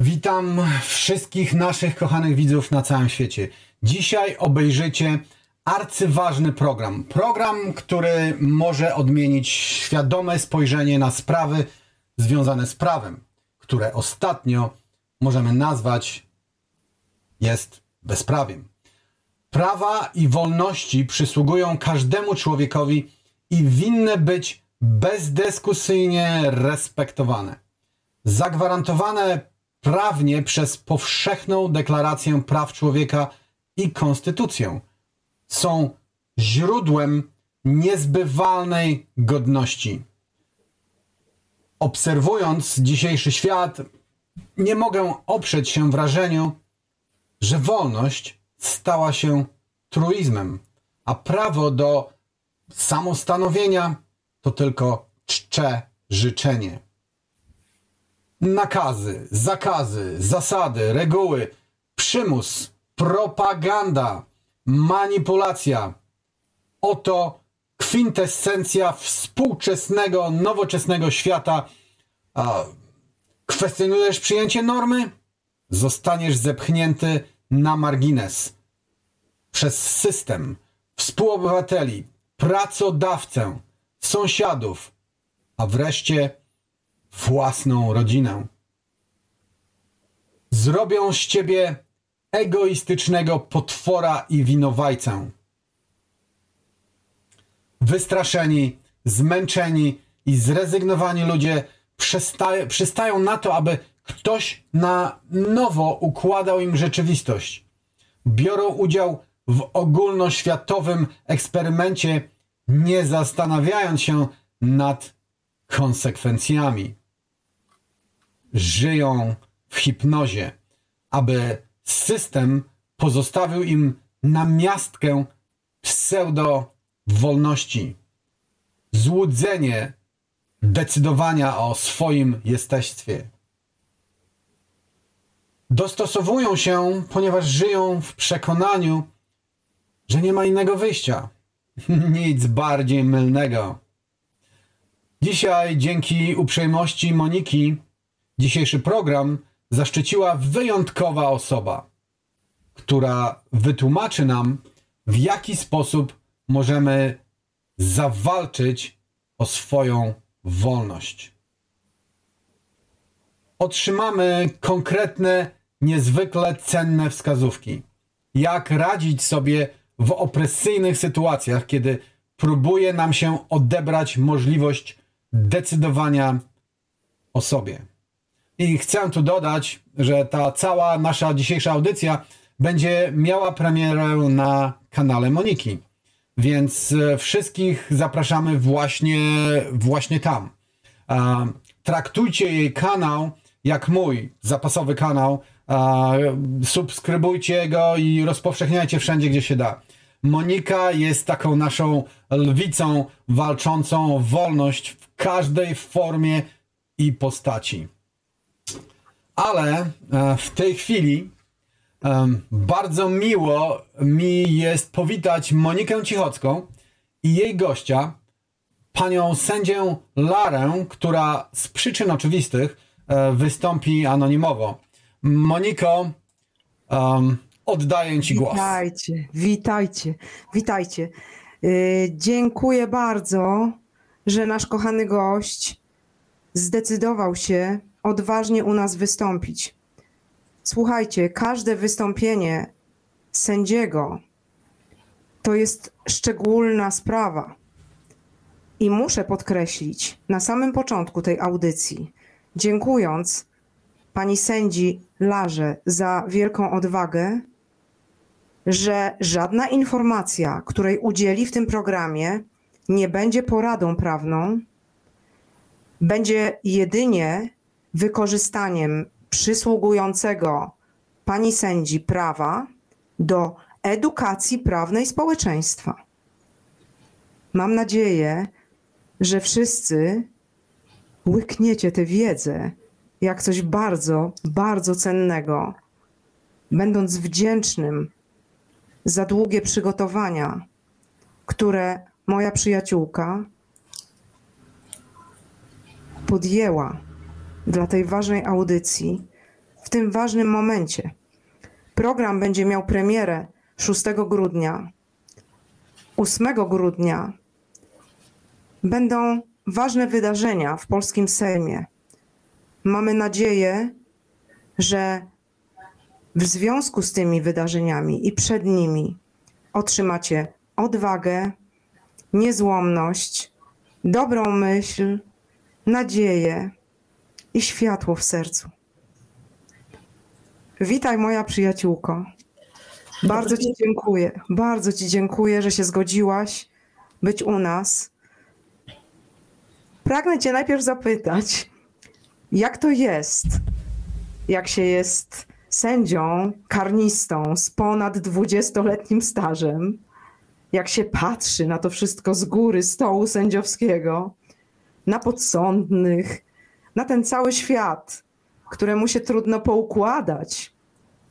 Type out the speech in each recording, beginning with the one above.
Witam wszystkich naszych kochanych widzów na całym świecie. Dzisiaj obejrzycie arcyważny program. Program, który może odmienić świadome spojrzenie na sprawy związane z prawem, które ostatnio możemy nazwać jest bezprawiem. Prawa i wolności przysługują każdemu człowiekowi i winny być bezdyskusyjnie respektowane. Zagwarantowane prawnie przez powszechną deklarację praw człowieka i konstytucję. Są źródłem niezbywalnej godności. Obserwując dzisiejszy świat, nie mogę oprzeć się wrażeniu, że wolność stała się truizmem, a prawo do samostanowienia to tylko czcze życzenie. Nakazy, zakazy, zasady, reguły, przymus, propaganda, manipulacja. Oto kwintesencja współczesnego, nowoczesnego świata. A kwestionujesz przyjęcie normy? Zostaniesz zepchnięty na margines przez system, współobywateli, pracodawcę, sąsiadów, a wreszcie własną rodzinę. Zrobią z ciebie egoistycznego potwora i winowajcę. Wystraszeni, zmęczeni i zrezygnowani ludzie przystają, na to, aby ktoś na nowo układał im rzeczywistość. Biorą udział w ogólnoświatowym eksperymencie, nie zastanawiając się nad konsekwencjami żyją w hipnozie, aby system pozostawił im namiastkę pseudo-wolności, złudzenie decydowania o swoim jesteństwie. Dostosowują się, ponieważ żyją w przekonaniu, że nie ma innego wyjścia. Nic bardziej mylnego. Dzisiaj, dzięki uprzejmości Moniki, Dzisiejszy program zaszczyciła wyjątkowa osoba, która wytłumaczy nam, w jaki sposób możemy zawalczyć o swoją wolność. Otrzymamy konkretne, niezwykle cenne wskazówki, jak radzić sobie w opresyjnych sytuacjach, kiedy próbuje nam się odebrać możliwość decydowania o sobie. I chcę tu dodać, że ta cała nasza dzisiejsza audycja będzie miała premierę na kanale Moniki. Więc e, wszystkich zapraszamy właśnie, właśnie tam. Traktujcie jej kanał jak mój zapasowy kanał. Subskrybujcie go i rozpowszechniajcie wszędzie, gdzie się da. Monika jest taką naszą lwicą walczącą o wolność w każdej formie i postaci. Ale e, w tej chwili bardzo miło mi jest powitać Monikę Cichocką i jej gościa, panią sędzię Larę, która z przyczyn oczywistych e, wystąpi anonimowo. Moniko, oddaję Ci głos. Witajcie, witajcie, witajcie. Yy, dziękuję bardzo, że nasz kochany gość zdecydował się odważnie u nas wystąpić. Słuchajcie, każde wystąpienie sędziego to jest szczególna sprawa. I muszę podkreślić na samym początku tej audycji, dziękując pani sędzi Larze za wielką odwagę, że żadna informacja, której udzieli w tym programie, nie będzie poradą prawną, będzie jedynie wykorzystaniem przysługującego pani sędzi prawa do edukacji prawnej społeczeństwa. Mam nadzieję, że wszyscy łykniecie tę wiedzę jak coś bardzo, bardzo cennego, będąc wdzięcznym za długie przygotowania, które moja przyjaciółka podjęła dla tej ważnej audycji w tym ważnym momencie. Program będzie miał premierę 6 grudnia. 8 grudnia będą ważne wydarzenia w polskim Sejmie. Mamy nadzieję, że w związku z tymi wydarzeniami i przed nimi otrzymacie odwagę, niezłomność, dobrą myśl, nadzieję i światło w sercu. Witaj, moja przyjaciółko. Bardzo Ci dziękuję. Bardzo Ci dziękuję, że się zgodziłaś być u nas. Pragnę Cię najpierw zapytać, jak to jest, jak się jest sędzią, karnistą z ponad 20-letnim stażem, jak się patrzy na to wszystko z góry stołu sędziowskiego, na podsądnych, na ten cały świat, któremu się trudno poukładać,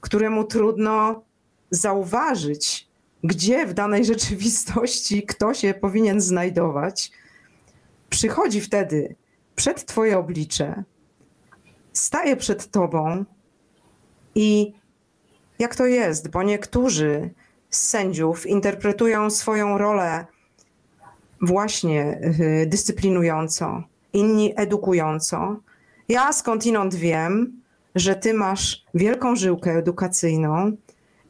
któremu trudno zauważyć, gdzie w danej rzeczywistości kto się powinien znajdować, przychodzi wtedy przed Twoje oblicze, staje przed Tobą i jak to jest, bo niektórzy z sędziów interpretują swoją rolę właśnie y, dyscyplinująco, inni edukująco. Ja skądinąd wiem, że ty masz wielką żyłkę edukacyjną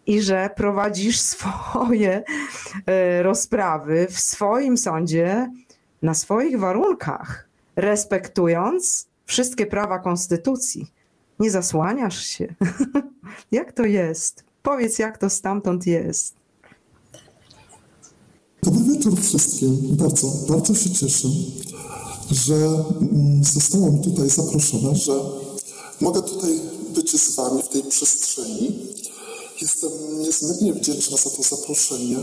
i że prowadzisz swoje y, rozprawy w swoim sądzie na swoich warunkach, respektując wszystkie prawa konstytucji. Nie zasłaniasz się. jak to jest? Powiedz, jak to stamtąd jest. Dobry wieczór wszystkim. Bardzo, bardzo się cieszę, że mm, zostałam tutaj zaproszona, że mogę tutaj być z Wami w tej przestrzeni. Jestem niezmiernie wdzięczna za to zaproszenie.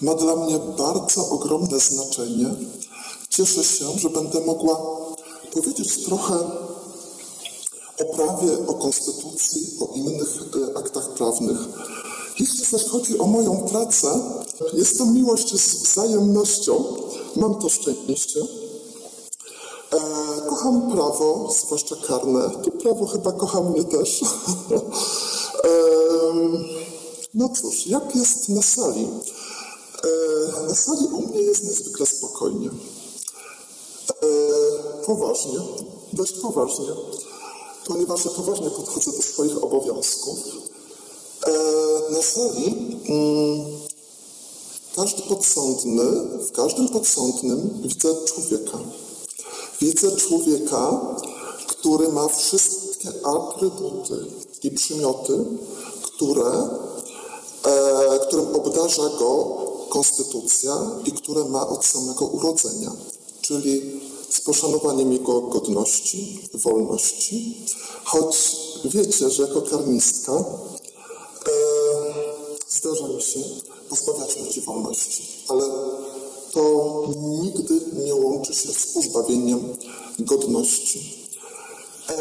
Ma dla mnie bardzo ogromne znaczenie. Cieszę się, że będę mogła powiedzieć trochę o prawie, o konstytucji, o innych e, aktach prawnych. Jeśli zaś chodzi o moją pracę, jest to miłość z wzajemnością. Mam to szczęście. E, kocham prawo, zwłaszcza karne. To prawo chyba kocha mnie też. e, no cóż, jak jest na sali? E, na sali u mnie jest niezwykle spokojnie. E, poważnie, dość poważnie, ponieważ ja poważnie podchodzę do swoich obowiązków. E, na sali mm, każdy podsądny, w każdym podsądnym widzę człowieka. Widzę człowieka, który ma wszystkie atrybuty i przymioty, które, e, którym obdarza go konstytucja i które ma od samego urodzenia, czyli z poszanowaniem jego godności, wolności. Choć wiecie, że jako karnistka e, zdarza mi się pozbawiać ludzi wolności, ale to nigdy nie łączy się z pozbawieniem godności. E,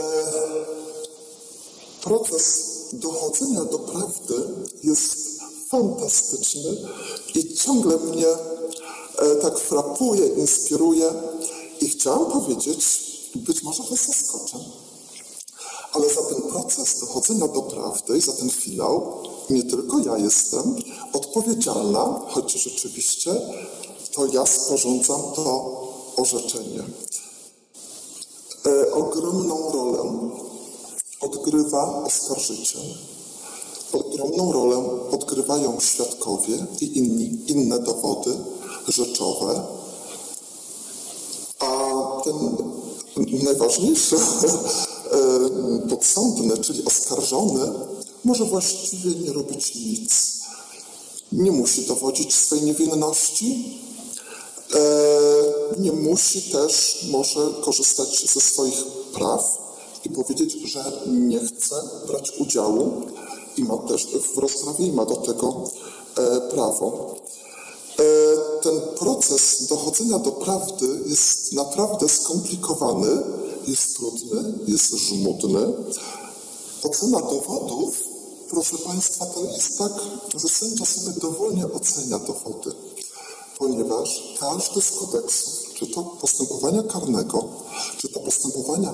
proces dochodzenia do prawdy jest fantastyczny i ciągle mnie e, tak frapuje, inspiruje i chciałam powiedzieć, być może was zaskoczę, ale za ten proces dochodzenia do prawdy i za ten finał nie tylko ja jestem odpowiedzialna, choć rzeczywiście to ja sporządzam to orzeczenie. E, ogromną rolę odgrywa oskarżyciel. Ogromną rolę odgrywają świadkowie i inni, inne dowody rzeczowe. A ten najważniejszy e, podsądny, czyli oskarżony, może właściwie nie robić nic. Nie musi dowodzić swej niewinności, nie musi też może korzystać ze swoich praw i powiedzieć, że nie chce brać udziału i ma też w rozprawie i ma do tego e, prawo. E, ten proces dochodzenia do prawdy jest naprawdę skomplikowany, jest trudny, jest żmudny. Ocena dowodów proszę Państwa, to jest tak, że sędzia sobie dowolnie ocenia dowody, ponieważ każdy z kodeksów, czy to postępowania karnego, czy to postępowania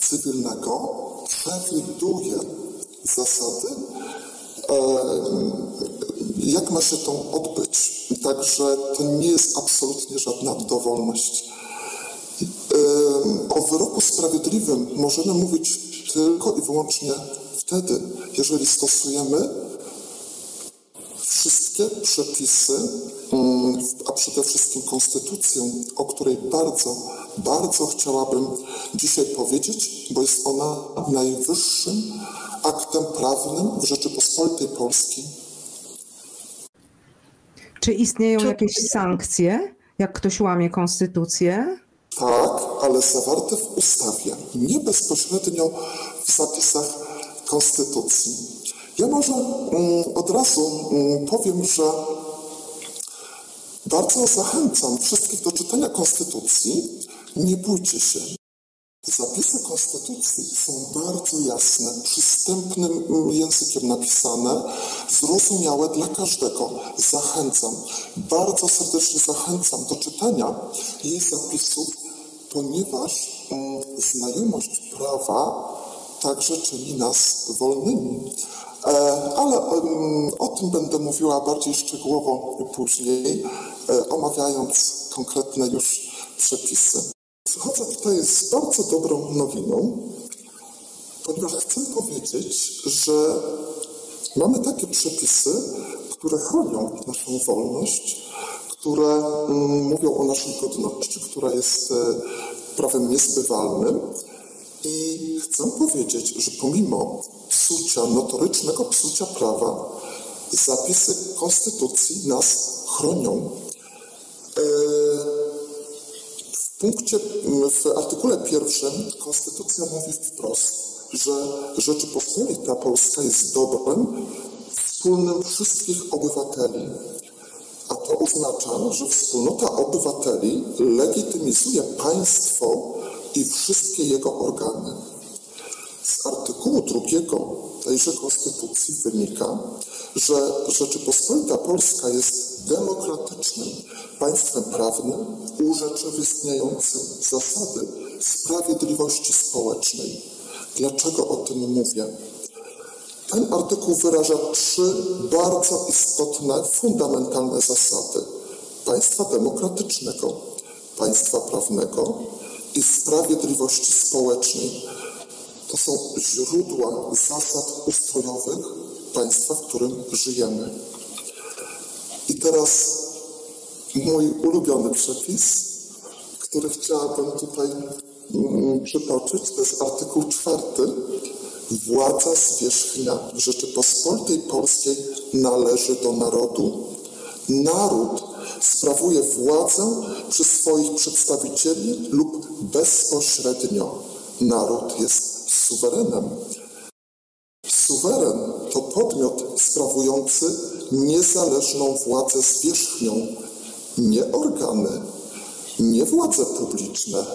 cywilnego, przewiduje zasady, jak ma się to odbyć. Także to nie jest absolutnie żadna dowolność. O wyroku sprawiedliwym możemy mówić tylko i wyłącznie wtedy, jeżeli stosujemy wszystkie przepisy, mm, a przede wszystkim konstytucję, o której bardzo, bardzo chciałabym dzisiaj powiedzieć, bo jest ona najwyższym aktem prawnym w Rzeczypospolitej Polskiej. Czy istnieją Czy... jakieś sankcje, jak ktoś łamie konstytucję? Tak, ale zawarte w ustawie, nie bezpośrednio w zapisach konstytucji. Ja może mm, od razu mm, powiem, że bardzo zachęcam wszystkich do czytania konstytucji. Nie bójcie się. Zapisy konstytucji są bardzo jasne, przystępnym mm, językiem napisane, zrozumiałe dla każdego. Zachęcam, bardzo serdecznie zachęcam do czytania jej zapisów, ponieważ znajomość prawa także czyni nas wolnymi. E, ale o tym będę mówiła bardziej szczegółowo później, e, omawiając konkretne już przepisy. Przychodzę tutaj z bardzo dobrą nowiną, ponieważ chcę powiedzieć, że mamy takie przepisy, które chronią naszą wolność, które mm, mówią o naszej godności, która jest e, prawem niezbywalnym. I chcę powiedzieć, że pomimo psucia, notorycznego psucia prawa, zapisy Konstytucji nas chronią. E, w punkcie, w artykule pierwszym Konstytucja mówi wprost, że Rzeczypospolita Polska jest dobrem wspólnym wszystkich obywateli. A to oznacza, że wspólnota obywateli legitymizuje państwo i wszystkie jego organy. Z artykułu drugiego tejże konstytucji wynika, że Rzeczypospolita Polska jest demokratycznym państwem prawnym urzeczywistniającym zasady sprawiedliwości społecznej. Dlaczego o tym mówię? Ten artykuł wyraża trzy bardzo istotne, fundamentalne zasady państwa demokratycznego, państwa prawnego i sprawiedliwości społecznej. To są źródła zasad ustrojowych państwa, w którym żyjemy. I teraz mój ulubiony przepis, który chciałabym tutaj mm, przytoczyć, to jest artykuł czwarty. Władza zwierzchnia Rzeczypospolitej Polskiej należy do narodu. Naród sprawuje władzę przez swoich przedstawicieli lub bezpośrednio. Naród jest suwerenem. Suweren to podmiot sprawujący niezależną władzę zwierzchnią, nie organy, nie władze publiczne,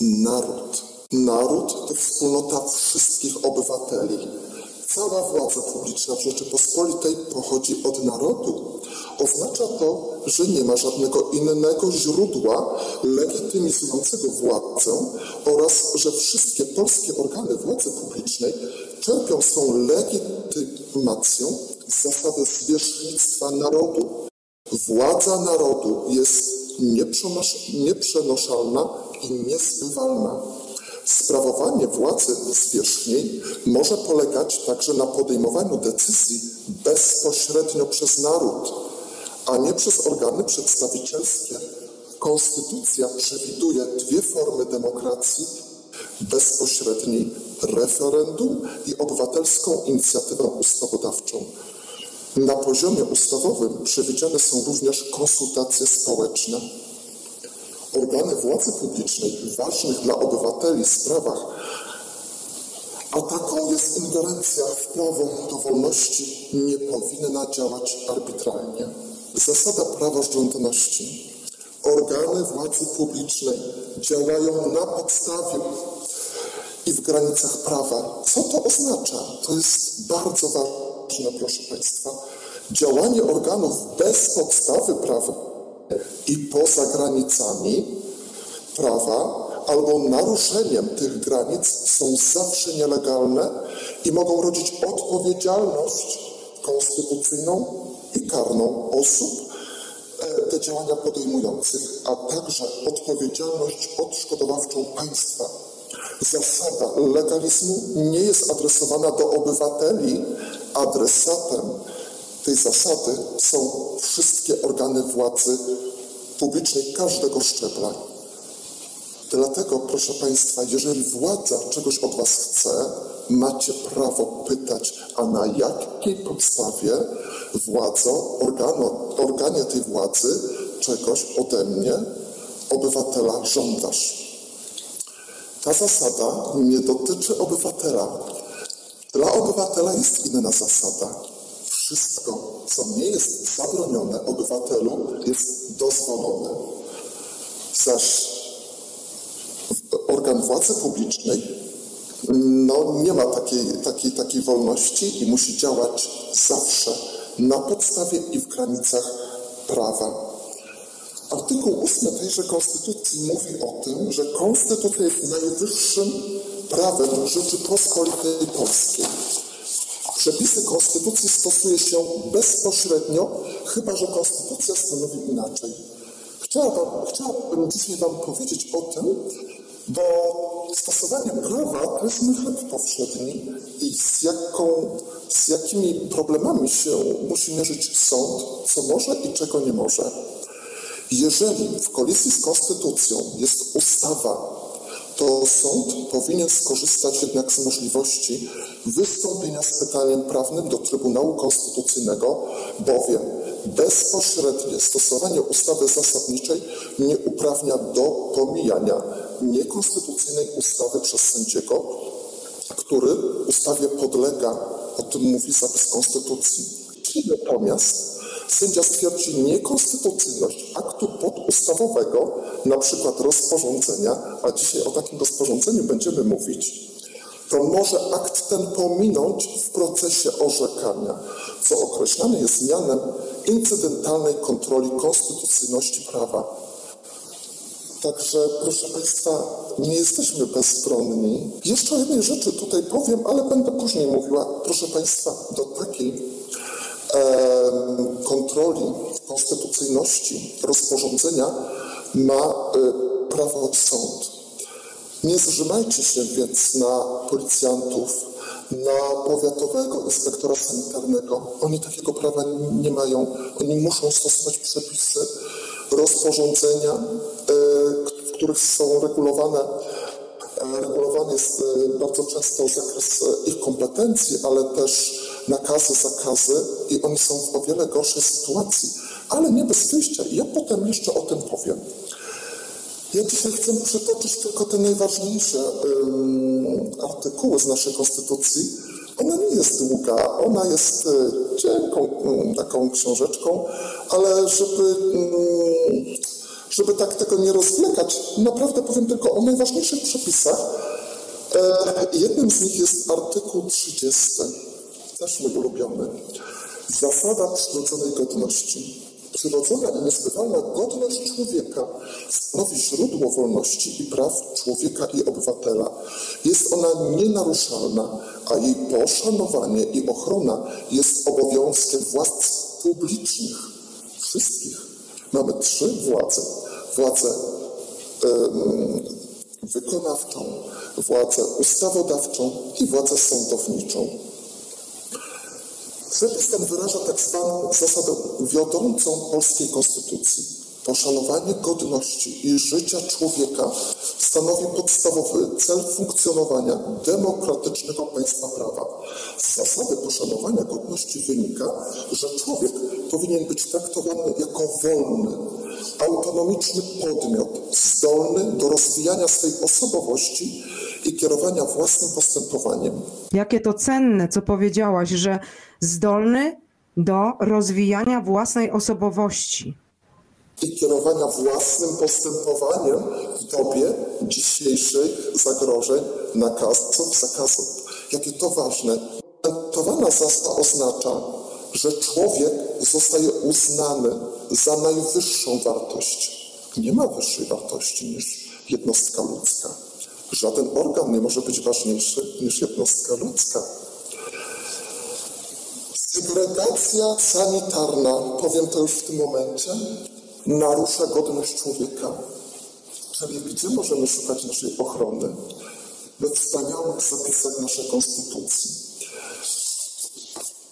naród. Naród to wspólnota wszystkich obywateli. Cała władza publiczna w Rzeczypospolitej pochodzi od narodu. Oznacza to, że nie ma żadnego innego źródła legitymizującego władzę oraz, że wszystkie polskie organy władzy publicznej czerpią swą legitymacją z zasady zwierzchnictwa narodu. Władza narodu jest nieprzenoszalna i niezbywalna. Sprawowanie władzy zwierzchniej może polegać także na podejmowaniu decyzji bezpośrednio przez naród, a nie przez organy przedstawicielskie. Konstytucja przewiduje dwie formy demokracji bezpośredniej referendum i obywatelską inicjatywę ustawodawczą. Na poziomie ustawowym przewidziane są również konsultacje społeczne organy władzy publicznej w ważnych dla obywateli sprawach, a taką jest ingerencja w prawo do wolności, nie powinna działać arbitralnie. Zasada praworządności. Organy władzy publicznej działają na podstawie i w granicach prawa. Co to oznacza? To jest bardzo ważne, proszę Państwa. Działanie organów bez podstawy prawa i poza granicami prawa albo naruszeniem tych granic są zawsze nielegalne i mogą rodzić odpowiedzialność konstytucyjną i karną osób e, te działania podejmujących, a także odpowiedzialność odszkodowawczą państwa. Zasada legalizmu nie jest adresowana do obywateli. Adresatem tej zasady są wszystkie organy władzy publicznej każdego szczebla. Dlatego, proszę Państwa, jeżeli władza czegoś od Was chce, macie prawo pytać, a na jakiej podstawie władzo, organo, organie tej władzy czegoś ode mnie, obywatela, żądasz. Ta zasada nie dotyczy obywatela. Dla obywatela jest inna zasada. Wszystko, co nie jest zabronione obywatelu, jest dozwolone. Zaś organ władzy publicznej no, nie ma takiej, takiej, takiej wolności i musi działać zawsze na podstawie i w granicach prawa. Artykuł 8 tejże Konstytucji mówi o tym, że Konstytucja jest najwyższym prawem Rzeczypospolitej Polskiej. Przepisy Konstytucji stosuje się bezpośrednio, chyba że Konstytucja stanowi inaczej. Chciałabym, chciałabym dzisiaj Wam powiedzieć o tym, bo stosowanie prawa to jest chleb powszedni i z, jaką, z jakimi problemami się musi mierzyć sąd, co może i czego nie może. Jeżeli w kolizji z konstytucją jest ustawa, to sąd powinien skorzystać jednak z możliwości wystąpienia z pytaniem prawnym do Trybunału Konstytucyjnego, bowiem bezpośrednie stosowanie ustawy zasadniczej nie uprawnia do pomijania niekonstytucyjnej ustawy przez sędziego, który ustawie podlega, o tym mówi zapis Konstytucji. Natomiast sędzia stwierdzi niekonstytucyjność aktu podustawowego, na przykład rozporządzenia, a dzisiaj o takim rozporządzeniu będziemy mówić, to może akt ten pominąć w procesie orzekania, co określane jest mianem incydentalnej kontroli konstytucyjności prawa. Także, proszę Państwa, nie jesteśmy bezstronni. Jeszcze o jednej rzeczy tutaj powiem, ale będę później mówiła. Proszę Państwa, do takiej e, kontroli konstytucyjności rozporządzenia ma e, prawo sąd. Nie zrzymajcie się więc na policjantów, na powiatowego inspektora sanitarnego. Oni takiego prawa nie mają. Oni muszą stosować przepisy rozporządzenia, e, w których są regulowane e, regulowany jest e, bardzo często zakres ich kompetencji, ale też nakazy, zakazy i oni są w o wiele gorszej sytuacji, ale nie bez wyjścia. Ja potem jeszcze o tym powiem. Ja dzisiaj chcę przytoczyć tylko te najważniejsze artykuły z naszej Konstytucji. Ona nie jest długa, ona jest e, cienką um, taką książeczką, ale żeby, um, żeby tak tego nie rozwlekać, naprawdę powiem tylko o najważniejszych przepisach. E, jednym z nich jest artykuł 30, też mój ulubiony. Zasada przyrodzonej godności. Przyrodzona i niezbywalna godność człowieka stanowi źródło wolności i praw człowieka i obywatela. Jest ona nienaruszalna, a jej poszanowanie i ochrona jest obowiązkiem władz publicznych, wszystkich. Mamy trzy władze. Władzę wykonawczą, władzę ustawodawczą i władzę sądowniczą. Przepis ten wyraża tak zwaną zasadę wiodącą polskiej konstytucji. Poszanowanie godności i życia człowieka stanowi podstawowy cel funkcjonowania demokratycznego państwa prawa. Z zasady poszanowania godności wynika, że człowiek powinien być traktowany jako wolny, autonomiczny podmiot, zdolny do rozwijania swej osobowości i kierowania własnym postępowaniem. Jakie to cenne, co powiedziałaś, że zdolny do rozwijania własnej osobowości. I kierowania własnym postępowaniem w dobie dzisiejszych zagrożeń, nakazów, zakazów. Jakie to ważne. Komentowana zasada oznacza, że człowiek zostaje uznany za najwyższą wartość. Nie ma wyższej wartości niż jednostka ludzka. Żaden organ nie może być ważniejszy niż jednostka ludzka. Segregacja sanitarna, powiem to już w tym momencie, narusza godność człowieka. Czyli gdzie możemy szukać naszej ochrony? We wspaniałych zapisach naszej Konstytucji.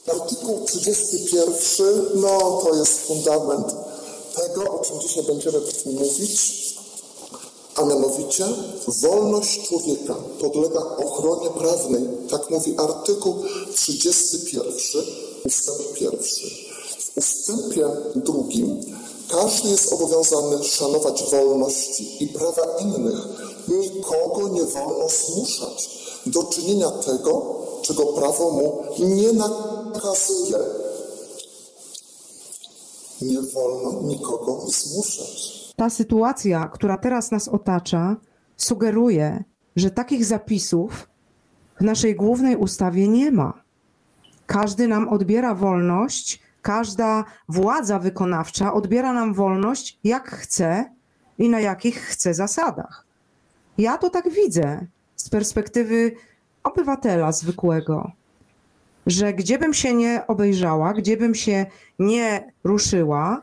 Artykuł 31, no to jest fundament tego, o czym dzisiaj będziemy mówić, a mianowicie wolność człowieka podlega ochronie prawnej, tak mówi artykuł 31, ustęp pierwszy. W ustępie drugim każdy jest obowiązany szanować wolności i prawa innych. Nikogo nie wolno zmuszać do czynienia tego, czego prawo mu nie nakazuje. Nie wolno nikogo zmuszać. Ta sytuacja, która teraz nas otacza, sugeruje, że takich zapisów w naszej głównej ustawie nie ma. Każdy nam odbiera wolność, każda władza wykonawcza odbiera nam wolność jak chce i na jakich chce zasadach. Ja to tak widzę z perspektywy obywatela zwykłego, że gdziebym się nie obejrzała, gdziebym się nie ruszyła,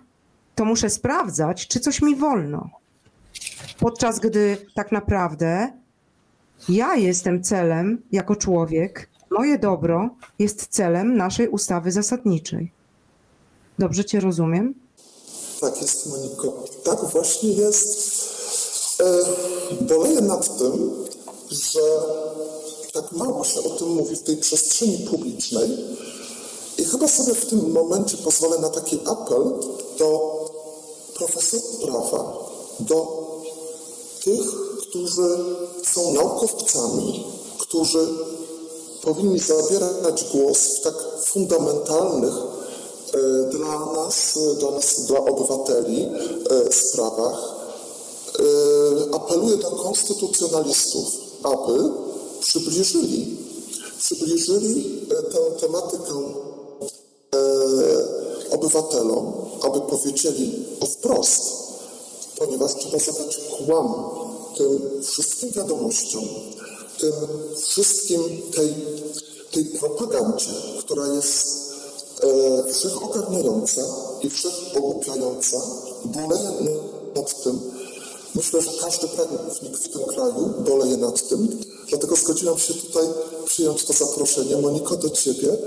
to muszę sprawdzać, czy coś mi wolno. Podczas gdy tak naprawdę ja jestem celem jako człowiek, moje dobro jest celem naszej ustawy zasadniczej. Dobrze Cię rozumiem? Tak jest, Moniko. Tak właśnie jest. E, boleję nad tym, że tak mało się o tym mówi w tej przestrzeni publicznej. I chyba sobie w tym momencie pozwolę na taki apel do profesorów prawa, do tych, którzy są naukowcami, którzy powinni zabierać głos w tak fundamentalnych e, dla nas, dla nas, dla obywateli e, sprawach. E, apeluję do konstytucjonalistów, aby przybliżyli, przybliżyli tę tematykę obywatelom, aby powiedzieli to wprost, ponieważ trzeba zadać kłam tym wszystkim wiadomościom, tym wszystkim tej, tej propagandzie, która jest e, wszechogarniająca i wszechogłupiająca, boleje nad tym. Myślę, że każdy prawnik w tym kraju boleje nad tym, dlatego zgodziłam się tutaj przyjąć to zaproszenie, Moniko, do Ciebie,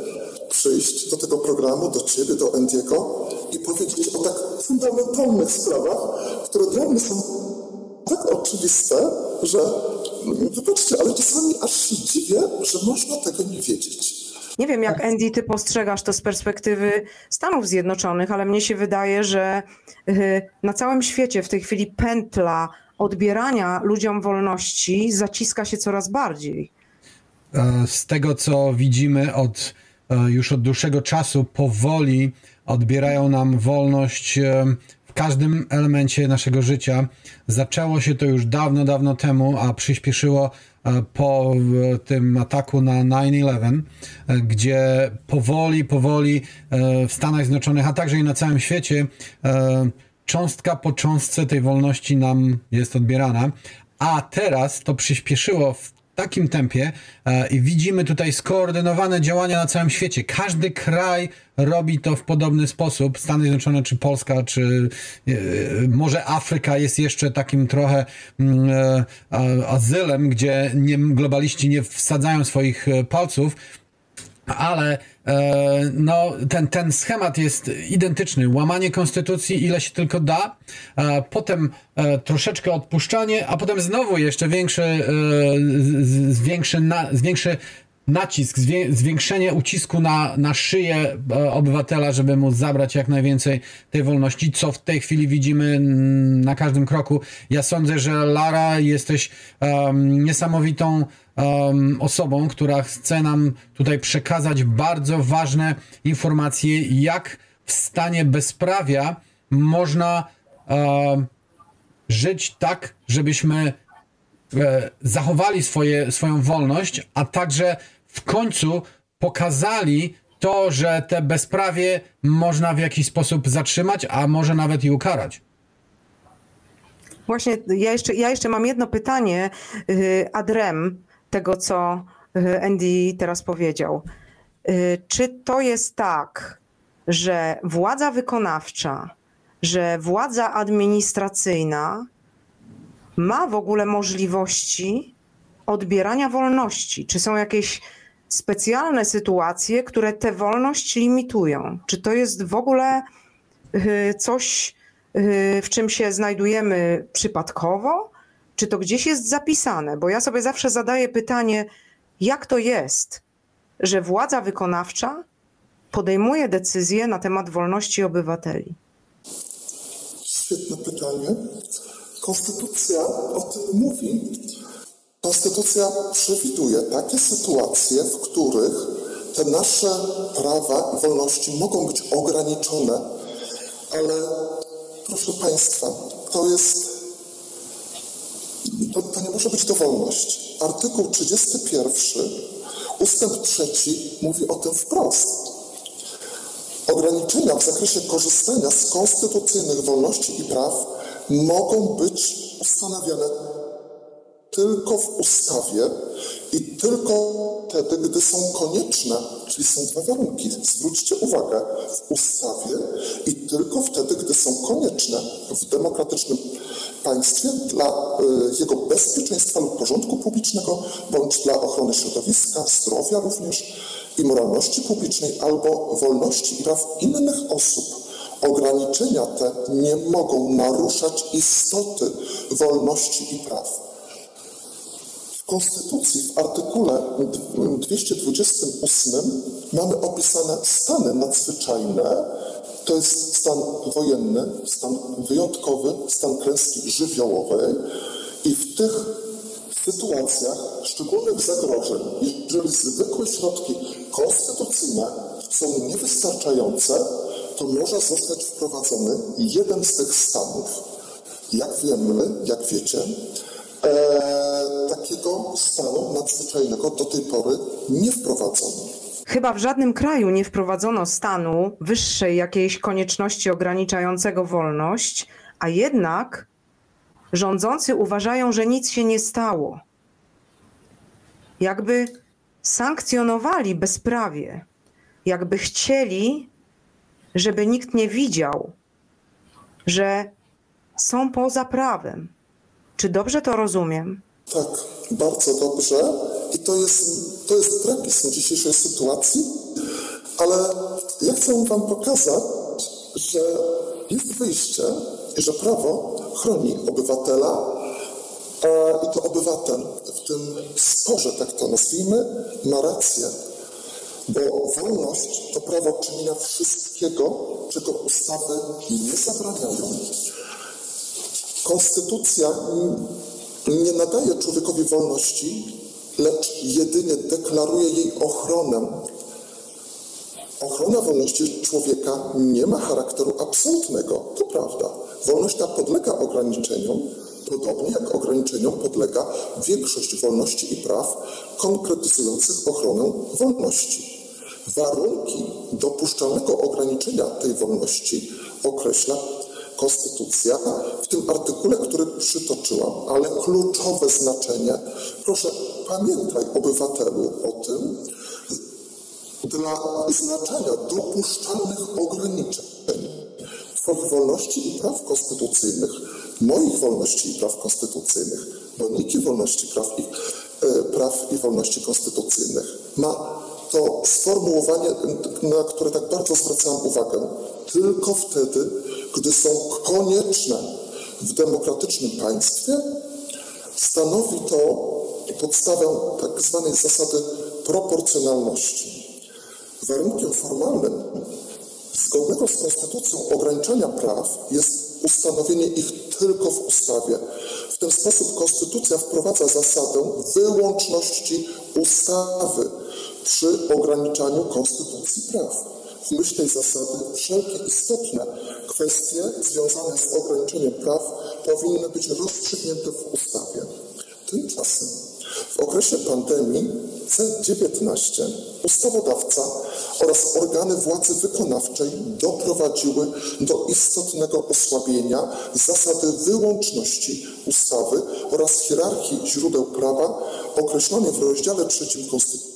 przyjść do tego programu, do Ciebie, do Endiego i powiedzieć o tak fundamentalnych sprawach, które dla mnie są tak oczywiste, że wybaczcie, ale czasami aż się dziwię, że można tego nie wiedzieć. Nie wiem, jak Andy, ty postrzegasz to z perspektywy Stanów Zjednoczonych, ale mnie się wydaje, że y, na całym świecie w tej chwili pętla odbierania ludziom wolności zaciska się coraz bardziej. E, z tego, co widzimy od e, już od dłuższego czasu, powoli odbierają nam wolność e, każdym elemencie naszego życia. Zaczęło się to już dawno, dawno temu, a przyspieszyło po tym ataku na 9-11, gdzie powoli, powoli w Stanach Zjednoczonych, a także i na całym świecie, cząstka po cząstce tej wolności nam jest odbierana. A teraz to przyspieszyło w takim tempie e, i widzimy tutaj skoordynowane działania na całym świecie. Każdy kraj robi to w podobny sposób. Stany Zjednoczone, czy Polska, czy e, może Afryka jest jeszcze takim trochę mm, e, azylem, gdzie globaliści nie wsadzają swoich palców, ale no, ten, ten schemat jest identyczny. Łamanie konstytucji, ile się tylko da, e, potem e, troszeczkę odpuszczanie, a potem znowu jeszcze większy, e, z, zwiększy, na, zwiększy nacisk, zwiększenie ucisku na, na szyję e, obywatela, żeby mu zabrać jak najwięcej tej wolności, co w tej chwili widzimy na każdym kroku. Ja sądzę, że Lara jesteś um, niesamowitą um, osobą, która chce nam tutaj przekazać bardzo ważne informacje, jak w stanie bezprawia można um, żyć tak, żebyśmy zachowali swoje, swoją wolność, a także w końcu pokazali to, że te bezprawie można w jakiś sposób zatrzymać, a może nawet i ukarać. Właśnie ja jeszcze, ja jeszcze mam jedno pytanie y, adrem tego, co y, Andy teraz powiedział. Y, czy to jest tak, że władza wykonawcza, że władza administracyjna ma w ogóle możliwości odbierania wolności? Czy są jakieś specjalne sytuacje, które tę wolność limitują? Czy to jest w ogóle coś, w czym się znajdujemy przypadkowo? Czy to gdzieś jest zapisane? Bo ja sobie zawsze zadaję pytanie, jak to jest, że władza wykonawcza podejmuje decyzje na temat wolności obywateli? Świetne pytanie. Konstytucja o tym mówi. Konstytucja przewiduje takie sytuacje, w których te nasze prawa i wolności mogą być ograniczone, ale proszę Państwa, to jest. To, to nie może być dowolność. Artykuł 31 Ustęp trzeci mówi o tym wprost. Ograniczenia w zakresie korzystania z konstytucyjnych wolności i praw mogą być ustanawiane tylko w ustawie i tylko wtedy, gdy są konieczne, czyli są dwa warunki. Zwróćcie uwagę, w ustawie i tylko wtedy, gdy są konieczne w demokratycznym państwie dla y, jego bezpieczeństwa lub porządku publicznego, bądź dla ochrony środowiska, zdrowia również i moralności publicznej, albo wolności i praw innych osób. Ograniczenia te nie mogą naruszać istoty wolności i praw. W Konstytucji w artykule 228 mamy opisane stany nadzwyczajne, to jest stan wojenny, stan wyjątkowy, stan klęski żywiołowej i w tych sytuacjach szczególnych zagrożeń, jeżeli zwykłe środki konstytucyjne są niewystarczające, to może zostać wprowadzony jeden z tych stanów. Jak wiemy, jak wiecie, e, takiego stanu nadzwyczajnego do tej pory nie wprowadzono. Chyba w żadnym kraju nie wprowadzono stanu wyższej jakiejś konieczności ograniczającego wolność, a jednak rządzący uważają, że nic się nie stało. Jakby sankcjonowali bezprawie, jakby chcieli, żeby nikt nie widział, że są poza prawem. Czy dobrze to rozumiem? Tak, bardzo dobrze. I to jest, to jest tragizm dzisiejszej sytuacji, ale ja chcę Wam pokazać, że jest wyjście i że prawo chroni obywatela i to obywatel w tym sporze, tak to nazwijmy, ma rację. Bo wolność to prawo czynienia wszystkiego, czego ustawy nie zabraniają. Konstytucja nie nadaje człowiekowi wolności, lecz jedynie deklaruje jej ochronę. Ochrona wolności człowieka nie ma charakteru absolutnego, to prawda. Wolność ta podlega ograniczeniom, podobnie jak ograniczeniom podlega większość wolności i praw konkretyzujących ochronę wolności. Warunki dopuszczalnego ograniczenia tej wolności określa Konstytucja w tym artykule, który przytoczyłam, ale kluczowe znaczenie. Proszę, pamiętaj, obywatelu, o tym, dla znaczenia dopuszczalnych ograniczeń Twoich wolności i praw konstytucyjnych, moich wolności i praw konstytucyjnych, moniki wolności praw i, e, praw i wolności konstytucyjnych ma to sformułowanie, na które tak bardzo zwracałem uwagę, tylko wtedy, gdy są konieczne w demokratycznym państwie, stanowi to podstawę tak zwanej zasady proporcjonalności. Warunkiem formalnym zgodnego z konstytucją ograniczenia praw jest ustanowienie ich tylko w ustawie. W ten sposób konstytucja wprowadza zasadę wyłączności ustawy przy ograniczaniu konstytucji praw. W myśl tej zasady wszelkie istotne kwestie związane z ograniczeniem praw powinny być rozstrzygnięte w ustawie. Tymczasem w okresie pandemii C19 ustawodawca oraz organy władzy wykonawczej doprowadziły do istotnego osłabienia zasady wyłączności ustawy oraz hierarchii źródeł prawa określonej w rozdziale trzecim Konstytucji.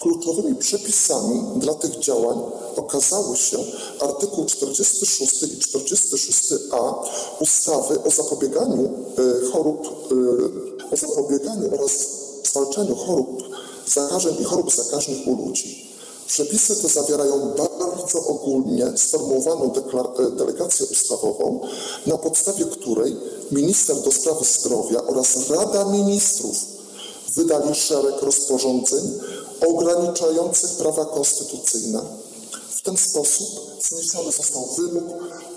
Kluczowymi przepisami dla tych działań okazały się artykuł 46 i 46a ustawy o zapobieganiu e, chorób, e, o zapobieganiu oraz zwalczaniu chorób, zakażeń i chorób zakaźnych u ludzi. Przepisy te zawierają bardzo ogólnie sformułowaną e, delegację ustawową, na podstawie której minister do spraw zdrowia oraz Rada Ministrów wydali szereg rozporządzeń ograniczających prawa konstytucyjne. W ten sposób zniesiony został wymóg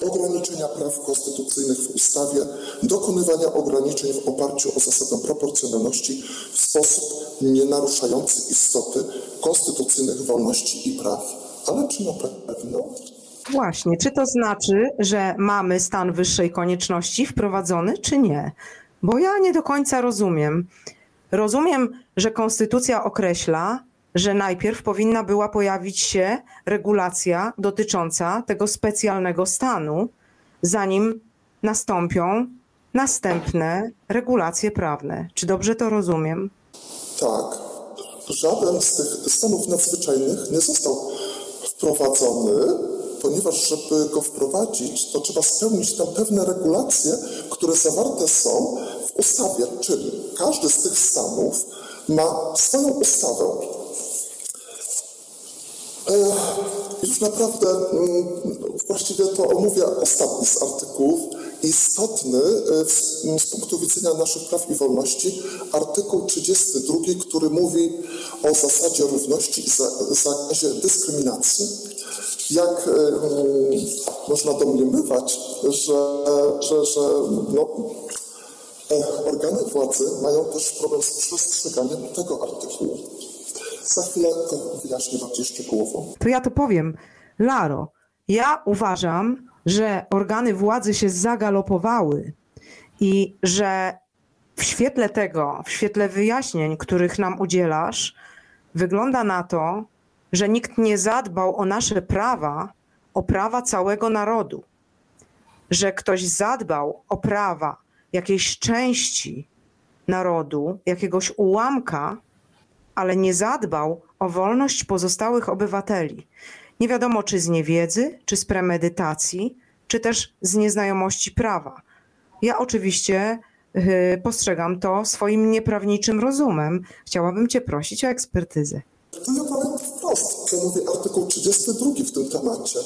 ograniczenia praw konstytucyjnych w ustawie, dokonywania ograniczeń w oparciu o zasadę proporcjonalności w sposób nie naruszający istoty konstytucyjnych wolności i praw. Ale czy na pewno? Właśnie, czy to znaczy, że mamy stan wyższej konieczności wprowadzony, czy nie? Bo ja nie do końca rozumiem. Rozumiem, że konstytucja określa, że najpierw powinna była pojawić się regulacja dotycząca tego specjalnego stanu, zanim nastąpią następne regulacje prawne. Czy dobrze to rozumiem? Tak. Żaden z tych stanów nadzwyczajnych nie został wprowadzony, ponieważ żeby go wprowadzić, to trzeba spełnić tam pewne regulacje, które zawarte są ustawie, czyli każdy z tych stanów ma swoją ustawę. E, już naprawdę mm, właściwie to omówię ostatni z artykułów. Istotny e, z punktu widzenia naszych praw i wolności artykuł 32, który mówi o zasadzie równości i zakazie dyskryminacji. Jak e, mm, można domniemywać, że, że, że no, organy władzy mają też problem z przestrzeganiem tego artykułu. Za chwilę to wyjaśnię bardziej szczegółowo. To ja to powiem. Laro, ja uważam, że organy władzy się zagalopowały i że w świetle tego, w świetle wyjaśnień, których nam udzielasz, wygląda na to, że nikt nie zadbał o nasze prawa, o prawa całego narodu. Że ktoś zadbał o prawa jakiejś części narodu, jakiegoś ułamka, ale nie zadbał o wolność pozostałych obywateli. Nie wiadomo, czy z niewiedzy, czy z premedytacji, czy też z nieznajomości prawa. Ja oczywiście yy, postrzegam to swoim nieprawniczym rozumem. Chciałabym Cię prosić o ekspertyzę. Ja powiem wprost, co mówi artykuł 32 w tym temacie.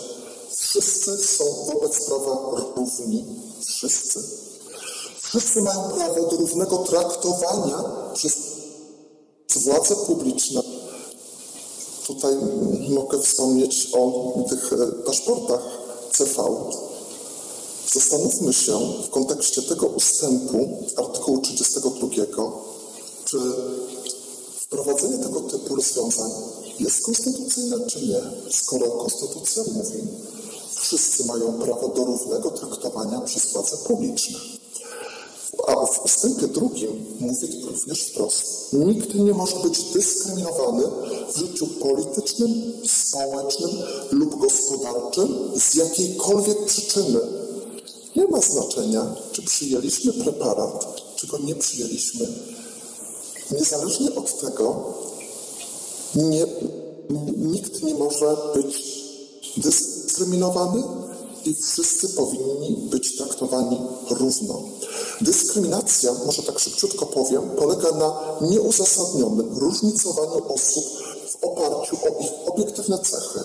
Wszyscy są wobec prawa równi. Wszyscy. Wszyscy mają prawo do równego traktowania przez władze publiczne, tutaj mogę wspomnieć o tych e, paszportach CV. Zastanówmy się w kontekście tego ustępu artykułu 32, czy wprowadzenie tego typu rozwiązań jest konstytucyjne, czy nie. Skoro konstytucja mówi, wszyscy mają prawo do równego traktowania przez władze publiczne. A w ustępie drugim mówi również wprost, nikt nie może być dyskryminowany w życiu politycznym, społecznym lub gospodarczym z jakiejkolwiek przyczyny. Nie ma znaczenia, czy przyjęliśmy preparat, czy go nie przyjęliśmy. Niezależnie od tego, nie, nikt nie może być dyskryminowany i wszyscy powinni być traktowani równo. Dyskryminacja, może tak szybciutko powiem, polega na nieuzasadnionym różnicowaniu osób w oparciu o ich obiektywne cechy.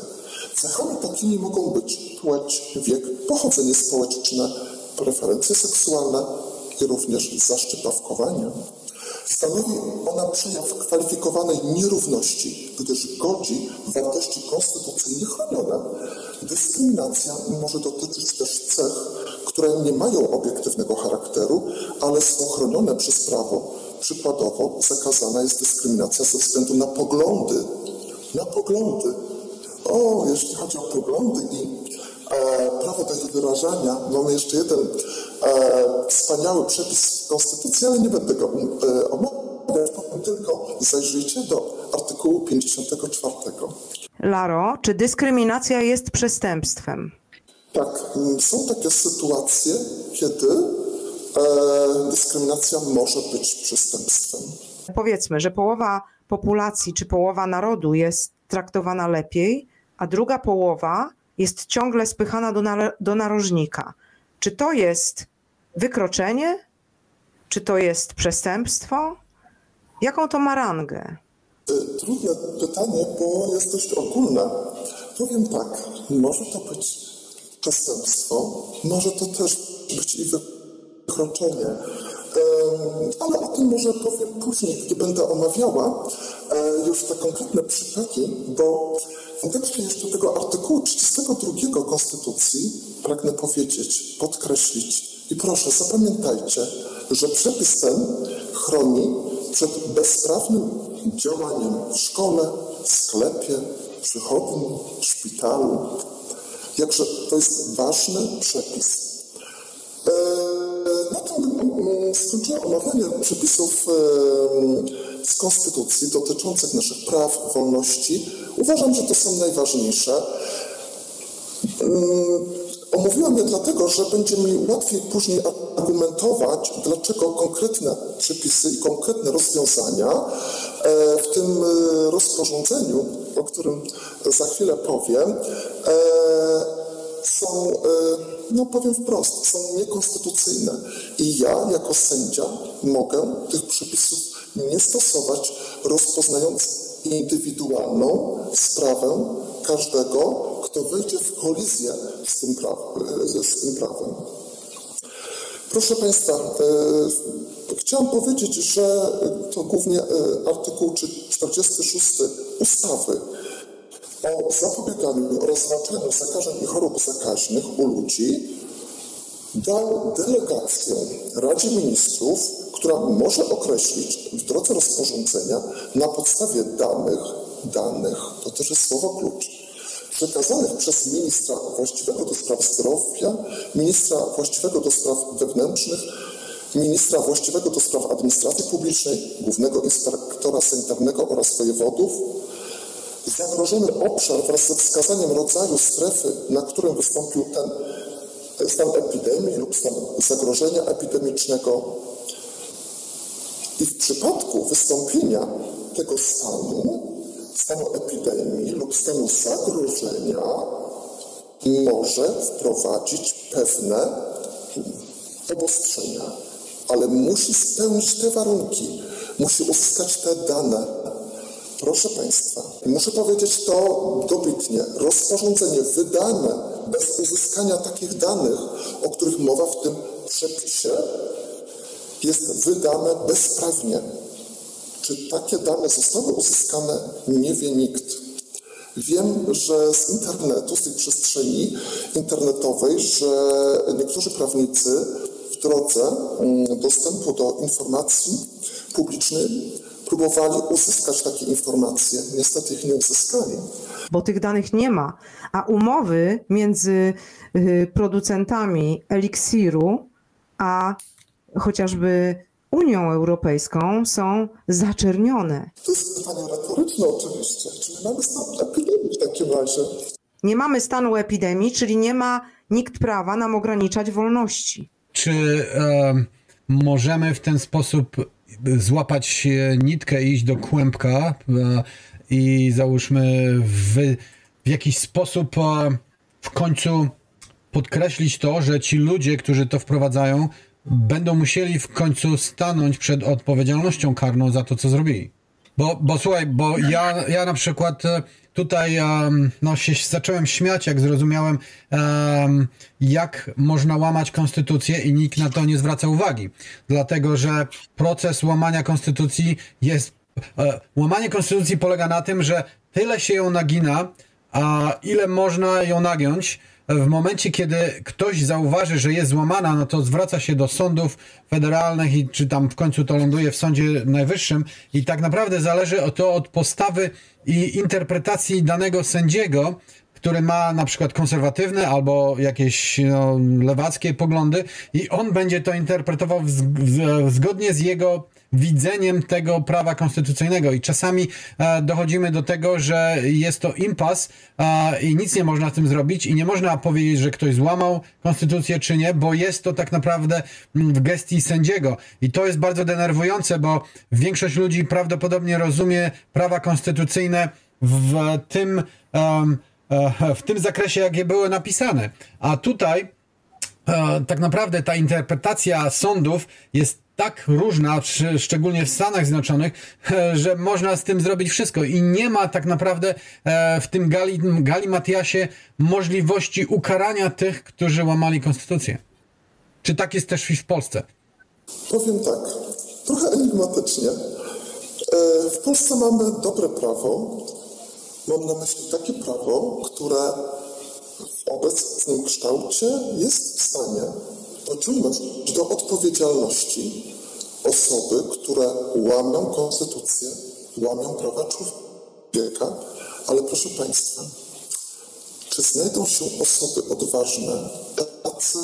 Cechami takimi mogą być płeć, wiek, pochodzenie społeczne, preferencje seksualne i również zaszczypawkowanie. Stanowi ona przejaw kwalifikowanej nierówności, gdyż godzi wartości konstytucyjnie chronione. Dyskryminacja może dotyczyć też cech, które nie mają obiektywnego charakteru, ale są chronione przez prawo. Przykładowo zakazana jest dyskryminacja ze względu na poglądy. Na poglądy. O, jeśli chodzi o poglądy i e, prawo do wyrażania, mamy jeszcze jeden e, wspaniały przepis w Konstytucji, ale nie będę go e, omawiał tylko, zajrzyjcie do artykułu 54. Laro, czy dyskryminacja jest przestępstwem? Tak, mm, są takie sytuacje, kiedy e, dyskryminacja może być przestępstwem. Powiedzmy, że połowa populacji czy połowa narodu jest traktowana lepiej, a druga połowa jest ciągle spychana do, na, do narożnika. Czy to jest wykroczenie? Czy to jest przestępstwo? Jaką to ma rangę? Trudne pytanie, bo jest dość ogólne. Powiem tak, może to być przestępstwo, może to też być i wykroczenie. Ale o tym może powiem później, gdy będę omawiała e, już te konkretne przypadki, bo w kontekście jeszcze tego artykułu 32 Konstytucji pragnę powiedzieć, podkreślić i proszę zapamiętajcie, że przepis ten chroni przed bezprawnym działaniem w szkole, sklepie, przychodni, szpitalu. Jakże to jest ważny przepis. Na tym skończyłem omawianie przepisów z Konstytucji dotyczących naszych praw, wolności. Uważam, że to są najważniejsze. Omówiłam je dlatego, że będzie mi łatwiej później argumentować, dlaczego konkretne przepisy i konkretne rozwiązania e, w tym e, rozporządzeniu, o którym za chwilę powiem, e, są, no powiem wprost, są niekonstytucyjne. I ja jako sędzia mogę tych przepisów nie stosować, rozpoznając indywidualną sprawę każdego, kto wejdzie w kolizję z tym, z tym prawem. Proszę Państwa, e, chciałam powiedzieć, że to głównie e, artykuł 46 ustawy o zapobieganiu oraz zwalczaniu zakażeń i chorób zakaźnych u ludzi dał delegację Radzie Ministrów, która może określić w drodze rozporządzenia na podstawie danych, danych, to też jest słowo klucz, przekazanych przez ministra właściwego do spraw zdrowia, ministra właściwego do spraw wewnętrznych, ministra właściwego do spraw administracji publicznej, głównego inspektora sanitarnego oraz wojewodów, zagrożony obszar wraz ze wskazaniem rodzaju strefy, na którym wystąpił ten stan epidemii lub stan zagrożenia epidemicznego. I w przypadku wystąpienia tego stanu, stanu epidemii lub stanu zagrożenia, może wprowadzić pewne obostrzenia, ale musi spełnić te warunki, musi uzyskać te dane. Proszę Państwa, muszę powiedzieć to dobitnie. Rozporządzenie wydane bez uzyskania takich danych, o których mowa w tym przepisie, jest wydane bezprawnie. Czy takie dane zostały uzyskane, nie wie nikt. Wiem, że z internetu, z tej przestrzeni internetowej, że niektórzy prawnicy w drodze mm, dostępu do informacji publicznej próbowali uzyskać takie informacje. Niestety ich nie uzyskali. Bo tych danych nie ma, a umowy między y, producentami eliksiru a chociażby Unią Europejską są zaczernione. To jest pytanie retoryczne oczywiście. Czy my mamy stan epidemii w takim razie? Nie mamy stanu epidemii, czyli nie ma nikt prawa nam ograniczać wolności. Czy e, możemy w ten sposób złapać nitkę i iść do kłębka e, i załóżmy w, w jakiś sposób e, w końcu podkreślić to, że ci ludzie, którzy to wprowadzają, będą musieli w końcu stanąć przed odpowiedzialnością karną za to, co zrobili. Bo, bo słuchaj, bo ja, ja na przykład e, tutaj um, no, się zacząłem śmiać, jak zrozumiałem, um, jak można łamać konstytucję i nikt na to nie zwraca uwagi. Dlatego, że proces łamania konstytucji jest. E, łamanie konstytucji polega na tym, że tyle się ją nagina, a ile można ją nagiąć, w momencie, kiedy ktoś zauważy, że jest złamana, no to zwraca się do sądów federalnych i czy tam w końcu to ląduje w Sądzie Najwyższym. I tak naprawdę zależy to od postawy i interpretacji danego sędziego, który ma na przykład konserwatywne albo jakieś no, lewackie poglądy i on będzie to interpretował w, w, zgodnie z jego widzeniem tego prawa konstytucyjnego i czasami e, dochodzimy do tego, że jest to impas e, i nic nie można z tym zrobić i nie można powiedzieć, że ktoś złamał konstytucję czy nie, bo jest to tak naprawdę mm, w gestii sędziego i to jest bardzo denerwujące, bo większość ludzi prawdopodobnie rozumie prawa konstytucyjne w tym, um, w tym zakresie, jakie były napisane. A tutaj e, tak naprawdę ta interpretacja sądów jest tak różna, szczególnie w Stanach Zjednoczonych, e, że można z tym zrobić wszystko i nie ma tak naprawdę w tym gali, gali Matiasie możliwości ukarania tych, którzy łamali konstytucję. Czy tak jest też w Polsce? Powiem tak, trochę enigmatycznie. W Polsce mamy dobre prawo, Mam na myśli takie prawo, które w obecnym kształcie jest w stanie pociągnąć do odpowiedzialności osoby, które łamią konstytucję, łamią prawa człowieka, ale proszę Państwa, czy znajdą się osoby odważne, tacy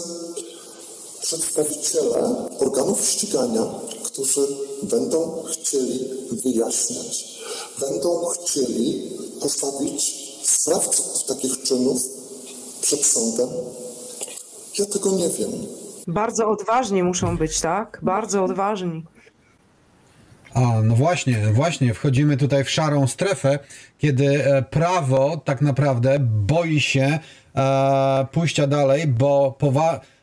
przedstawiciele organów ścigania, którzy będą chcieli wyjaśniać, będą chcieli postawić sprawców takich czynów przed sądem? Ja tego nie wiem. Bardzo odważni muszą być, tak? Bardzo odważni. A, no właśnie, właśnie, wchodzimy tutaj w szarą strefę, kiedy e, prawo tak naprawdę boi się e, pójścia dalej, bo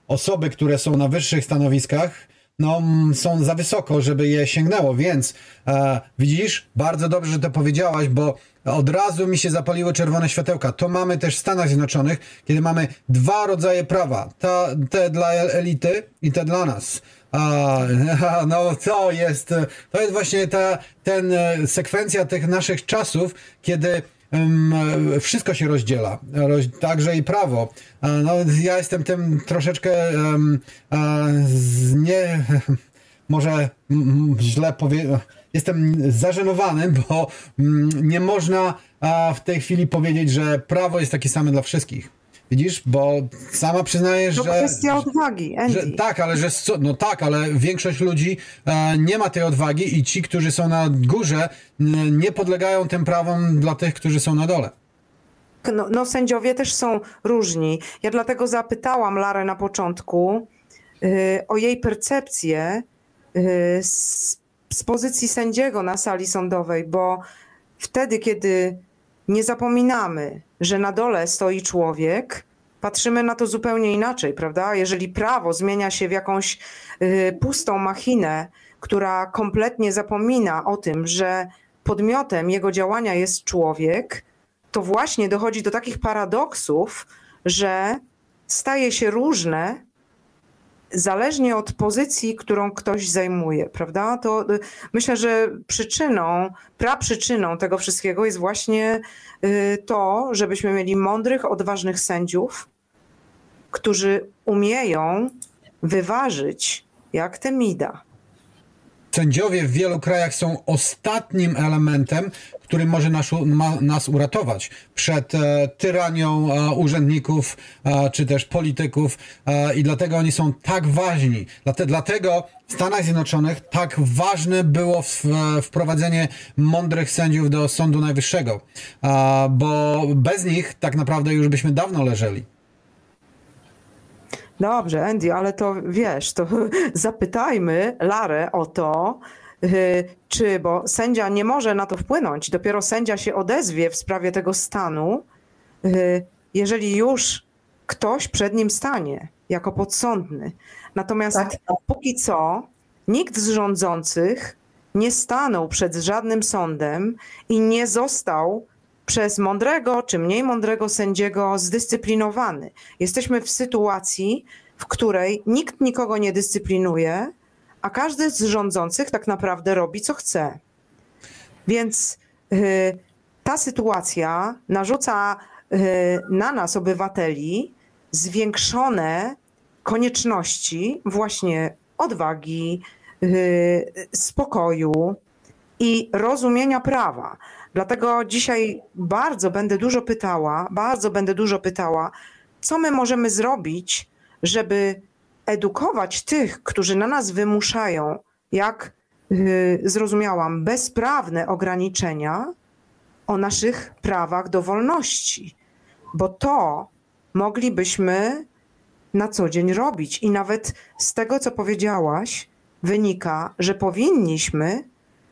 osoby, które są na wyższych stanowiskach, no, są za wysoko, żeby je sięgnęło, więc e, widzisz, bardzo dobrze, że to powiedziałaś, bo od razu mi się zapaliły czerwone światełka. To mamy też w Stanach Zjednoczonych, kiedy mamy dwa rodzaje prawa. Ta, te dla elity i te dla nas. A, no to jest, to jest właśnie ta ten, e, sekwencja tych naszych czasów, kiedy wszystko się rozdziela, roz, także i prawo. No, ja jestem tym troszeczkę um, nie, może źle powiedzieć jestem zażenowany, bo mm, nie można w tej chwili powiedzieć, że prawo jest takie same dla wszystkich. Widzisz, bo sama przyznajesz, to że. To kwestia odwagi, Andy. Że, tak, ale że. No tak, ale większość ludzi e, nie ma tej odwagi i ci, którzy są na górze, nie podlegają tym prawom dla tych, którzy są na dole. No, no, sędziowie też są różni. Ja dlatego zapytałam Larę na początku y, o jej percepcję y, z z pozycji sędziego na sali sądowej, bo wtedy, kiedy nie zapominamy, że na dole stoi człowiek, patrzymy na to zupełnie inaczej, prawda? Jeżeli prawo zmienia się w jakąś y, pustą machinę, która kompletnie zapomina o tym, że podmiotem jego działania jest człowiek, to właśnie dochodzi do takich paradoksów, że staje się różne zależnie od pozycji, którą ktoś zajmuje, prawda? To y, myślę, że przyczyną, praprzyczyną tego wszystkiego jest właśnie y, to, żebyśmy mieli mądrych, odważnych sędziów, którzy umieją wyważyć jak Temida Sędziowie w wielu krajach są ostatnim elementem, który może nas, ma, nas uratować przed e, tyranią e, urzędników e, czy też polityków e, i dlatego oni są tak ważni. Dlate, dlatego w Stanach Zjednoczonych tak ważne było w, wprowadzenie mądrych sędziów do Sądu Najwyższego, e, bo bez nich tak naprawdę już byśmy dawno leżeli. Dobrze, Andy, ale to wiesz, to zapytajmy Larę o to, czy, bo sędzia nie może na to wpłynąć, dopiero sędzia się odezwie w sprawie tego stanu, y, jeżeli już ktoś przed nim stanie jako podsądny. Natomiast tak. póki co nikt z rządzących nie stanął przed żadnym sądem i nie został przez mądrego czy mniej mądrego sędziego zdyscyplinowany. Jesteśmy w sytuacji, w której nikt nikogo nie dyscyplinuje, a każdy z rządzących tak naprawdę robi co chce. Więc y, ta sytuacja narzuca y, na nas, obywateli, zwiększone konieczności właśnie odwagi, y, spokoju i rozumienia prawa. Dlatego dzisiaj bardzo będę dużo pytała, bardzo będę dużo pytała, co my możemy zrobić, żeby edukować tych, którzy na nas wymuszają, jak yy, zrozumiałam, bezprawne ograniczenia o naszych prawach do wolności, bo to moglibyśmy na co dzień robić. I nawet z tego, co powiedziałaś, wynika, że powinniśmy,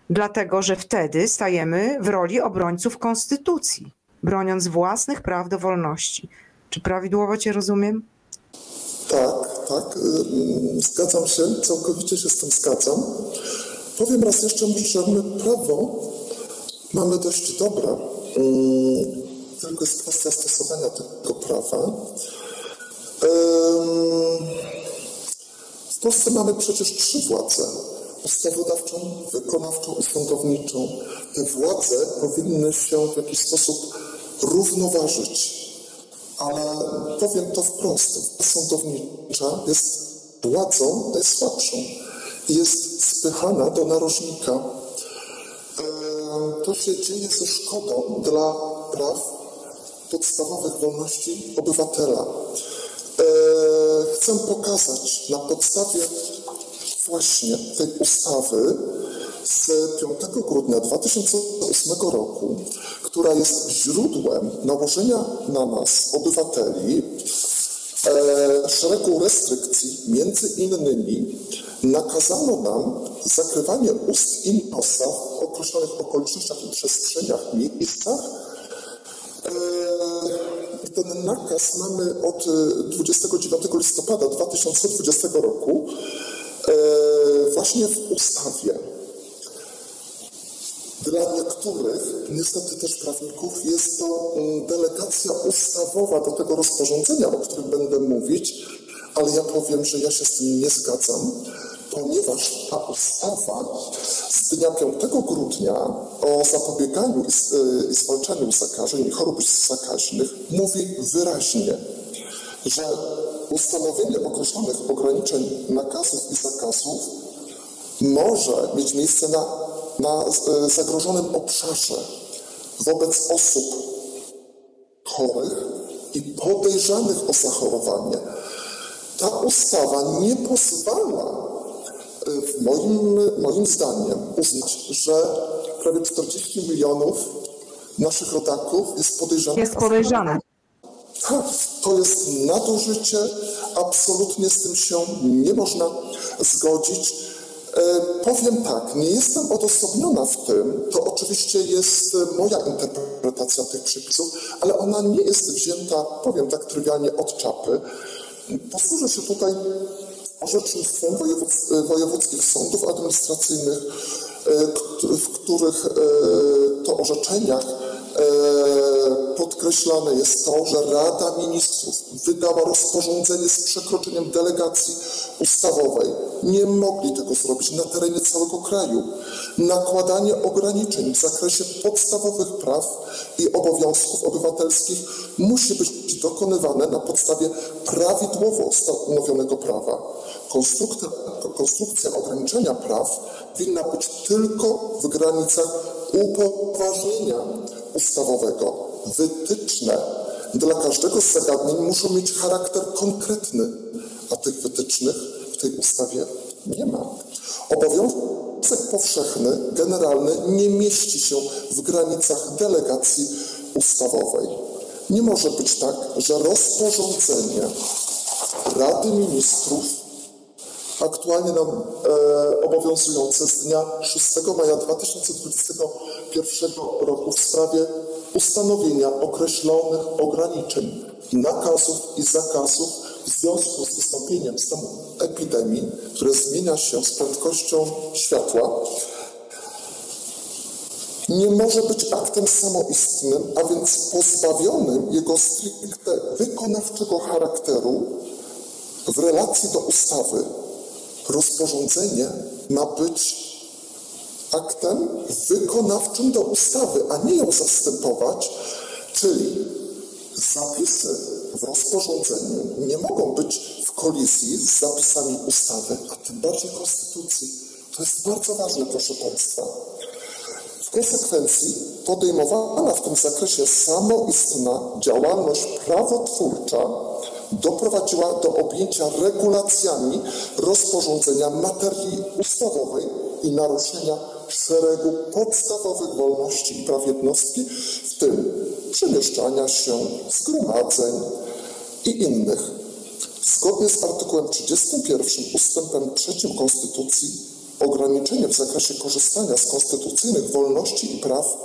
dlatego że wtedy stajemy w roli obrońców konstytucji, broniąc własnych praw do wolności. Czy prawidłowo Cię rozumiem? Tak, tak. Zgadzam się, całkowicie się z tym zgadzam. Powiem raz jeszcze, że my prawo mamy dość dobre, tylko jest kwestia stosowania tego prawa. W Polsce mamy przecież trzy władze. Ustawodawczą, wykonawczą i sądowniczą. Te władze powinny się w jakiś sposób równoważyć. Ale powiem to wprost, władza sądownicza jest władzą najsłabszą i jest spychana do narożnika. E, To się dzieje ze szkodą dla praw podstawowych wolności obywatela. E, Chcę pokazać na podstawie właśnie tej ustawy z 5 grudnia 2008 roku, która jest źródłem nałożenia na nas, obywateli, e, szeregu restrykcji, między innymi nakazano nam zakrywanie ust i nosa w określonych okolicznościach i przestrzeniach, miejscach, Eee, Ten nakaz mamy od e, 29 listopada 2020 roku e, właśnie w ustawie. Dla niektórych, niestety też prawników, jest to mm, delegacja ustawowa do tego rozporządzenia, o którym będę mówić, ale ja powiem, że ja się z tym nie zgadzam, ponieważ ta ustawa z dnia 5 grudnia o zapobieganiu i i zwalczaniu zakażeń i chorób zakaźnych mówi wyraźnie, że ustanowienie określonych ograniczeń nakazów i zakazów może mieć miejsce na, na e, zagrożonym obszarze wobec osób chorych i podejrzanych o zachorowanie. Ta ustawa nie pozwala, e, w moim, moim zdaniem, uznać, że prawie 40 milionów naszych rodaków jest podejrzanych Jest podejrzane. tak, to jest nadużycie, absolutnie z tym się nie można zgodzić. E, powiem tak, nie jestem odosobniona w tym, to oczywiście jest e, moja interpretacja tych przepisów, ale ona nie jest wzięta, powiem tak trywialnie, od czapy. Posłużę się tutaj orzecznictwem wojewódzkich sądów administracyjnych, e, w których to orzeczeniach podkreślane jest to, że Rada Ministrów wydała rozporządzenie z przekroczeniem delegacji ustawowej. Nie mogli tego zrobić na terenie całego kraju. Nakładanie ograniczeń w zakresie podstawowych praw i obowiązków obywatelskich musi być dokonywane na podstawie prawidłowo ustanowionego prawa. Konstrukcja, konstrukcja ograniczenia praw winna być tylko w granicach upoważnienia ustawowego. Wytyczne dla każdego z zagadnień muszą mieć charakter konkretny, a tych wytycznych w tej ustawie nie ma. Obowiązek powszechny, generalny nie mieści się w granicach delegacji ustawowej. Nie może być tak, że rozporządzenie Rady Ministrów aktualnie nam e, obowiązujące z dnia 6 maja 2021 roku w sprawie ustanowienia określonych ograniczeń, nakazów i zakazów w związku z wystąpieniem stanu epidemii, które zmienia się z prędkością światła, nie może być aktem samoistnym, a więc pozbawionym jego stricte wykonawczego charakteru w relacji do ustawy. Rozporządzenie ma być aktem wykonawczym do ustawy, a nie ją zastępować, czyli zapisy w rozporządzeniu nie mogą być w kolizji z zapisami ustawy, a tym bardziej konstytucji. To jest bardzo ważne, proszę Państwa. W konsekwencji podejmowana w tym zakresie samoistna działalność prawotwórcza doprowadziła do objęcia regulacjami rozporządzenia materii ustawowej i naruszenia szeregu podstawowych wolności i praw jednostki, w tym przemieszczania się, zgromadzeń i innych. Zgodnie z artykułem 31 ustępem 3 Konstytucji ograniczenie w zakresie korzystania z konstytucyjnych wolności i praw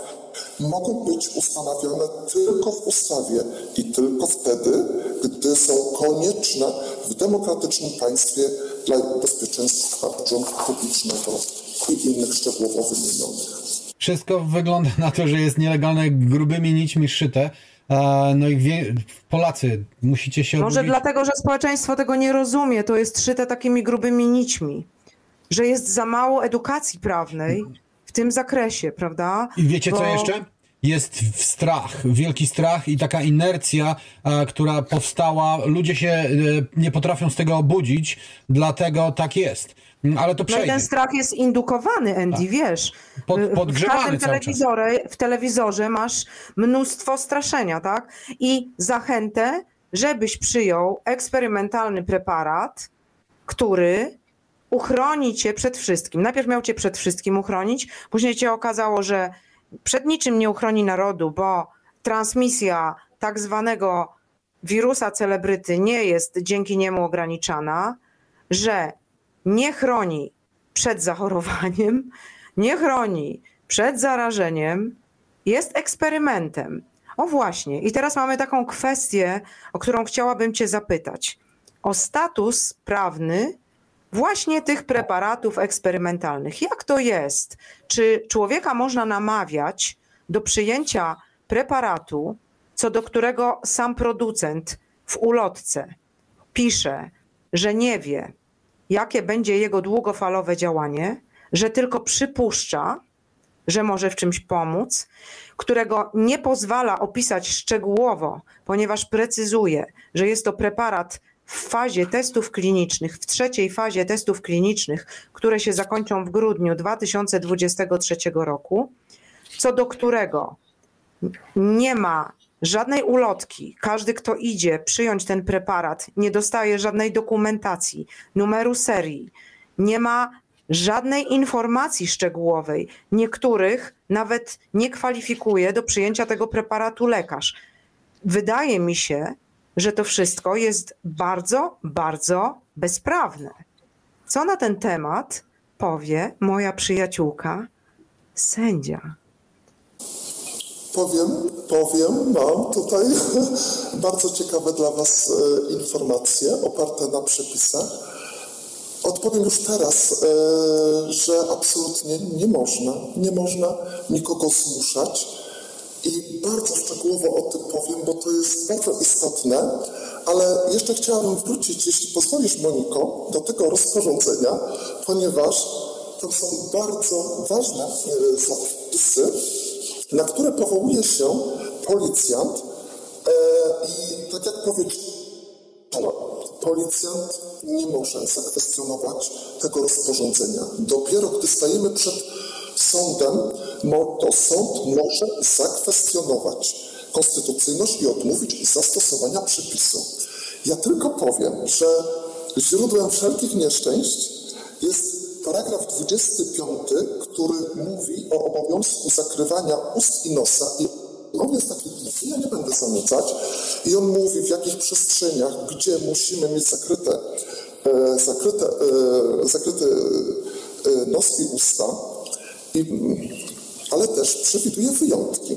mogą być ustanawiane tylko w ustawie i tylko wtedy, gdy są konieczne w demokratycznym państwie dla bezpieczeństwa porządku publicznego i innych szczegółowo wymienionych. Wszystko wygląda na to, że jest nielegalne grubymi nićmi szyte. No i wie, Polacy, musicie się Może dlatego, że społeczeństwo tego nie rozumie, to jest szyte takimi grubymi nićmi, że jest za mało edukacji prawnej tym zakresie, prawda? I wiecie co Bo- jeszcze? Jest strach, wielki strach i taka inercja, e, która powstała. Ludzie się e, nie potrafią z tego obudzić, dlatego tak jest. Ale to No i przejdzie. ten strach jest indukowany, Andy, wiesz. Pod- podgrzewany w telewizorze, w telewizorze masz mnóstwo straszenia, tak? I zachętę, żebyś przyjął eksperymentalny preparat, który uchroni cię przed wszystkim. Najpierw miał cię przed wszystkim uchronić, później cię okazało, że przed niczym nie uchroni narodu, bo transmisja tak zwanego wirusa celebryty nie jest dzięki niemu ograniczana, że nie chroni przed zachorowaniem, nie chroni przed zarażeniem, jest eksperymentem. O właśnie, i teraz mamy taką kwestię, o którą chciałabym Cię zapytać. O status prawny właśnie tych preparatów eksperymentalnych. Jak to jest? Czy człowieka można namawiać do przyjęcia preparatu, co do którego sam producent w ulotce pisze, że nie wie, jakie będzie jego długofalowe działanie, że tylko przypuszcza, że może w czymś pomóc, którego nie pozwala opisać szczegółowo, ponieważ precyzuje, że jest to preparat w fazie testów klinicznych, w trzeciej fazie testów klinicznych, które się zakończą w grudniu 2023 roku, co do którego nie ma żadnej ulotki. Każdy, kto idzie przyjąć ten preparat, nie dostaje żadnej dokumentacji, numeru serii, nie ma żadnej informacji szczegółowej. Niektórych nawet nie kwalifikuje do przyjęcia tego preparatu lekarz. Wydaje mi się, że to wszystko jest bardzo, bardzo bezprawne. Co na ten temat powie moja przyjaciółka, sędzia? Powiem, powiem, mam tutaj bardzo ciekawe dla Was e, informacje oparte na przepisach. Odpowiem już teraz, e, że absolutnie nie można, nie można nikogo zmuszać i bardzo szczegółowo o tym powiem, bo to jest bardzo istotne, ale jeszcze chciałabym wrócić, jeśli pozwolisz Moniko, do tego rozporządzenia, ponieważ to są bardzo ważne e, zapisy, na które powołuje się policjant e, i tak jak powiedziałem, policjant nie może zakwestionować tego rozporządzenia. Dopiero gdy stajemy przed sądem, to sąd może zakwestionować konstytucyjność i odmówić zastosowania przepisu. Ja tylko powiem, że źródłem wszelkich nieszczęść jest paragraf 25, który mówi o obowiązku zakrywania ust i nosa i on jest taki długi, ja nie będę zanudzać i on mówi w jakich przestrzeniach, gdzie musimy mieć zakryte, e, zakryte, e, e, nos i usta, ale też przewiduje wyjątki.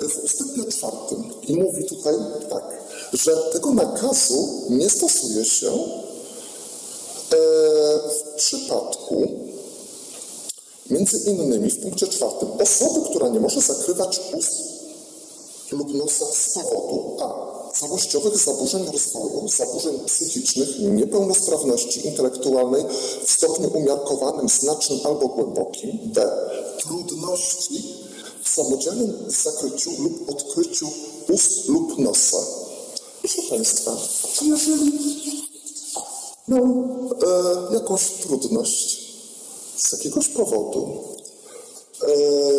W ustępie czwartym i mówi tutaj tak, że tego nakazu nie stosuje się E, w przypadku między innymi w punkcie czwartym osoby, która nie może zakrywać ust lub nosa z powodu a. całościowych zaburzeń rozwoju, zaburzeń psychicznych, niepełnosprawności intelektualnej w stopniu umiarkowanym, znacznym albo głębokim, b. trudności w samodzielnym zakryciu lub odkryciu ust lub nosa. Proszę Państwa, jeżeli miał e, jakąś trudność z jakiegoś powodu e,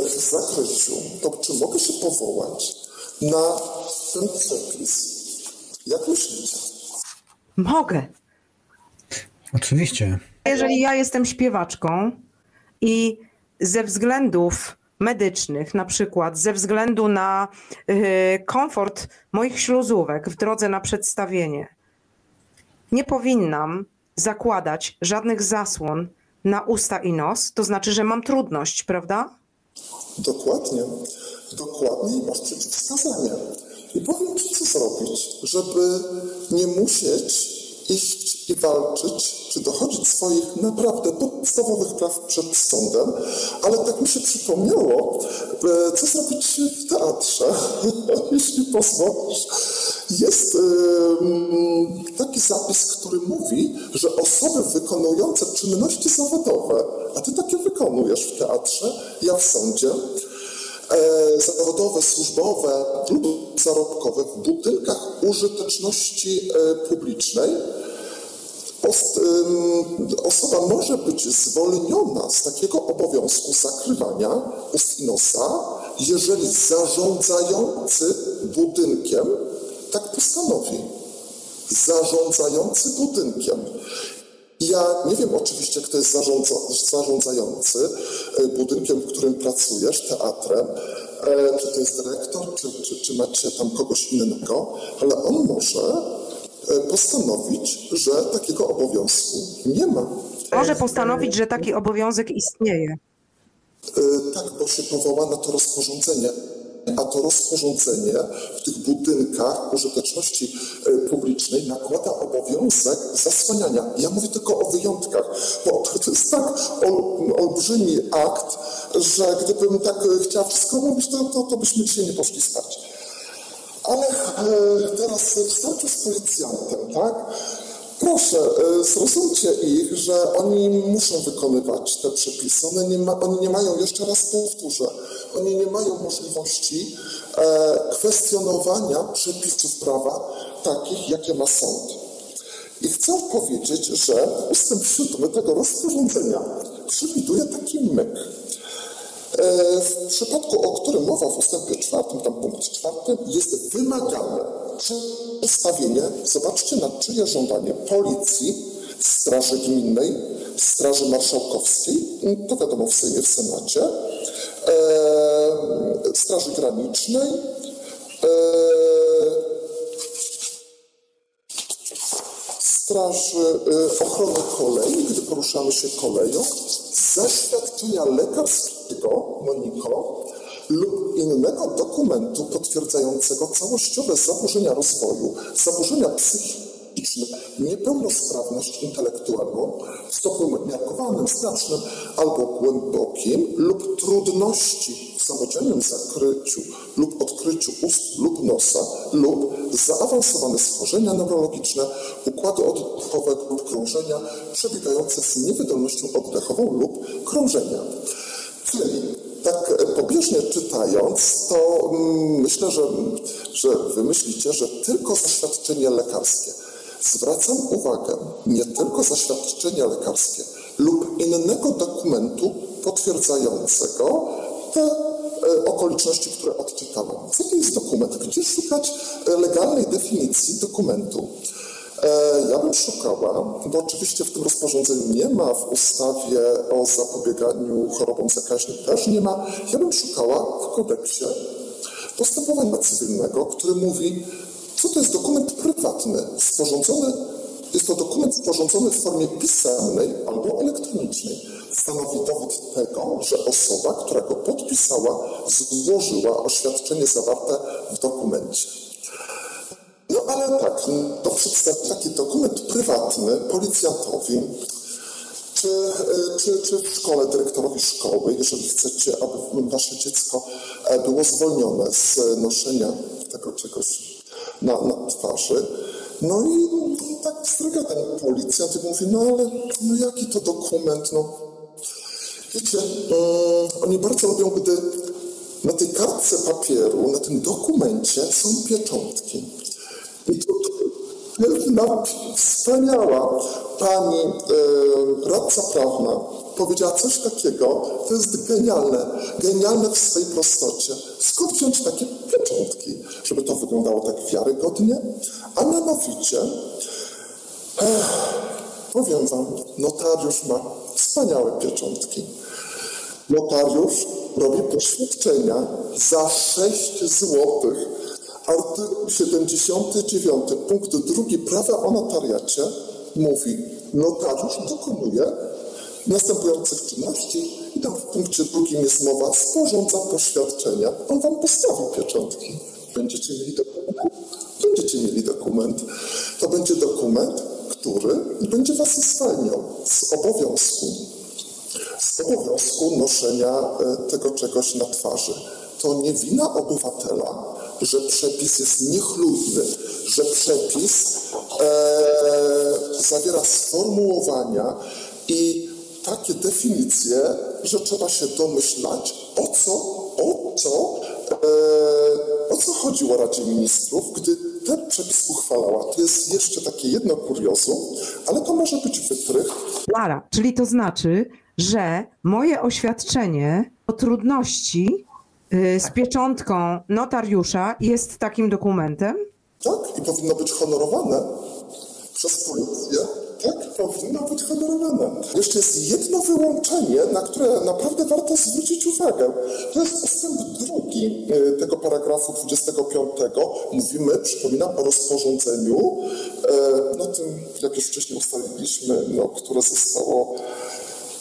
w zakryciu, to czy mogę się powołać na ten przepis? Jak myślicie? Mogę. Oczywiście. Jeżeli ja jestem śpiewaczką, i ze względów medycznych, na przykład ze względu na y, komfort moich śluzówek w drodze na przedstawienie, nie powinnam zakładać żadnych zasłon na usta i nos, to znaczy, że mam trudność, prawda? Dokładnie. Dokładnie masz przeciwwskazania. I powiem Ci, co zrobić, żeby nie musieć iść i walczyć, czy dochodzić swoich naprawdę podstawowych praw przed sądem, ale tak mi się przypomniało, e, co zrobić w teatrze, jeśli pozwolisz. Jest taki zapis, który mówi, że osoby wykonujące czynności zawodowe, a ty takie wykonujesz w teatrze, ja w sądzie, e, zawodowe, służbowe lub zarobkowe w budynkach użyteczności e, publicznej osoba może być zwolniona z takiego obowiązku zakrywania ust i nosa, jeżeli zarządzający budynkiem tak postanowi. Zarządzający budynkiem. Ja nie wiem oczywiście, kto jest zarządza, zarządzający e, budynkiem, w którym pracujesz, teatrem, e, czy to jest dyrektor, czy, czy, czy macie tam kogoś innego, ale on może E, postanowić, że takiego obowiązku nie ma. Może postanowić, że taki obowiązek istnieje. Tak, bo się powoła na to rozporządzenie. A to rozporządzenie w tych budynkach użyteczności e, publicznej nakłada obowiązek zasłaniania. Ja mówię tylko o wyjątkach, bo to jest tak olbrzymi akt, że gdybym tak chciała wszystko mówić, to, to, to byśmy dzisiaj nie poszli spać. Ale e, teraz wystarczy z policjantem, tak? Proszę, e, zrozumcie ich, że oni muszą wykonywać te przepisy. One nie ma, oni nie mają, jeszcze raz powtórzę, oni nie mają możliwości e, kwestionowania przepisów prawa takich, jakie ma sąd. I chcę powiedzieć, że ustęp 7 tego rozporządzenia przewiduje taki myk. E, w przypadku, o którym mowa w ustępie czwartym, tam punkt czwarty, jest wymagane przedstawienie, zobaczcie na czyje żądanie, policji, Straży Gminnej, Straży Marszałkowskiej, to wiadomo w Sejmie, w Senacie, Straży Granicznej, e, Straży Ochrony Kolei, gdy poruszamy się koleją, zaświadczenia lekarskiego, Moniko, lub innego dokumentu potwierdzającego całościowe zaburzenia rozwoju, zaburzenia psychiczne, niepełnosprawność intelektualną w stopniu umiarkowanym, znacznym albo głębokim lub trudności w samodzielnym zakryciu lub odkryciu ust lub nosa lub zaawansowane schorzenia neurologiczne, układu oddechowego lub krążenia przebiegające z niewydolnością oddechową lub krążenia. Czyli tak pobieżnie czytając, to mm, myślę, że, że wy myślicie, że tylko zaświadczenie lekarskie. Zwracam uwagę, nie tylko zaświadczenie lekarskie lub innego dokumentu potwierdzającego te e, okoliczności, które odczytałem. Co to jest dokument? Gdzie szukać e, legalnej definicji dokumentu? E, ja bym szukała, bo oczywiście w tym rozporządzeniu nie ma, w ustawie o zapobieganiu chorobom zakaźnym też nie ma. Ja bym szukała w kodeksie postępowania cywilnego, który mówi, co to jest dokument prywatny, sporządzony, jest to dokument sporządzony w formie pisemnej albo elektronicznej. Stanowi dowód tego, że osoba, która go podpisała, złożyła oświadczenie zawarte w dokumencie. No ale tak, to przedstawić taki dokument prywatny policjantowi, czy, czy, czy w szkole, dyrektorowi szkoły, jeżeli chcecie, aby wasze dziecko było zwolnione z noszenia tego czegoś na, na twarzy. No i tak wstryga ten policjant i mówi, no ale no jaki to dokument, no wiecie, um, oni bardzo lubią, gdy na tej kartce papieru, na tym dokumencie są pieczątki. I to pewna wspaniała pani e, radca prawna powiedziała coś takiego, to jest genialne, genialne w swej prostocie. Skąd wziąć takie pieczątki, żeby to wyglądało tak wiarygodnie? A mianowicie, ech, powiem wam, notariusz ma wspaniałe pieczątki. Notariusz robi poświadczenia za 6 złotych. Artykuł 79 punkt 2 prawa o notariacie mówi, notariusz dokonuje następujących czynności i tam w punkcie drugim jest mowa, sporządza poświadczenia. On wam postawi pieczątki. Będziecie mieli dokument? Będziecie mieli dokument. To będzie dokument, który będzie was zwalniał z obowiązku z obowiązku noszenia e, tego czegoś na twarzy. To nie wina obywatela, że przepis jest niechlujny, że przepis e, zawiera sformułowania i takie definicje, że trzeba się domyślać, o co, o co, e, o co chodziło Radzie Ministrów, gdy ten przepis uchwalała. To jest jeszcze takie jedno kuriozum, ale to może być wytrych. Lara, czyli to znaczy, że moje oświadczenie o trudności y, z pieczątką notariusza jest takim dokumentem? Tak, i powinno być honorowane przez policję. Tak, powinno być honorowane. Jeszcze jest jedno wyłączenie, na które naprawdę warto zwrócić uwagę. To jest ustęp drugi y, tego paragrafu 25. Mówimy, przypominam, o rozporządzeniu, y, no tym, jak już wcześniej ustaliliśmy, no, które zostało,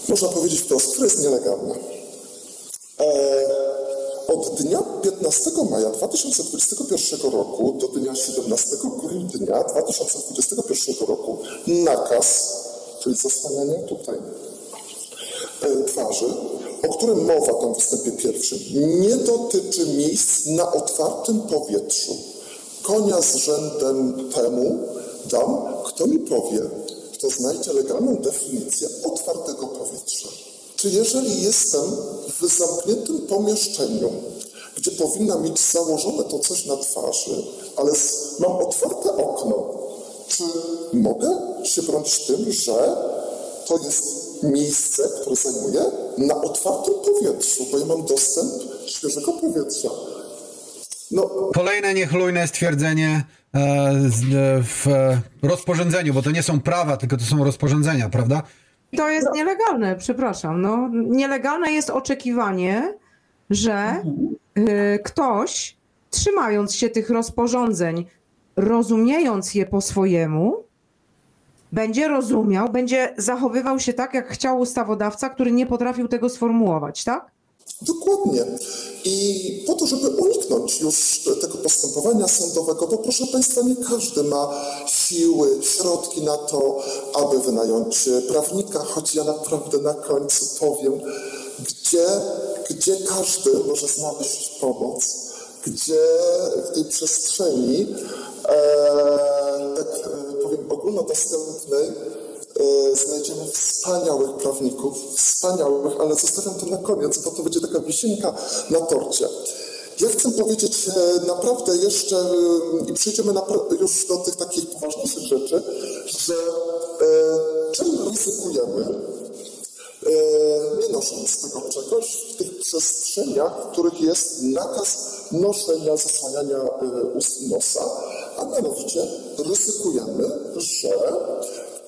można powiedzieć wprost, które jest nielegalne. Od dnia 15 maja 2021 roku do dnia 17 grudnia 2021 roku nakaz, czyli zasłanianie tutaj e, twarzy, o którym mowa tam w wstępie pierwszym, nie dotyczy miejsc na otwartym powietrzu. Konia z rzędem temu dam, kto mi powie, kto znajdzie legalną definicję otwartego powietrza. Czy jeżeli jestem w zamkniętym pomieszczeniu, gdzie powinna mieć założone to coś na twarzy, ale mam otwarte okno, czy mogę się bronić tym, że to jest miejsce, które zajmuję na otwartym powietrzu, bo ja mam dostęp świeżego powietrza. No. Kolejne niechlujne stwierdzenie e, w rozporządzeniu, bo to nie są prawa, tylko to są rozporządzenia, prawda? To jest nielegalne, przepraszam. No, nielegalne jest oczekiwanie, że y, ktoś, trzymając się tych rozporządzeń, rozumiejąc je po swojemu, będzie rozumiał, będzie zachowywał się tak, jak chciał ustawodawca, który nie potrafił tego sformułować, tak? Dokładnie. I po to, żeby uniknąć już tego postępowania sądowego, bo proszę Państwa, nie każdy ma siły, środki na to, aby wynająć prawnika, choć ja naprawdę na końcu powiem, gdzie, gdzie każdy może znaleźć pomoc, gdzie w tej przestrzeni, e, tak e, powiem, ogólnodostępnej, znajdziemy wspaniałych prawników, wspaniałych, ale zostawiam to na koniec, bo to będzie taka wisienka na torcie. Ja chcę powiedzieć e, naprawdę jeszcze, e, i przejdziemy już do tych takich poważniejszych rzeczy, że czym ryzykujemy, nie nosząc tego czegoś w tych przestrzeniach, w których jest nakaz noszenia, zasłaniania ust i nosa, a mianowicie ryzykujemy, że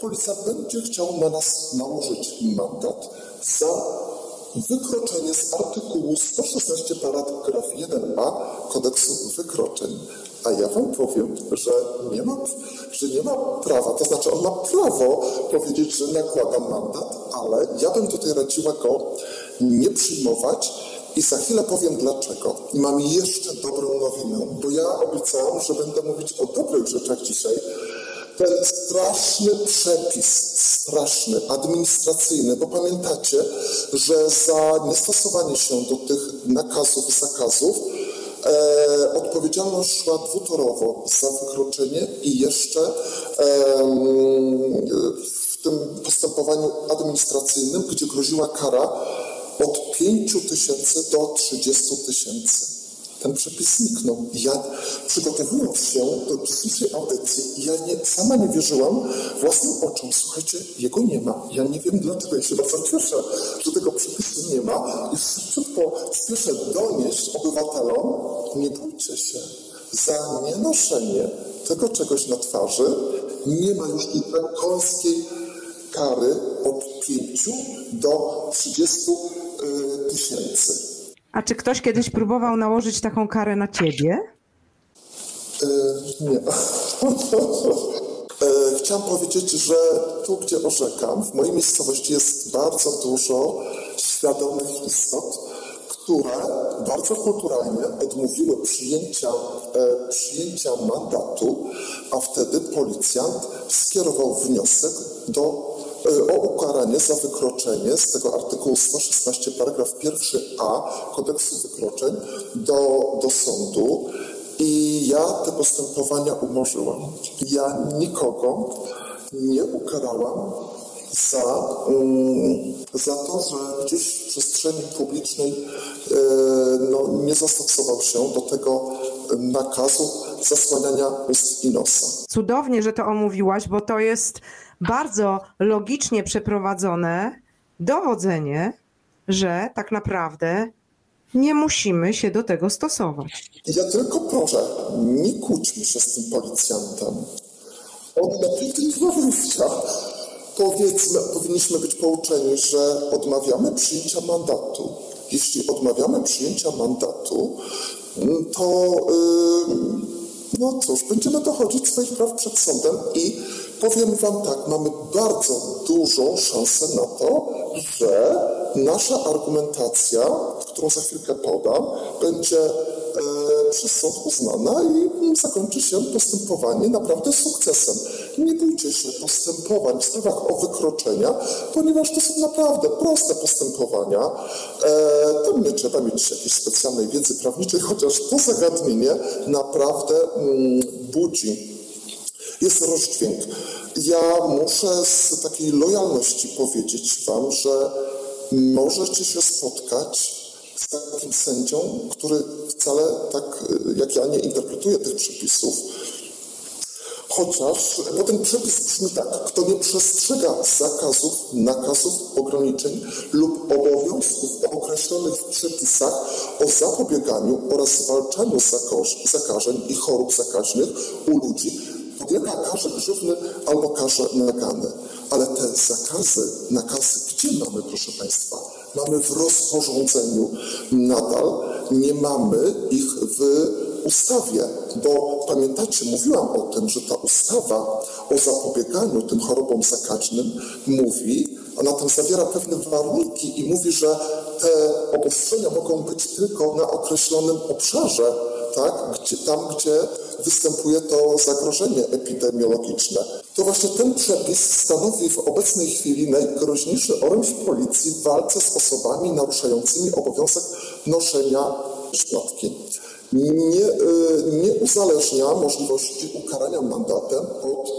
policjant będzie chciał na nas nałożyć mandat za wykroczenie z artykułu 116 paragraf 1a kodeksu wykroczeń. A ja wam powiem, że nie ma, że nie ma prawa, to znaczy on ma prawo powiedzieć, że nakłada mandat, ale ja bym tutaj radziła go nie przyjmować i za chwilę powiem dlaczego. I mam jeszcze dobrą nowinę, bo ja obiecałam, że będę mówić o dobrych rzeczach dzisiaj, ten straszny przepis, straszny, administracyjny, bo pamiętacie, że za niestosowanie się do tych nakazów, zakazów e, odpowiedzialność szła dwutorowo za wykroczenie i jeszcze e, w tym postępowaniu administracyjnym, gdzie groziła kara od 5 tysięcy do 30 tysięcy ten przepis zniknął. Ja przygotowując się do dzisiejszej audycji, ja nie, sama nie wierzyłam własnym oczom. Słuchajcie, jego nie ma. Ja nie wiem dlaczego. Ja się bardzo cieszę, że tego przepisu nie ma. I szybko spieszę donieść obywatelom, nie bójcie się. Za nienoszenie tego czegoś na twarzy nie ma już tej drakońskiej kary od 5 do 30 yy, tysięcy. A czy ktoś kiedyś próbował nałożyć taką karę na ciebie? E, nie. E, chciałem powiedzieć, że tu, gdzie orzekam, w mojej miejscowości jest bardzo dużo świadomych istot, które bardzo kulturalnie odmówiły przyjęcia, e, przyjęcia mandatu, a wtedy policjant skierował wniosek do, o ukaranie za wykroczenie z tego artykułu 116 paragraf 1a kodeksu wykroczeń do, do sądu. I ja te postępowania umorzyłam. Ja nikogo nie ukarałam za, um, za to, że gdzieś w przestrzeni publicznej e, no, nie zastosował się do tego nakazu zasłaniania ust i nosa. Cudownie, że to omówiłaś, bo to jest bardzo logicznie przeprowadzone dowodzenie, że tak naprawdę nie musimy się do tego stosować. Ja tylko proszę, nie kłóćmy się z tym policjantem. On naprawdę nie. Powiedzmy, powinniśmy być pouczeni, że odmawiamy przyjęcia mandatu. Jeśli odmawiamy przyjęcia mandatu, to yy, no cóż, będziemy dochodzić swoich praw przed sądem i powiem Wam tak, mamy bardzo dużą szansę na to, że nasza argumentacja, którą za chwilkę podam, będzie e, przez sąd uznana i zakończy się postępowanie naprawdę sukcesem. Nie bójcie się postępowań w sprawach o wykroczenia, ponieważ to są naprawdę proste postępowania. E, tam nie trzeba mieć jakiejś specjalnej wiedzy prawniczej, chociaż to zagadnienie naprawdę mm, budzi jest rozdźwięk. Ja muszę z takiej lojalności powiedzieć Wam, że możecie się spotkać z takim sędzią, który wcale tak jak ja nie interpretuje tych przepisów, Chociaż, bo ten przepis brzmi tak, kto nie przestrzega zakazów, nakazów, ograniczeń lub obowiązków określonych w przepisach o zapobieganiu oraz zwalczaniu zakażeń i chorób zakaźnych u ludzi, podlega karze grzywny albo karze nagany. Ale te zakazy, nakazy, gdzie mamy, proszę Państwa? Mamy w rozporządzeniu. Nadal nie mamy ich w ustawie, bo pamiętacie, mówiłam o tym, że ta ustawa o zapobieganiu tym chorobom zakaźnym mówi, ona tam zawiera pewne warunki i mówi, że te obostrzenia mogą być tylko na określonym obszarze, tak? Gdzie, tam, gdzie występuje to zagrożenie epidemiologiczne. To właśnie ten przepis stanowi w obecnej chwili najgroźniejszy oręż policji w walce z osobami naruszającymi obowiązek noszenia szkładki. Nie, y, nie uzależnia możliwości ukarania mandatem od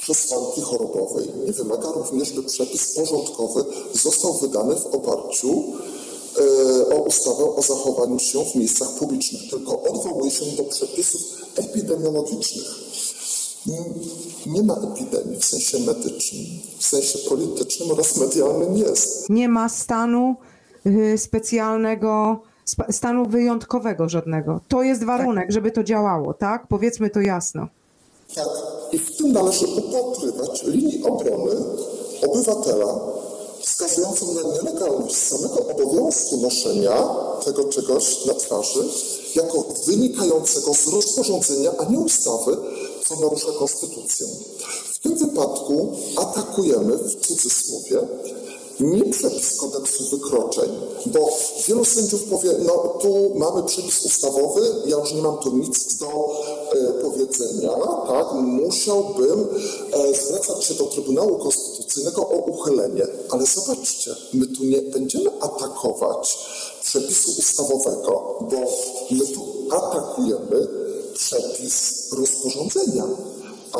przesłanki chorobowej. Nie wymaga również, by przepis porządkowy został wydany w oparciu o ustawę o zachowaniu się w miejscach publicznych, tylko odwołuje się do przepisów epidemiologicznych. Nie ma epidemii w sensie medycznym, w sensie politycznym oraz medialnym jest. Nie ma stanu y, specjalnego, stanu wyjątkowego żadnego. To jest warunek, żeby to działało, tak? Powiedzmy to jasno. Tak, i w tym należy upatrywać linii obrony obywatela wskazującą na nielegalność samego obowiązku noszenia tego czegoś na twarzy jako wynikającego z rozporządzenia, a nie ustawy, co narusza konstytucję. W tym wypadku atakujemy, w cudzysłowie, nie przepis kodeksu wykroczeń, bo wielu sędziów powie, no tu mamy przepis ustawowy, ja już nie mam tu nic do e, powiedzenia, tak, musiałbym e, zwracać się do Trybunału Konstytucyjnego o uchylenie. Ale zobaczcie, my tu nie będziemy atakować przepisu ustawowego, bo my tu atakujemy przepis rozporządzenia a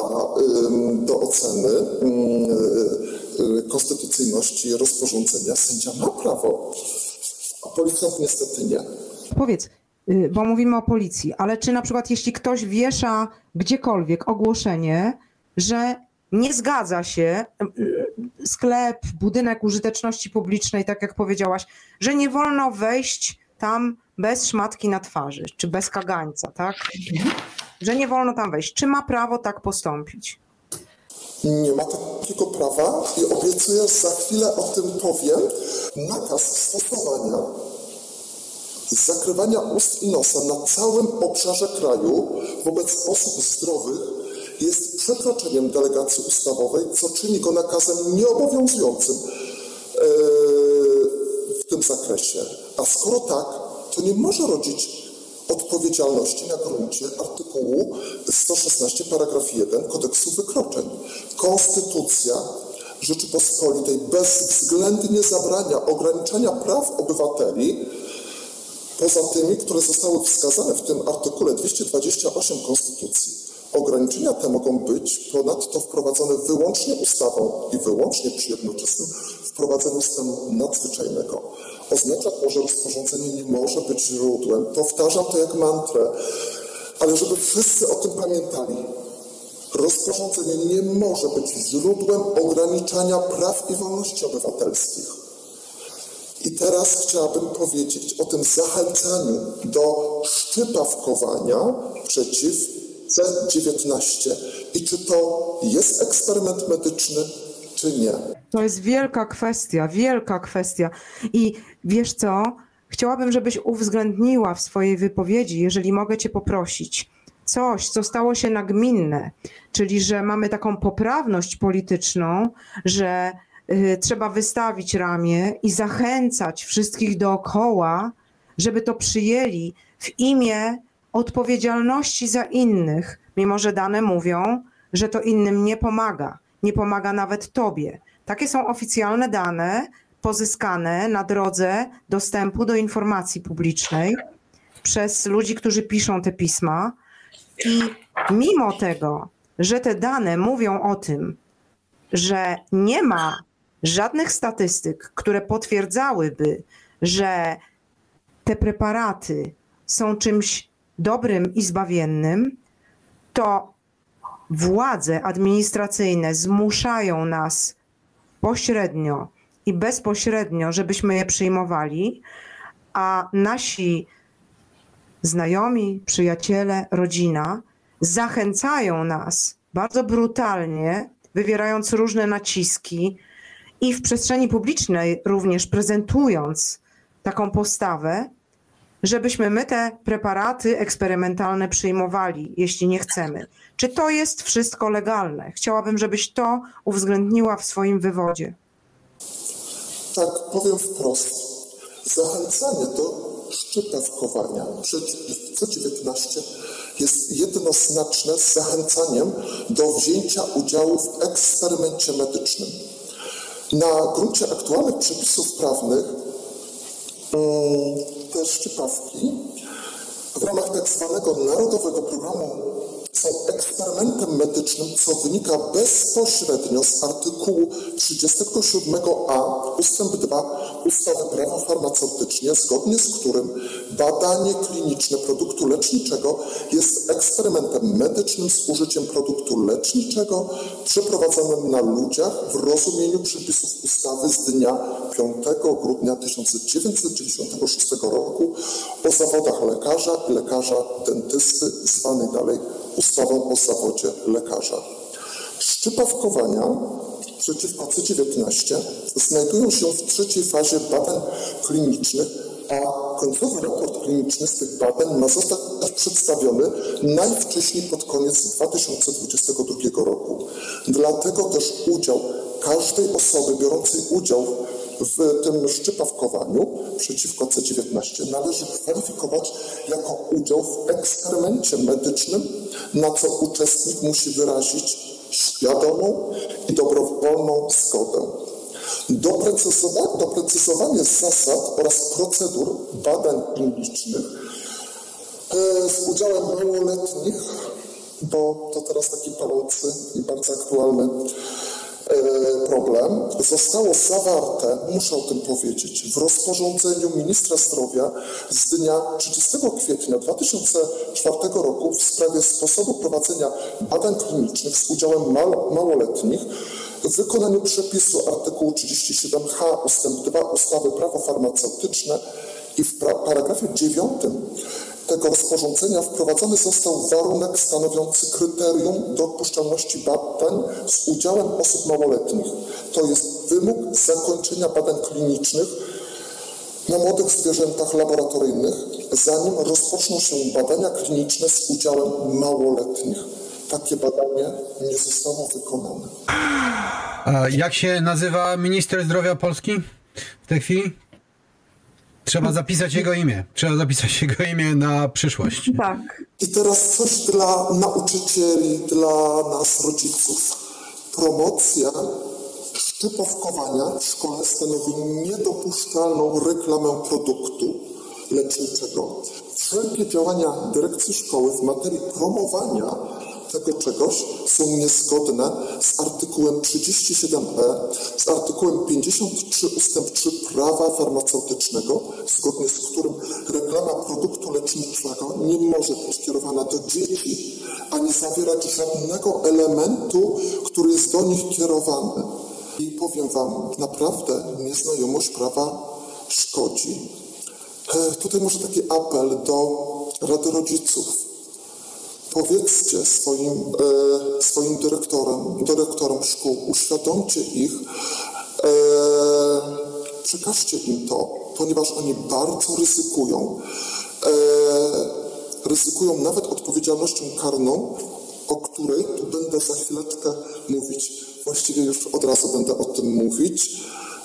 do oceny y, konstytucyjności rozporządzenia sędzia ma prawo, a policjant niestety nie. Powiedz, y, bo mówimy o policji, ale czy na przykład jeśli ktoś wiesza gdziekolwiek ogłoszenie, że nie zgadza się y, sklep, budynek użyteczności publicznej, tak jak powiedziałaś, że nie wolno wejść tam bez szmatki na twarzy, czy bez kagańca, tak? Że nie wolno tam wejść. Czy ma prawo tak postąpić? Nie ma takiego prawa i obiecuję, za chwilę o tym powiem, nakaz stosowania zakrywania ust i nosa na całym obszarze kraju wobec osób zdrowych jest przekroczeniem delegacji ustawowej, co czyni go nakazem nieobowiązującym e, w tym zakresie. A skoro tak, to nie może rodzić odpowiedzialności na gruncie artykułu 116 paragraf 1 kodeksu wykroczeń. Konstytucja Rzeczypospolitej bezwzględnie zabrania ograniczania praw obywateli poza tymi, które zostały wskazane w tym artykule 228 Konstytucji. Ograniczenia te mogą być ponadto wprowadzone wyłącznie ustawą i wyłącznie przy jednoczesnym wprowadzeniu stanu nadzwyczajnego. Oznacza to, że rozporządzenie nie może być źródłem. Powtarzam to jak mantrę, ale żeby wszyscy o tym pamiętali. Rozporządzenie nie może być źródłem ograniczania praw i wolności obywatelskich. I teraz chciałabym powiedzieć o tym zachęcaniu do szczypawkowania przeciw C19 i czy to jest eksperyment medyczny, czy nie. To jest wielka kwestia, wielka kwestia. I wiesz co? Chciałabym, żebyś uwzględniła w swojej wypowiedzi, jeżeli mogę Cię poprosić, coś, co stało się nagminne, czyli że mamy taką poprawność polityczną, że y, trzeba wystawić ramię i zachęcać wszystkich dookoła, żeby to przyjęli w imię odpowiedzialności za innych, mimo że dane mówią, że to innym nie pomaga, nie pomaga nawet Tobie. Takie są oficjalne dane pozyskane na drodze dostępu do informacji publicznej przez ludzi, którzy piszą te pisma. I mimo tego, że te dane mówią o tym, że nie ma żadnych statystyk, które potwierdzałyby, że te preparaty są czymś dobrym i zbawiennym, to władze administracyjne zmuszają nas pośrednio i bezpośrednio, żebyśmy je przyjmowali, a nasi znajomi, przyjaciele, rodzina zachęcają nas bardzo brutalnie, wywierając różne naciski i w przestrzeni publicznej również prezentując taką postawę, żebyśmy my te preparaty eksperymentalne przyjmowali, jeśli nie chcemy. Czy to jest wszystko legalne? Chciałabym, żebyś to uwzględniła w swoim wywodzie. Tak, powiem wprost. Zachęcanie do szczepawkowania przeciw C19 jest jednoznaczne z zachęcaniem do wzięcia udziału w eksperymencie medycznym. Na gruncie aktualnych przepisów prawnych te szczepawki w ramach tak zwanego Narodowego Programu są eksperymentem medycznym, co wynika bezpośrednio z artykułu 37a ustęp 2 ustawy prawo farmaceutyczne, zgodnie z którym badanie kliniczne produktu leczniczego jest eksperymentem medycznym z użyciem produktu leczniczego przeprowadzonym na ludziach w rozumieniu przepisów ustawy z dnia 5 grudnia 1996 roku o zawodach lekarza i lekarza dentysty, zwanej dalej ustawą o zawodzie lekarza. Szczypawkowania przeciwko C19 znajdują się w trzeciej fazie badań klinicznych, a końcowy raport kliniczny z tych badań ma zostać przedstawiony najwcześniej pod koniec 2022 roku. Dlatego też udział każdej osoby biorącej udział w tym szczypawkowaniu przeciwko C19 należy kwalifikować jako udział w eksperymencie medycznym, na co uczestnik musi wyrazić świadomą i dobrowolną zgodę. Doprecyzowanie, doprecyzowanie zasad oraz procedur badań klinicznych e, z udziałem małoletnich, bo to teraz taki palący i bardzo aktualny problem zostało zawarte, muszę o tym powiedzieć, w rozporządzeniu ministra zdrowia z dnia 30 kwietnia 2004 roku w sprawie sposobu prowadzenia badań klinicznych z udziałem małoletnich w wykonaniu przepisu artykułu 37h ust. 2 ustawy prawo farmaceutyczne i w paragrafie 9 tego rozporządzenia wprowadzony został warunek stanowiący kryterium dopuszczalności badań z udziałem osób małoletnich. To jest wymóg zakończenia badań klinicznych na młodych zwierzętach laboratoryjnych, zanim rozpoczną się badania kliniczne z udziałem małoletnich. Takie badanie nie zostało wykonane. A jak się nazywa minister zdrowia Polski w tej chwili? Trzeba zapisać jego imię. Trzeba zapisać jego imię na przyszłość. Tak. I teraz coś dla nauczycieli, dla nas rodziców. Promocja szczypawkowania w szkole stanowi niedopuszczalną reklamę produktu leczniczego. Wszelkie działania dyrekcji szkoły w materii promowania tego czegoś są niezgodne z artykułem 37e, z artykułem 53 ustęp 3 prawa farmaceutycznego, zgodnie z którym reklama produktu leczniczego nie może być kierowana do dzieci, ani zawierać żadnego elementu, który jest do nich kierowany. I powiem Wam, naprawdę nieznajomość prawa szkodzi. E, Tutaj może taki apel do Rady Rodziców. Powiedzcie swoim, e, swoim dyrektorom, dyrektorom szkół, uświadomcie ich, e, przekażcie im to, ponieważ oni bardzo ryzykują. E, ryzykują nawet odpowiedzialnością karną, o której tu będę za chwileczkę mówić. Właściwie już od razu będę o tym mówić,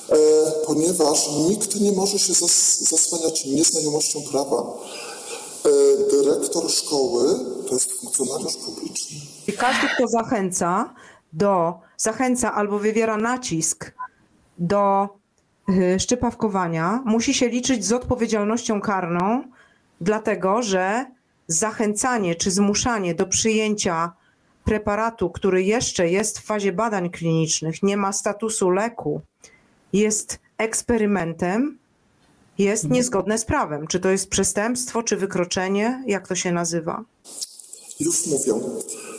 e, ponieważ nikt nie może się zas, zasłaniać nieznajomością prawa. E, dyrektor szkoły to jest funkcjonariusz publiczny. I każdy, kto zachęca do, zachęca albo wywiera nacisk do y, szczypawkowania, musi się liczyć z odpowiedzialnością karną, dlatego że zachęcanie czy zmuszanie do przyjęcia preparatu, który jeszcze jest w fazie badań klinicznych, nie ma statusu leku, jest eksperymentem, jest niezgodne z prawem. Czy to jest przestępstwo, czy wykroczenie, jak to się nazywa? Już mówię.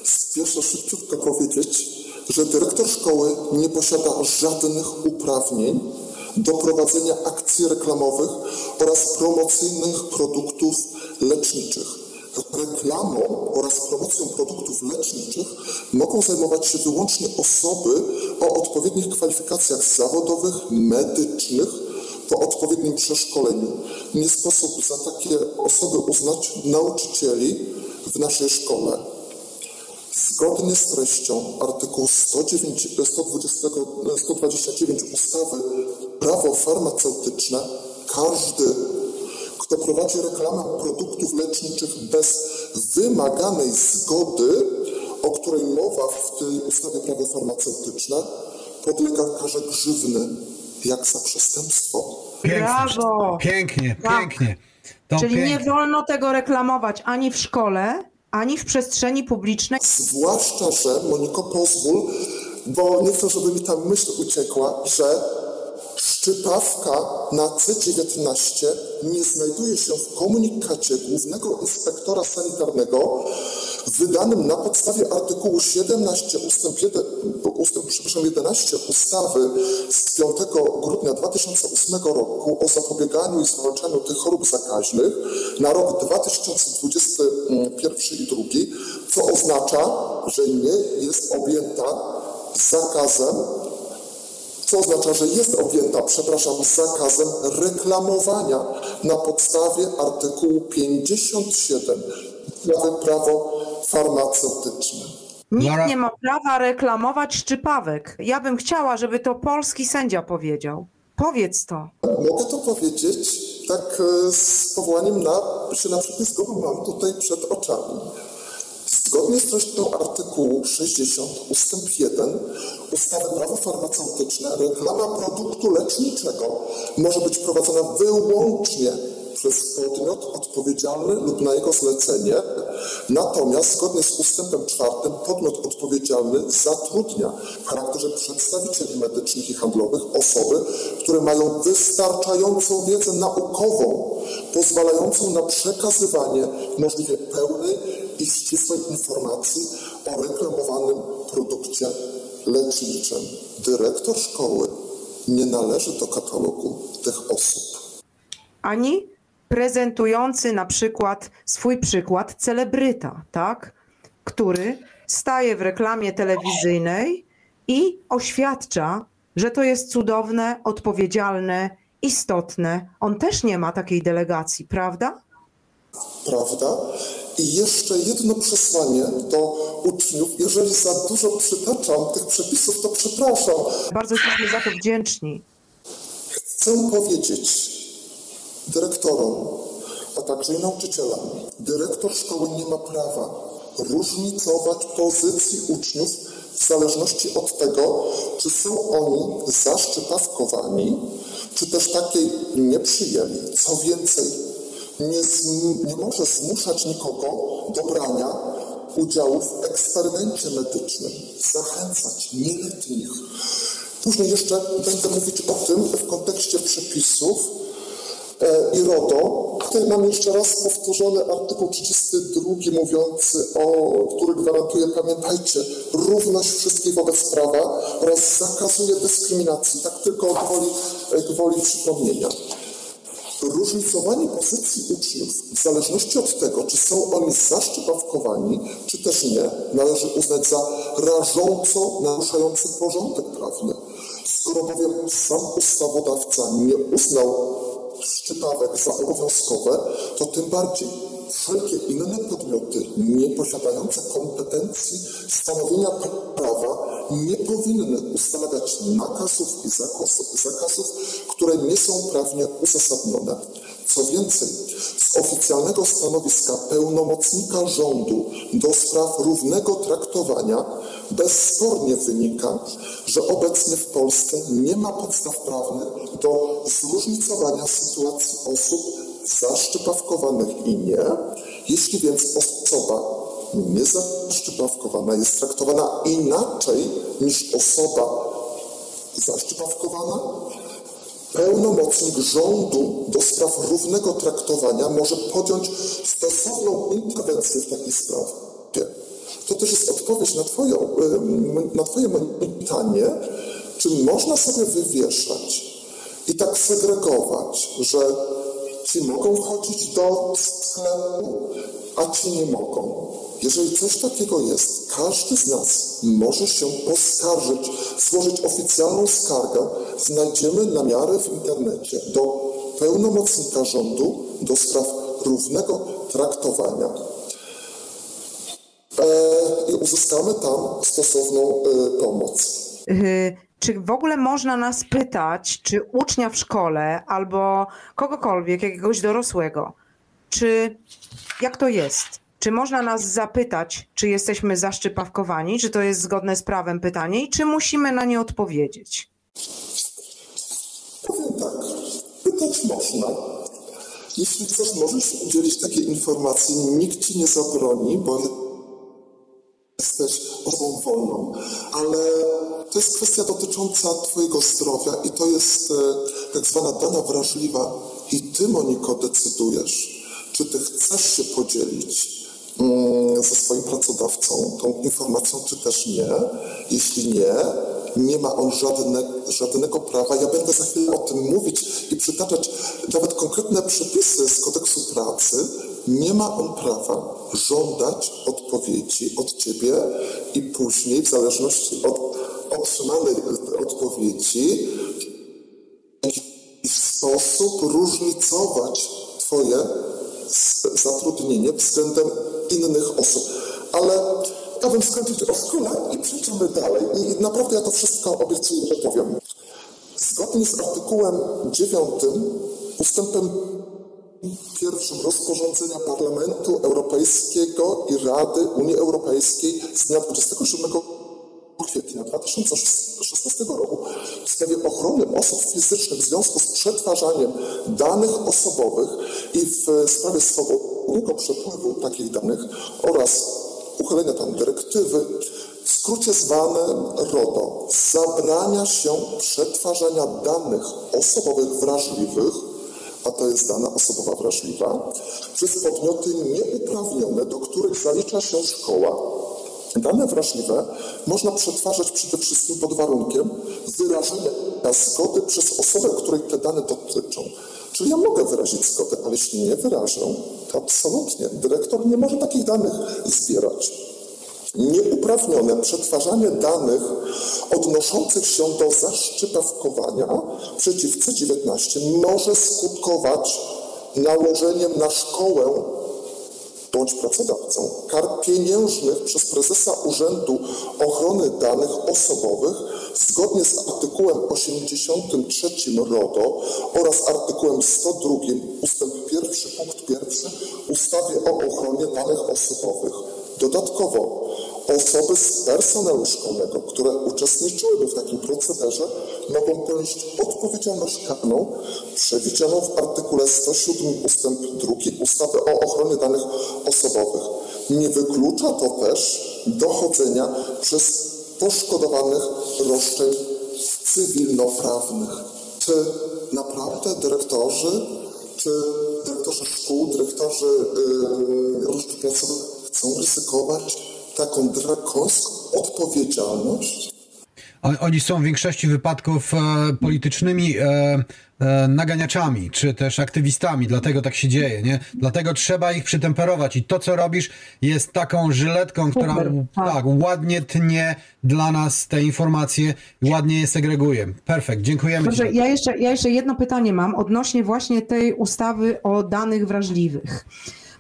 Spieszę szybciutko powiedzieć, że dyrektor szkoły nie posiada żadnych uprawnień do prowadzenia akcji reklamowych oraz promocyjnych produktów leczniczych. Reklamą oraz promocją produktów leczniczych mogą zajmować się wyłącznie osoby o odpowiednich kwalifikacjach zawodowych, medycznych, po odpowiednim przeszkoleniu. Nie sposób za takie osoby uznać nauczycieli w naszej szkole. Zgodnie z treścią artykułu 109, 120, 129 ustawy Prawo farmaceutyczne każdy, kto prowadzi reklamę produktów leczniczych bez wymaganej zgody, o której mowa w tej ustawie Prawo farmaceutyczne, podlega karze grzywny, jak za przestępstwo. Pięknie. Brawo! Pięknie, Tak. pięknie. To Czyli nie pięknie. wolno tego reklamować ani w szkole, ani w przestrzeni publicznej. Zwłaszcza, że Moniko pozwól, bo nie chcę, żeby mi ta myśl uciekła, że szczypawka na C19 nie znajduje się w komunikacie Głównego Inspektora Sanitarnego wydanym na podstawie artykułu 17 ustęp, 1, ustęp przepraszam, 11 ustawy z 5 grudnia 2008 roku o zapobieganiu i zwalczaniu tych chorób zakaźnych na rok 2021 i 2022, co oznacza, że nie jest objęta zakazem co oznacza, że jest objęta, przepraszam, zakazem reklamowania na podstawie artykułu 57 ustawy prawo farmaceutyczne. Nikt nie ma prawa reklamować szczypawek. Ja bym chciała, żeby to polski sędzia powiedział. Powiedz to. Mogę to powiedzieć tak e, z powołaniem na, się na przepis, go mam tutaj przed oczami. Zgodnie z treścią artykułu 60 ustęp 1 ustawy prawo farmaceutyczne reklama produktu leczniczego może być prowadzona wyłącznie przez podmiot odpowiedzialny lub na jego zlecenie. Natomiast zgodnie z ustępem 4 podmiot odpowiedzialny zatrudnia w charakterze przedstawicieli medycznych i handlowych osoby, które mają wystarczającą wiedzę naukową, pozwalającą na przekazywanie możliwie pełnej i ścisłej informacji o reklamowanym produkcie leczniczym. Dyrektor szkoły nie należy do katalogu tych osób. Ani prezentujący na przykład swój przykład celebryta, tak? Który staje w reklamie telewizyjnej i oświadcza, że to jest cudowne, odpowiedzialne, istotne. On też nie ma takiej delegacji, prawda? prawda? I jeszcze jedno przesłanie do uczniów. Jeżeli za dużo przytaczam tych przepisów, to przepraszam. Bardzo jesteśmy za to wdzięczni. Chcę powiedzieć dyrektorom, a także i nauczycielom, dyrektor szkoły nie ma prawa różnicować pozycji uczniów w zależności od tego, czy są oni zaszczypawkowani, czy też takiej nie przyjęli. Co więcej, nie, nie może zmuszać nikogo do brania udziału w eksperymencie medycznym, zachęcać nieletnich. Później jeszcze będę mówić o tym w kontekście przepisów e, i RODO. Tutaj mam jeszcze raz powtórzony artykuł 32 mówiący o, który gwarantuje, pamiętajcie, równość wszystkich wobec prawa oraz zakazuje dyskryminacji, tak tylko gwoli, gwoli przypomnienia. Różnicowanie pozycji uczniów w zależności od tego, czy są oni zaszczypawkowani, czy też nie, należy uznać za rażąco naruszający porządek prawny. Skoro bowiem sam ustawodawca nie uznał szczypawek za obowiązkowe, to tym bardziej wszelkie inne podmioty nie posiadające kompetencji stanowienia prawa nie powinny ustanawiać nakazów i zakazów, zakazów, które nie są prawnie uzasadnione. Co więcej, z oficjalnego stanowiska pełnomocnika rządu do spraw równego traktowania bezspornie wynika, że obecnie w Polsce nie ma podstaw prawnych do zróżnicowania sytuacji osób zaszczypawkowanych i nie. Jeśli więc osoba niezaszczypawkowana jest traktowana inaczej niż osoba zaszczypawkowana, pełnomocnik rządu do spraw równego traktowania może podjąć stosowną interwencję w takiej sprawie. To też jest odpowiedź na, twoją, ym, na Twoje pytanie, czy można sobie wywieszać i tak segregować, że ci mogą wchodzić do sklepu, a ci nie mogą. Jeżeli coś takiego jest, każdy z nas może się poskarżyć, złożyć oficjalną skargę. Znajdziemy namiary w internecie do pełnomocnika rządu do spraw równego traktowania. E, I uzyskamy tam stosowną e, pomoc. Yy, Czy w ogóle można nas pytać, czy ucznia w szkole albo kogokolwiek, jakiegoś dorosłego, czy jak to jest? Czy można nas zapytać, czy jesteśmy zaszczypawkowani, czy to jest zgodne z prawem pytanie i czy musimy na nie odpowiedzieć? Powiem tak, pytać można. Jeśli chcesz, możesz udzielić takiej informacji, nikt ci nie zabroni, bo jesteś osobą wolną, ale to jest kwestia dotycząca Twojego zdrowia i to jest e, tak zwana dana wrażliwa i Ty, Moniko, decydujesz, czy Ty chcesz się podzielić mm, ze swoim pracodawcą tą informacją, czy też nie. Jeśli nie, nie ma on żadne, żadnego prawa. Ja będę za chwilę o tym mówić i przytaczać nawet konkretne przepisy z kodeksu pracy. Nie ma on prawa żądać odpowiedzi od ciebie i później, w zależności od otrzymanej odpowiedzi, w jakiś sposób różnicować twoje zatrudnienie względem innych osób. Ale ja bym skończyć o szkole i przejdziemy dalej. I naprawdę ja to wszystko obiecuję, że powiem. Zgodnie z artykułem 9 ustępem pierwszym rozporządzenia Parlamentu Europejskiego i Rady Unii Europejskiej z dnia 27 kwietnia 2016 roku w sprawie ochrony osób fizycznych w związku z przetwarzaniem danych osobowych i w sprawie swobodnego przepływu takich danych oraz uchylenia tam dyrektywy, w skrócie zwane RODO, zabrania się przetwarzania danych osobowych wrażliwych a to jest dana osobowa wrażliwa, przez podmioty nieuprawnione, do których zalicza się szkoła. Dane wrażliwe można przetwarzać przede wszystkim pod warunkiem wyrażenia zgody przez osobę, której te dane dotyczą. Czyli ja mogę wyrazić zgodę, ale jeśli nie wyrażę, to absolutnie dyrektor nie może takich danych zbierać. Nieuprawnione przetwarzanie danych odnoszących się do zaszczypawkowania przeciw C19 może skutkować nałożeniem na szkołę bądź pracodawcą kar pieniężnych przez prezesa Urzędu Ochrony Danych Osobowych zgodnie z artykułem 83 RODO oraz artykułem 102 ustęp 1 punkt 1 ustawy o ochronie danych osobowych. Dodatkowo osoby z personelu szkolnego, które uczestniczyłyby w takim procederze, mogą ponieść odpowiedzialność karną przewidzianą w artykule 107 ustęp 2 ustawy o ochronie danych osobowych. Nie wyklucza to też dochodzenia przez poszkodowanych roszczeń cywilnoprawnych. Czy naprawdę dyrektorzy, czy dyrektorzy szkół, dyrektorzy yy, różnych placówek chcą ryzykować taką drakońską odpowiedzialność? Oni są w większości wypadków e, politycznymi e, e, naganiaczami, czy też aktywistami, dlatego tak się dzieje, nie? Dlatego trzeba ich przytemperować i to, co robisz, jest taką żyletką, która tak. tak, ładnie tnie dla nas te informacje, ładnie je segreguje. Perfekt, dziękujemy Dobrze, Ci. ja jeszcze, ja jeszcze jedno pytanie mam odnośnie właśnie tej ustawy o danych wrażliwych.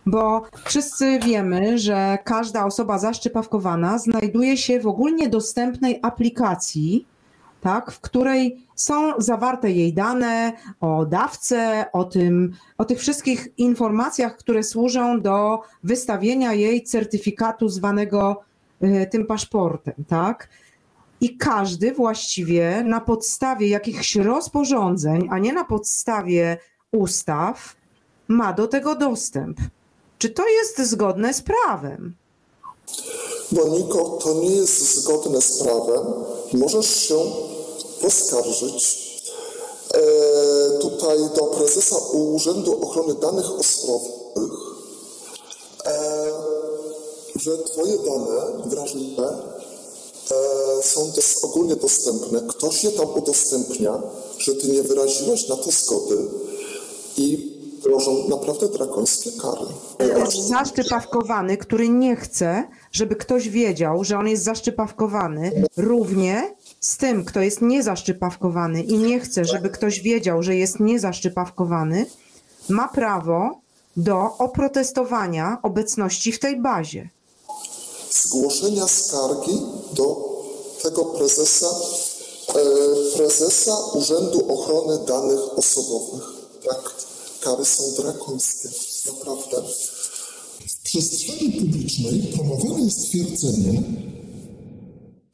Bo wszyscy wiemy, że każda osoba zaszczypawkowana znajduje się w ogólnie dostępnej aplikacji, tak, w której są zawarte jej dane o dawce, o, tym, o tych wszystkich informacjach, które służą do wystawienia jej certyfikatu zwanego y, tym paszportem, tak? I każdy właściwie na podstawie jakichś rozporządzeń, a nie na podstawie ustaw, ma do tego dostęp. Czy to jest zgodne z prawem? Moniko, to nie jest zgodne z prawem. Możesz się poskarżyć e, tutaj do prezesa Urzędu Ochrony Danych Osobowych, e, że Twoje dane wrażliwe e, są dos- ogólnie dostępne. Ktoś je tam udostępnia, że Ty nie wyraziłeś na to zgody i grożą naprawdę drakońskie kary. Zaszczypawkowany, który nie chce, żeby ktoś wiedział, że on jest zaszczypawkowany, równie z tym, kto jest niezaszczypawkowany i nie chce, żeby ktoś wiedział, że jest niezaszczypawkowany, ma prawo do oprotestowania obecności w tej bazie. zgłoszenia skargi do tego prezesa, e, prezesa Urzędu Ochrony Danych Osobowych. Tak, kary są drakońskie, naprawdę. W przestrzeni publicznej promowane jest twierdzenie,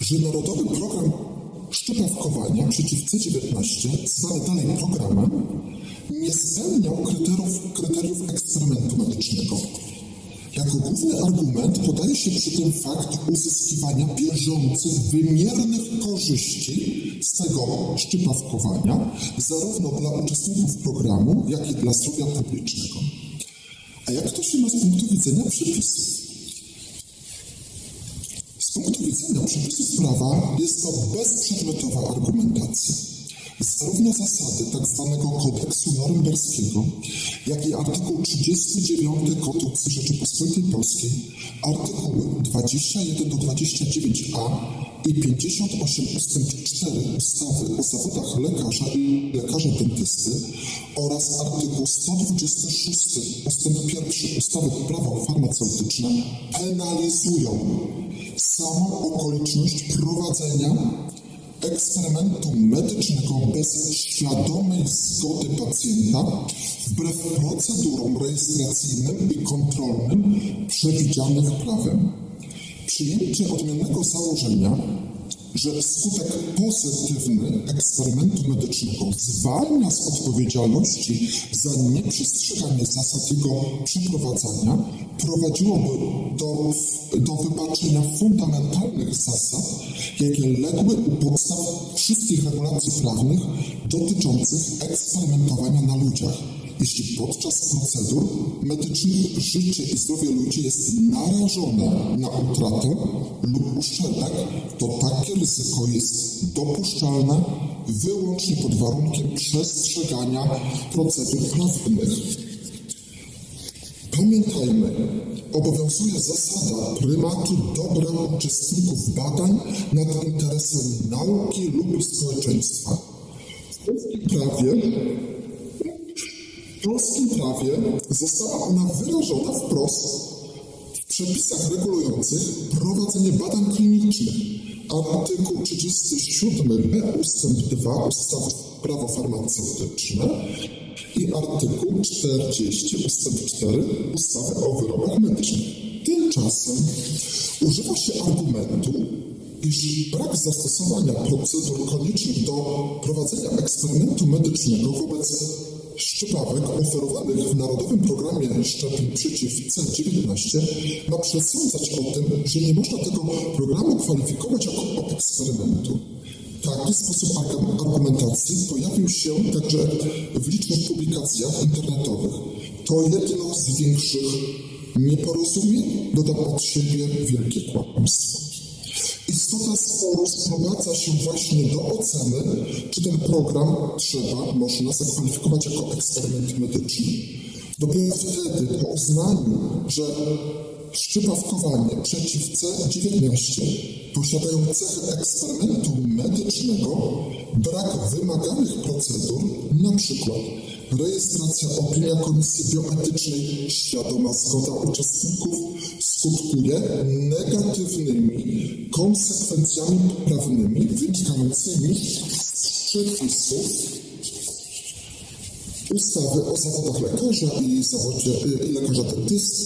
że Narodowy Program Szczepawkowania przeciw C19, zwany dalej programem, nie spełniał kryteriów, kryteriów eksperymentu medycznego. Jako główny argument podaje się przy tym fakt uzyskiwania bieżących, wymiernych korzyści z tego szczypawkowania, zarówno dla uczestników programu, jak i dla zdrowia publicznego. A jak to się ma z punktu widzenia przepisów? Z punktu widzenia przepisów prawa jest to bezprzedmiotowa argumentacja. Zarówno zasady tzw. kodeksu norymberskiego, jak i artykuł 39 Konstytucji Rzeczypospolitej Polskiej, artykuły 21 do 29a i 58 ust. 4 ustawy o zawodach lekarza i lekarza dentysty oraz artykuł 126 ust. 1 ustawy prawo farmaceutyczne penalizują samą okoliczność prowadzenia eksperymentu medycznego bez świadomej zgody pacjenta wbrew procedurom rejestracyjnym i kontrolnym przewidzianych prawem. Przyjęcie odmiennego założenia, że skutek pozytywny eksperymentu medycznego zwalnia z odpowiedzialności za nieprzestrzeganie zasad jego przeprowadzania, prowadziłoby do, do wybaczenia fundamentalnych zasad, jakie legły u podstaw wszystkich regulacji prawnych dotyczących eksperymentowania na ludziach. Jeśli podczas procedur medycznych życie i zdrowie ludzi jest narażone na utratę lub uszczerbek, to takie ryzyko jest dopuszczalne wyłącznie pod warunkiem przestrzegania procedur prawnych. Pamiętajmy, obowiązuje zasada prymatu dobra uczestników badań nad interesem nauki lub społeczeństwa. W polskim prawie, polskim prawie została ona wyrażona wprost w przepisach regulujących prowadzenie badań klinicznych. Artykuł 37b ustęp 2 ustawy Prawo farmaceutyczne i artykuł 40 ustęp 4 ustawy o wyrobach medycznych. Tymczasem używa się argumentu, iż brak zastosowania procedur koniecznych do prowadzenia eksperymentu medycznego wobec szczepawek oferowanych w Narodowym Programie Szczepień przeciw C19 ma przesądzać o tym, że nie można tego programu kwalifikować jako eksperymentu. Taki sposób argumentacji pojawił się także w licznych publikacjach internetowych. To jedno z większych nieporozumień, dodam od siebie wielkie kłamstwo. Istota sporu sprowadza się właśnie do oceny, czy ten program trzeba, można zakwalifikować jako eksperyment medyczny. Dopiero wtedy, po uznaniu, że szczepawkowanie przeciw C19 posiadają cechy eksperymentu medycznego, brak wymaganych procedur, na przykład rejestracja opinia Komisji Bioetycznej, świadoma zgoda uczestników, skutkuje negatywnymi konsekwencjami prawnymi wynikającymi z przepisów ustawy o zawodach lekarza i zawodzie i lekarza dentysty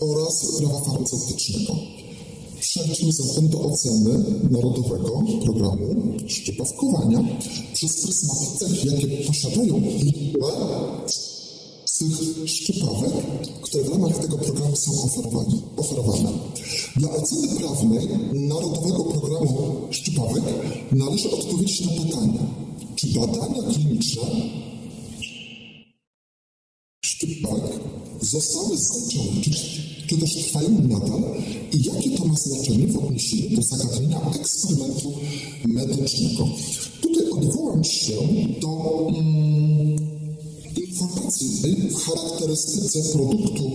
oraz prawa farmaceutycznego. Przejdźmy zatem do oceny Narodowego Programu Szczepawkowania przez pryzmat cech, jakie posiadają z tych szczepawek, które w ramach tego programu są oferowane. Dla oceny prawnej Narodowego Programu Szczepawek należy odpowiedzieć na pytanie, czy badania kliniczne szczepawek zostały zakończone, czy, czy też trwają nadal i jakie to ma znaczenie w odniesieniu do zagadnienia eksperymentu medycznego. Tutaj odwołam się do mm, informacji w charakterystyce produktu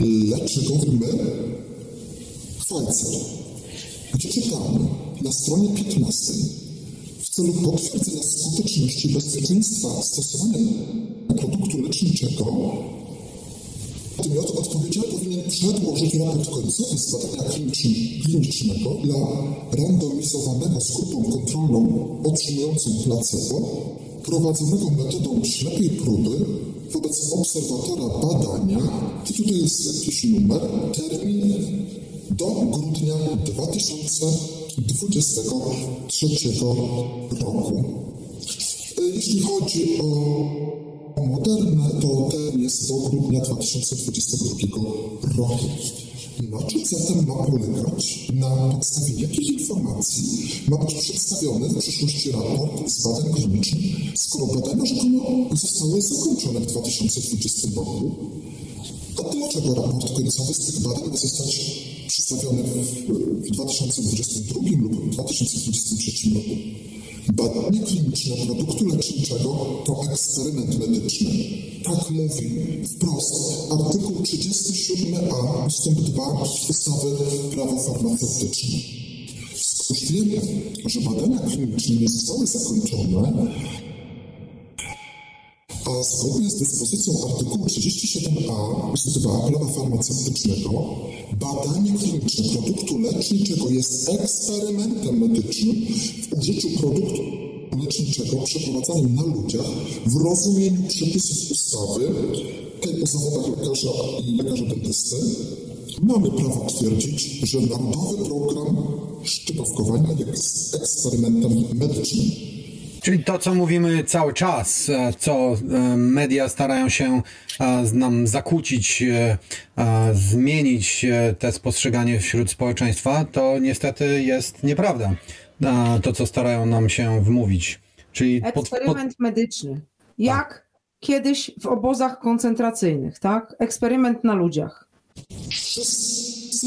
leczygowym Pfizer, gdzie czytamy? Na stronie 15 w celu potwierdzenia skuteczności i bezpieczeństwa stosowania produktu leczniczego podmiot odpowiedzialny powinien przedłożyć raport końcowy z badania klinicznego dla randomizowanego z grupą kontrolną otrzymującą placebo, prowadzonego metodą ślepej próby wobec obserwatora badania, i tutaj jest jakiś numer, termin do grudnia 2023 roku. Jeśli chodzi o Moderne to ten jest do grudnia 2022 roku. Na czym zatem ma polegać? Na podstawie jakich informacji ma być przedstawiony w przyszłości raport z badań klinicznych, skoro badania rzekomo zostały zakończone w 2020 roku? A dlaczego raport końcowy z tych badań ma zostać przedstawiony w 2022 lub 2023 roku? Badanie kliniczne produktu leczniczego to eksperyment medyczny. Tak mówi wprost artykuł 37a ust. 2 ustawy Prawo farmaceutyczne. Wiemy, że badania kliniczne nie zostały zakończone, a zgodnie z dyspozycją artykułu 37a ust. 2 prawa farmaceutycznego badanie kliniczne produktu leczniczego jest eksperymentem medycznym w użyciu produktu leczniczego przeprowadzanym na ludziach w rozumieniu przepisów ustawy tej o zawodach lekarza i lekarza dentysty mamy prawo twierdzić, że Narodowy Program Szczepawkowania jest eksperymentem medycznym. Czyli to, co mówimy cały czas, e, co e, media starają się e, nam zakłócić, zmienić te postrzeganie wśród społeczeństwa, to niestety jest nieprawda. To, co starają nam się wmówić. Czyli Eksperyment pod... medyczny. Jak tak. kiedyś w obozach koncentracyjnych, tak? Eksperyment na ludziach. Wszyscy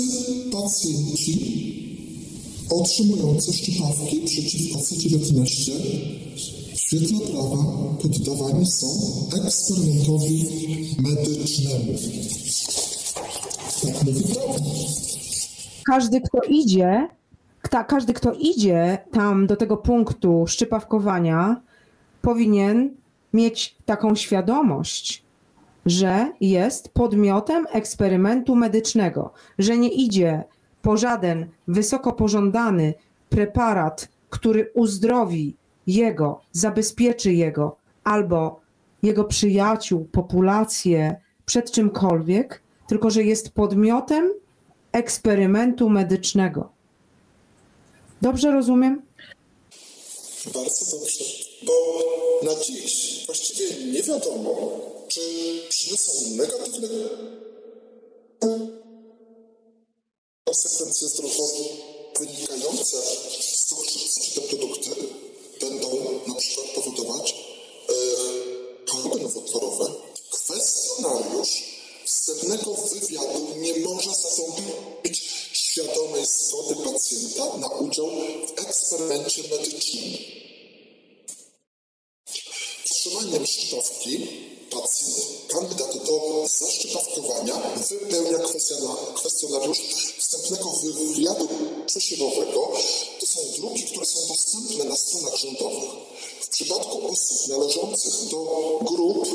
pacjenci otrzymujące szczepawki przeciwko C19 w świetle prawa poddawani są eksperymentowi medycznemu. Tak mówi. Każdy, kto idzie, kta, każdy, kto idzie tam do tego punktu szczypawkowania, powinien mieć taką świadomość, że jest podmiotem eksperymentu medycznego, że nie idzie po żaden wysoko pożądany preparat, który uzdrowi jego, zabezpieczy jego albo jego przyjaciół, populację przed czymkolwiek, tylko że jest podmiotem eksperymentu medycznego. Dobrze rozumiem? Bardzo dobrze, bo na dziś właściwie nie wiadomo, czy przyniosą negatywne konsekwencje zdrowotne wynikające z tego, czy te produkty będą na przykład powodować e, choroby nowotworowe. Kwestionariusz wstępnego wywiadu nie może zastąpić świadomej zgody pacjenta na udział w eksperymencie medycznym. Wstrzymaniem szczepawki pacjent, kandydat do zaszczepawkowania wypełnia kwestionariusz wstępnego wywiadu przesiewowego. To są druki, które są dostępne na stronach rządowych. W przypadku osób należących do grup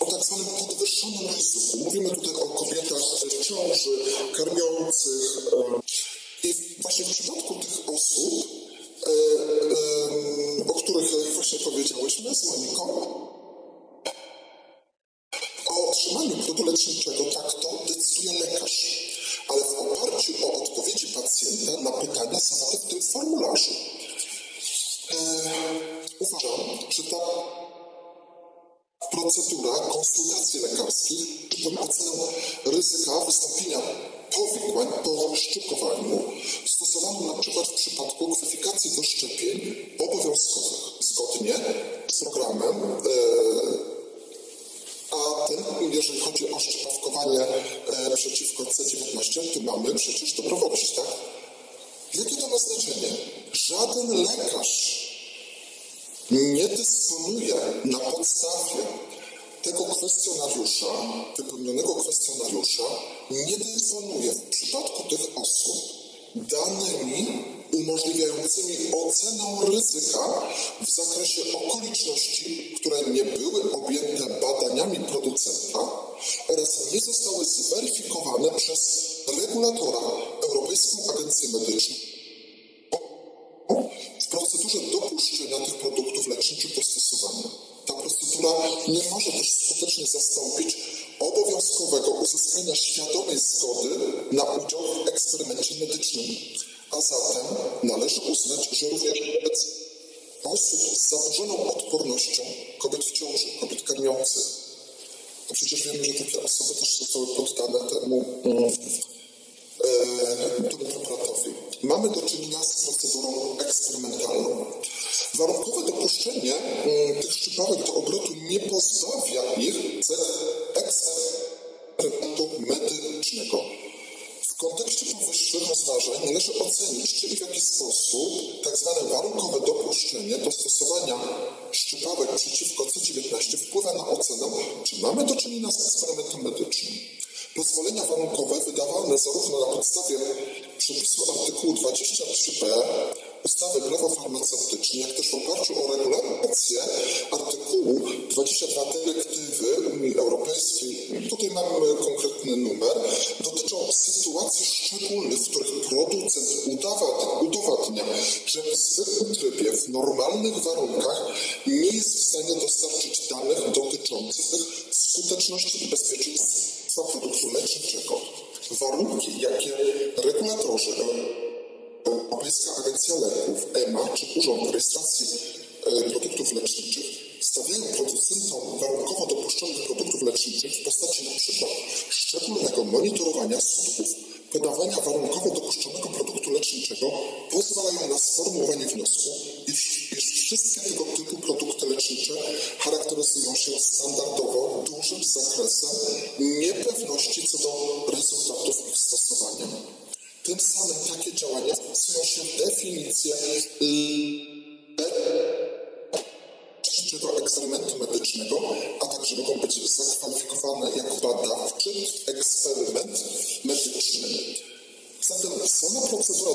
o tak zwanym podwyższonym ryzyku, mówimy tutaj o kobietach w ciąży, karmiących i właśnie w przypadku tych osób, e, e, o których właśnie powiedziałyśmy z Moniką, o otrzymaniu produktu leczniczego tak to decyduje lekarz, ale w oparciu o odpowiedzi pacjenta na pytania zawarte w tym formularzu. E, uważam, że ta procedura konsultacji lekarskich przypomina ocenę ryzyka wystąpienia powikłań po szczepowaniu stosowaną na przykład w przypadku kwalifikacji do szczepień obowiązkowych zgodnie z programem e, a ten, jeżeli chodzi o szczepawkowanie e, przeciwko C19, to mamy przecież dobrowolność, tak? Jakie to ma znaczenie? Żaden lekarz nie dysponuje na podstawie tego kwestionariusza, wypełnionego kwestionariusza, nie dysponuje w przypadku tych osób danymi umożliwiającymi ocenę ryzyka w zakresie okoliczności, które nie były objęte badaniami producenta oraz nie zostały zweryfikowane przez regulatora Europejską Agencję Medyczną w procedurze dopuszczenia tych produktów leczniczych do stosowania. Ta procedura nie może też skutecznie zastąpić obowiązkowego uzyskania świadomej zgody na udział w eksperymencie medycznym. A zatem należy uznać, że również wobec osób z zaburzoną odpornością, kobiet w ciąży, kobiet karmiących, to przecież wiemy, że takie osoby też zostały poddane temu, e, temu preparatowi. Mamy do czynienia z procedurą eksperymentalną. Warunkowe dopuszczenie mm, tych szczypawek do obrotu nie pozbawia ich cech eksperymentu medycznego. W kontekście powyższych rozważań należy ocenić, czy w jaki sposób tak zwane warunkowe dopuszczenie do stosowania szczypawek przeciwko C19 wpływa na ocenę, czy mamy do czynienia z eksperymentem medycznym. Pozwolenia warunkowe wydawane zarówno na podstawie przepisu artykułu 23b ustawy prawo farmaceutyczne, jak też w oparciu o regulację artykułu 22 dyrektywy Unii Europejskiej, tutaj mamy konkretny numer, dotyczą sytuacji szczególnych, w których producent udowadnia, że w zwykłym trybie, w normalnych warunkach nie jest w stanie dostarczyć danych dotyczących skuteczności i bezpieczeństwa produktu leczniczego. Warunki, jakie regulatorzy Europejska Agencja Leków, EMA czy Urząd Rejestracji e, Produktów Leczniczych stawiają producentom warunkowo dopuszczonych produktów leczniczych w postaci np. szczególnego monitorowania skutków podawania warunkowo dopuszczonego produktu leczniczego pozwalają na sformułowanie wniosku, iż, iż wszystkie tego typu produkty lecznicze charakteryzują się standardowo dużym zakresem niepewności co do rezultatów ich stosowania. Tym samym takie działania wpisują się w definicję leczniczego eksperymentu medycznego, a także mogą być zakwalifikowane jako badawczy eksperyment medyczny. Zatem sama procedura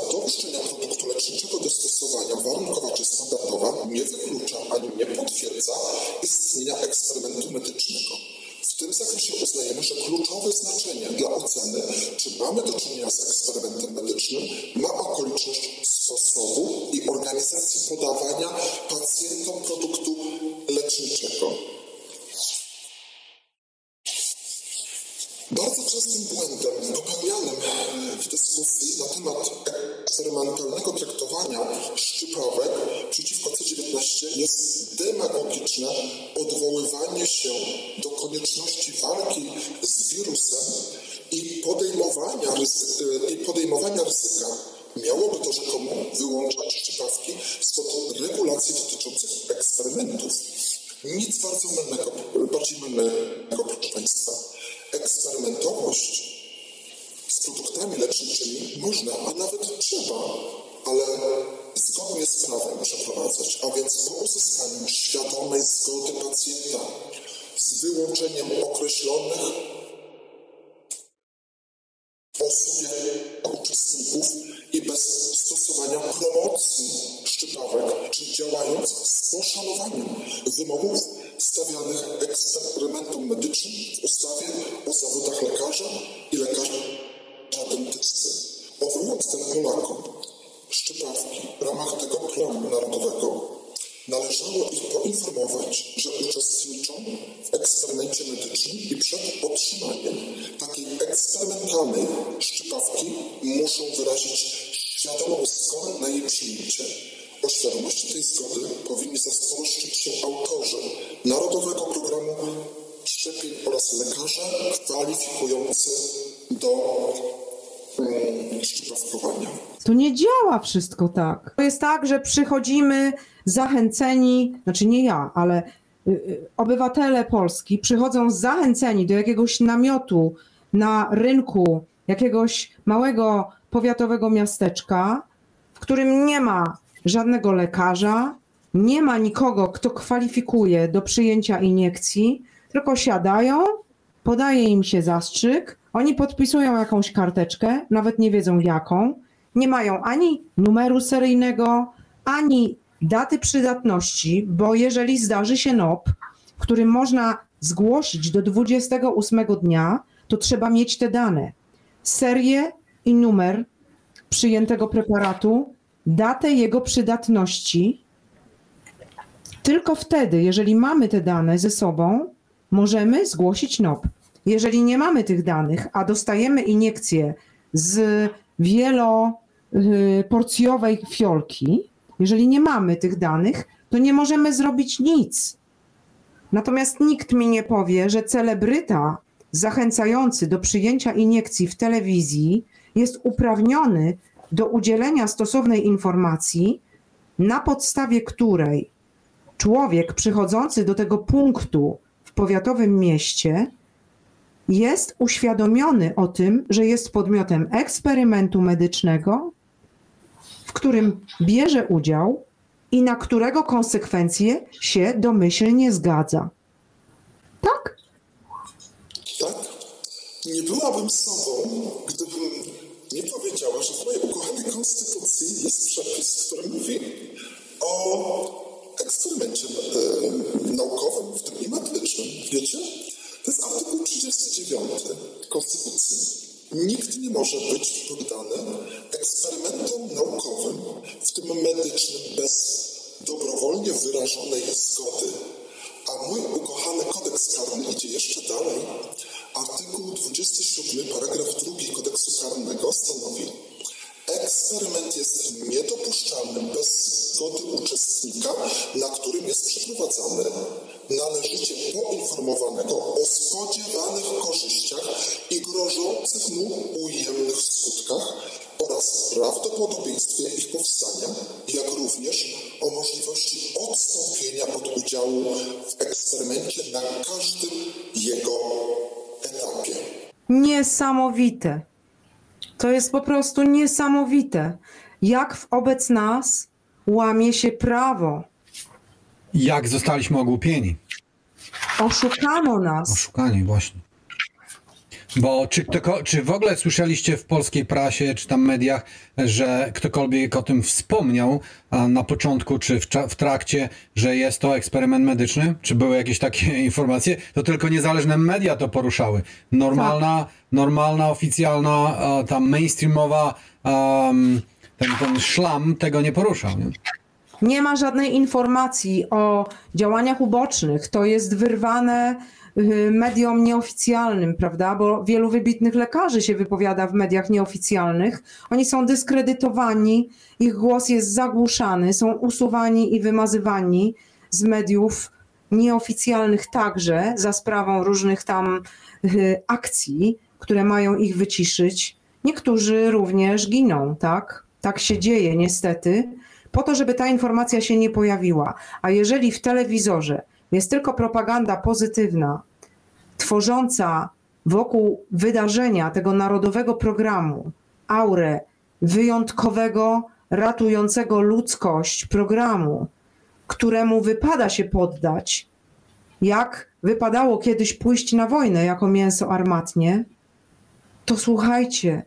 szczypawki spod regulacji dotyczących eksperymentów. Nic bardzo mylnego, bardziej mylnego, proszę Państwa. Eksperymentowość z produktami leczniczymi można, a nawet trzeba, ale zgodnie z prawem przeprowadzać, a więc po uzyskaniu świadomej zgody pacjenta z wyłączeniem określonych osób uczestników i bez stosowania promocji szczypawek, czy działając z poszanowaniem wymogów stawianych eksperymentom medycznym w ustawie o zawodach lekarza i lekarza dentysty. Oferując tym Polakom szczypawki w ramach tego programu narodowego, należało ich poinformować, że uczestniczą w eksperymencie medycznym i przed otrzymaniem takiej eksperymentalnej szczypawki muszą wyrazić świadomą zgodę na jej przyjęcie. O świadomości tej zgody powinni zatroszczyć się autorzy Narodowego Programu Szczepień oraz lekarze kwalifikujący do mm, szczypawkowania. To nie działa wszystko tak. To jest tak, że przychodzimy zachęceni, znaczy nie ja, ale y, y, obywatele Polski przychodzą zachęceni do jakiegoś namiotu na rynku jakiegoś małego powiatowego miasteczka, w którym nie ma żadnego lekarza, nie ma nikogo, kto kwalifikuje do przyjęcia iniekcji, tylko siadają, podaje im się zastrzyk, oni podpisują jakąś karteczkę, nawet nie wiedzą jaką, nie mają ani numeru seryjnego, ani daty przydatności, bo jeżeli zdarzy się NOP, w którym można zgłosić do 28 dnia, to trzeba mieć te dane. Serię i numer przyjętego preparatu, datę jego przydatności. Tylko wtedy, jeżeli mamy te dane ze sobą, możemy zgłosić NOP. Jeżeli nie mamy tych danych, a dostajemy iniekcję z wieloporcjowej fiolki, jeżeli nie mamy tych danych, to nie możemy zrobić nic. Natomiast nikt mi nie powie, że celebryta zachęcający do przyjęcia iniekcji w telewizji jest uprawniony do udzielenia stosownej informacji, na podstawie której człowiek przychodzący do tego punktu w powiatowym mieście jest uświadomiony o tym, że jest podmiotem eksperymentu medycznego, w którym bierze udział i na którego konsekwencje się domyślnie zgadza. Tak? Tak? Nie byłabym sobą, gdybym nie powiedziała, że w mojej ukochanej konstytucji jest przepis, który mówi o eksperymencie e, naukowym, w tym i medycznym. Wiecie? To jest artykuł 39 Konstytucji. Nikt nie może być poddany eksperymentom naukowym, w tym medycznym, bez dobrowolnie wyrażonej zgody. A mój ukochany kodeks karny idzie jeszcze dalej. Artykuł 27, paragraf 2 kodeksu karnego stanowi, eksperyment jest niedopuszczalny bez zgody uczestnika, na którym jest przeprowadzany, należycie poinformowanego o spodziewanych korzyściach i grożących mu ujemnych skutkach oraz prawdopodobieństwie ich powstania, jak również o możliwości odstąpienia od udziału w eksperymencie na każdym jego etapie. Niesamowite. To jest po prostu niesamowite, jak wobec nas łamie się prawo. Jak zostaliśmy ogłupieni? Oszukano nas. Oszukani, właśnie. Bo czy, ktoko, czy w ogóle słyszeliście w polskiej prasie, czy tam mediach, że ktokolwiek o tym wspomniał na początku, czy w, w trakcie, że jest to eksperyment medyczny? Czy były jakieś takie informacje? To tylko niezależne media to poruszały. Normalna, normalna, oficjalna, a, tam mainstreamowa, am, ten, ten szlam tego nie poruszał. Nie? Nie ma żadnej informacji o działaniach ubocznych. To jest wyrwane mediom nieoficjalnym, prawda? Bo wielu wybitnych lekarzy się wypowiada w mediach nieoficjalnych. Oni są dyskredytowani, ich głos jest zagłuszany, są usuwani i wymazywani z mediów nieoficjalnych także za sprawą różnych tam y, akcji, które mają ich wyciszyć. Niektórzy również giną, tak? Tak się dzieje niestety po to, żeby ta informacja się nie pojawiła. A jeżeli w telewizorze jest tylko propaganda pozytywna, tworząca wokół wydarzenia tego narodowego programu aurę wyjątkowego, ratującego ludzkość programu, któremu wypada się poddać, jak wypadało kiedyś pójść na wojnę jako mięso armatnie, to słuchajcie,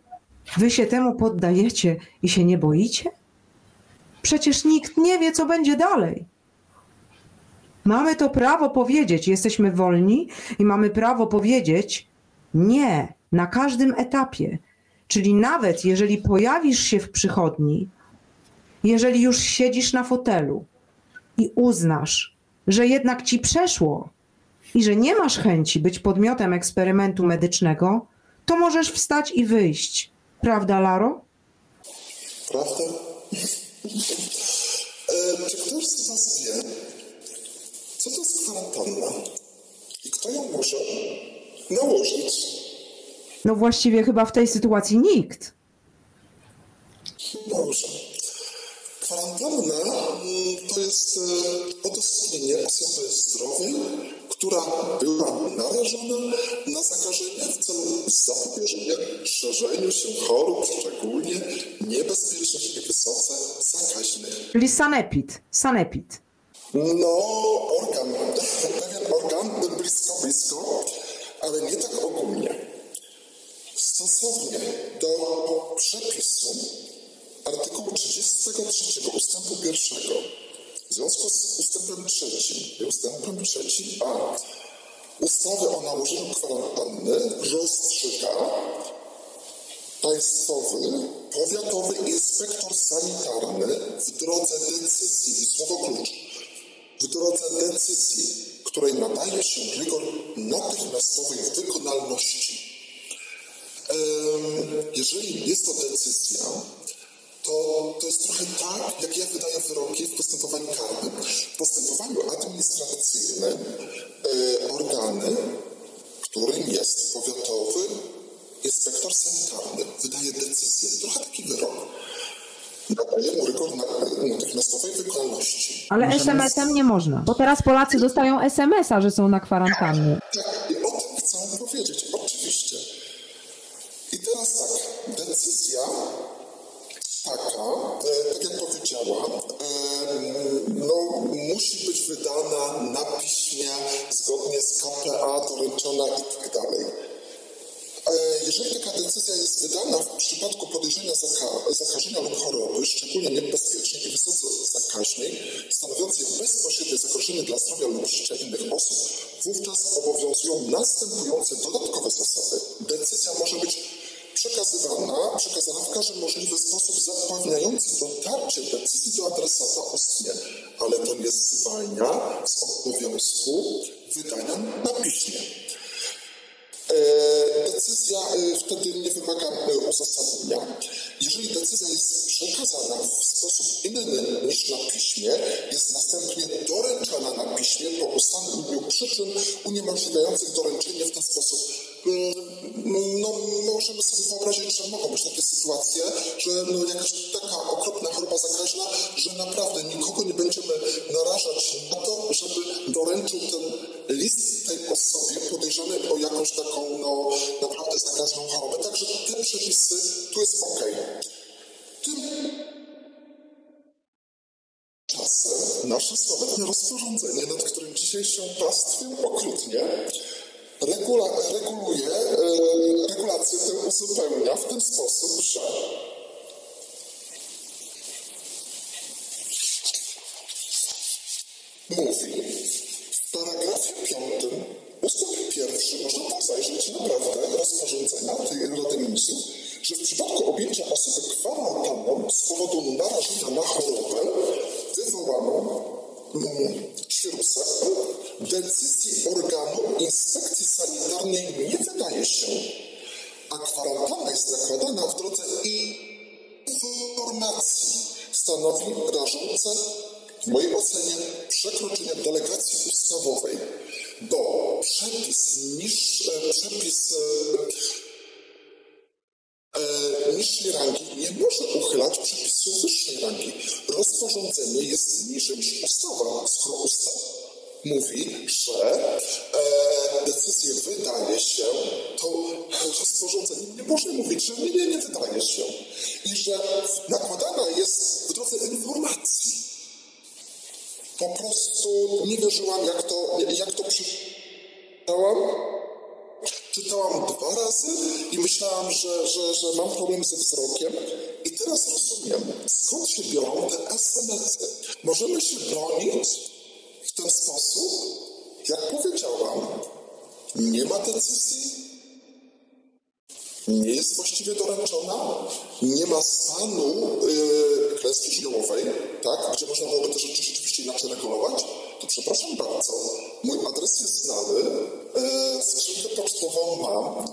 wy się temu poddajecie i się nie boicie? Przecież nikt nie wie, co będzie dalej. Mamy to prawo powiedzieć, jesteśmy wolni i mamy prawo powiedzieć nie na każdym etapie. Czyli nawet jeżeli pojawisz się w przychodni, jeżeli już siedzisz na fotelu i uznasz, że jednak ci przeszło i że nie masz chęci być podmiotem eksperymentu medycznego, to możesz wstać i wyjść. Prawda, Laro? Prawda? E, czy ktoś z Was wie, co to jest kwarantanna i kto ją może nałożyć? No właściwie chyba w tej sytuacji nikt. Dobrze. Kwarantanna mm, to jest e, odosobnienie osoby zdrowej, która była narażona na zakażenie w celu zapobieżenia szerzeniu się chorób, szczególnie niebezpiecznych i wysoce zakaźnych. Czyli sanepid. Sanepid. No, organ, pewien organ, blisko, blisko, ale nie tak ogólnie. Stosownie do przepisu artykułu 33 ustępu pierwszego. W związku z ustępem trzecim i ustępem trzecim a ustawy o nałożeniu kwarantanny rozstrzyga państwowy, powiatowy inspektor sanitarny w drodze decyzji, słowo klucz, w drodze decyzji, której nadaje się rygor natychmiastowej wykonalności. Jeżeli jest to decyzja, to, to jest trochę tak, jak ja wydaję wyroki w postępowaniu karnym. W postępowaniu administracyjnym e, organy, którym jest powiatowy inspektor sanitarny, wydaje decyzję, trochę taki wyrok. Na, natychmiastowej wykonalności. Ale SMS-em nie można. Bo teraz Polacy dostają SMS-a, że są na kwarantannie. Tak, i o tym chcę powiedzieć, oczywiście. I teraz tak, decyzja taka, e, tak jak powiedziałam, e, no, musi być wydana na piśmie, zgodnie z KPA, doręczona i tak dalej. E, Jeżeli taka decyzja jest wydana w przypadku podejrzenia zaka- zakażenia lub choroby, szczególnie niebezpiecznej i wysoce zakaźnej, stanowiącej bezpośrednie zagrożenie dla zdrowia lub życia innych osób, wówczas obowiązują następujące dodatkowe zasady. Decyzja może być przekazywana, przekazana w każdy możliwy sposób zapewniający dotarcie decyzji do adresata ustnie, ale to nie zwalnia z obowiązku wydania na piśmie. E, Decyzja e, wtedy nie wymaga e, uzasadnienia. Jeżeli decyzja jest przekazana w sposób inny niż na piśmie, jest następnie doręczana na piśmie po ustaleniu przyczyn uniemożliwiających doręczenie w ten sposób no, możemy sobie wyobrazić, że mogą być takie sytuacje, że no, jakaś taka okropna choroba zakaźna, że naprawdę nikogo nie będziemy narażać na to, żeby doręczył ten list tej osobie podejrzanej o jakąś taką no, naprawdę zakaźną chorobę. Także te przepisy tu jest ok. Tymczasem nasze sławetne rozporządzenie, nad którym dzisiaj się pastwię okrutnie, regula, reguluje, e, regulację tę uzupełnia w ten sposób, że mówi w paragrafie piątym ustęp pierwszy, można tam zajrzeć naprawdę rozporządzenia tej Rady Ministrów, że w przypadku objęcia osoby kwarantanną z powodu narażenia na chorobę wywołaną mm, wirusem, decyzji organu inspekcji nie wydaje się, a kwarantanna jest nakładana w drodze informacji. Stanowi rażące w mojej ocenie przekroczenie delegacji ustawowej, bo przepis niż e, przepis e, e, niższej rangi nie może uchylać przepisów wyższej rangi. Rozporządzenie jest niżej niż ustawa, skoro ustawa mówi, że e, decyzję wydaje się, to rozporządzenie nie może mówić, że nie, nie, nie wydaje się i że nakładana jest w drodze informacji po prostu nie wierzyłam, jak to, jak to przeczytałam. Czytałam dwa razy i myślałam, że, że, że mam problem ze wzrokiem. I teraz rozumiem, skąd się biorą te SMS-y. Możemy się bronić w ten sposób, jak powiedziałam, nie ma decyzji, nie jest właściwie doręczona, nie ma stanu yy, klęski żywiołowej, tak, gdzie można byłoby te rzeczy rzeczywiście inaczej regulować, to przepraszam bardzo, mój adres jest znany, yy, skrzynkę pocztową mam,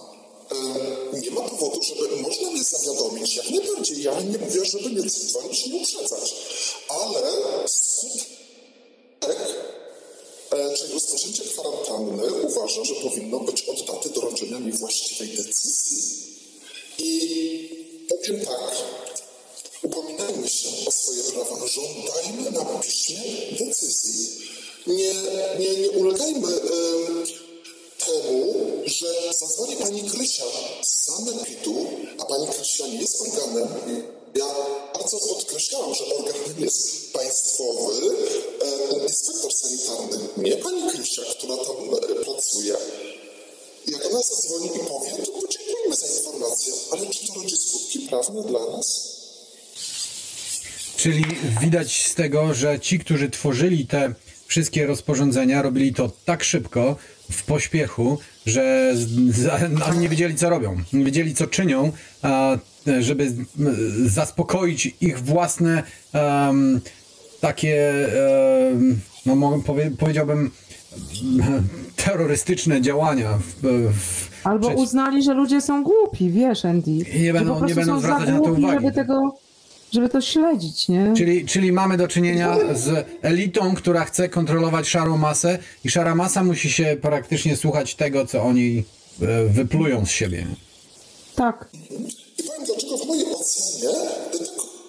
yy, nie ma powodu, żeby można mnie zawiadomić, jak najbardziej, ja nie mówię, żeby nie dzwonić, nie uprzedzać, ale skutek czyli rozpoczęcie kwarantanny uważam, że powinno być od daty doręczenia mi właściwej decyzji. I powiem tak, upominajmy się o swoje prawa, żądajmy na piśmie decyzji. Nie, nie, nie ulegajmy y, temu, że zadzwoni pani Krysia z sanepidu, a pani Krysia nie jest organem. Ja bardzo podkreślałam, że organem jest państwowy e, inspektor sanitarny, nie pani Krysia, która tam e, pracuje. Jak ona zadzwoni i powie, to podziękujemy za informację, ale czy to rodzi skutki prawne dla nas? Czyli widać z tego, że ci, którzy tworzyli te wszystkie rozporządzenia, robili to tak szybko, w pośpiechu, że oni nie wiedzieli, co robią. Nie wiedzieli, co czynią, żeby zaspokoić ich własne um, takie, um, no powiedziałbym, terrorystyczne działania. W, w Albo przeciw... uznali, że ludzie są głupi, wiesz, Andy. I nie będą, nie będą zwracać na to uwagi. Żeby tego żeby to śledzić, nie? Czyli, czyli mamy do czynienia z elitą, która chce kontrolować szarą masę i szara masa musi się praktycznie słuchać tego, co oni e, wyplują z siebie. Tak. I powiem dlaczego w mojej ocenie, tak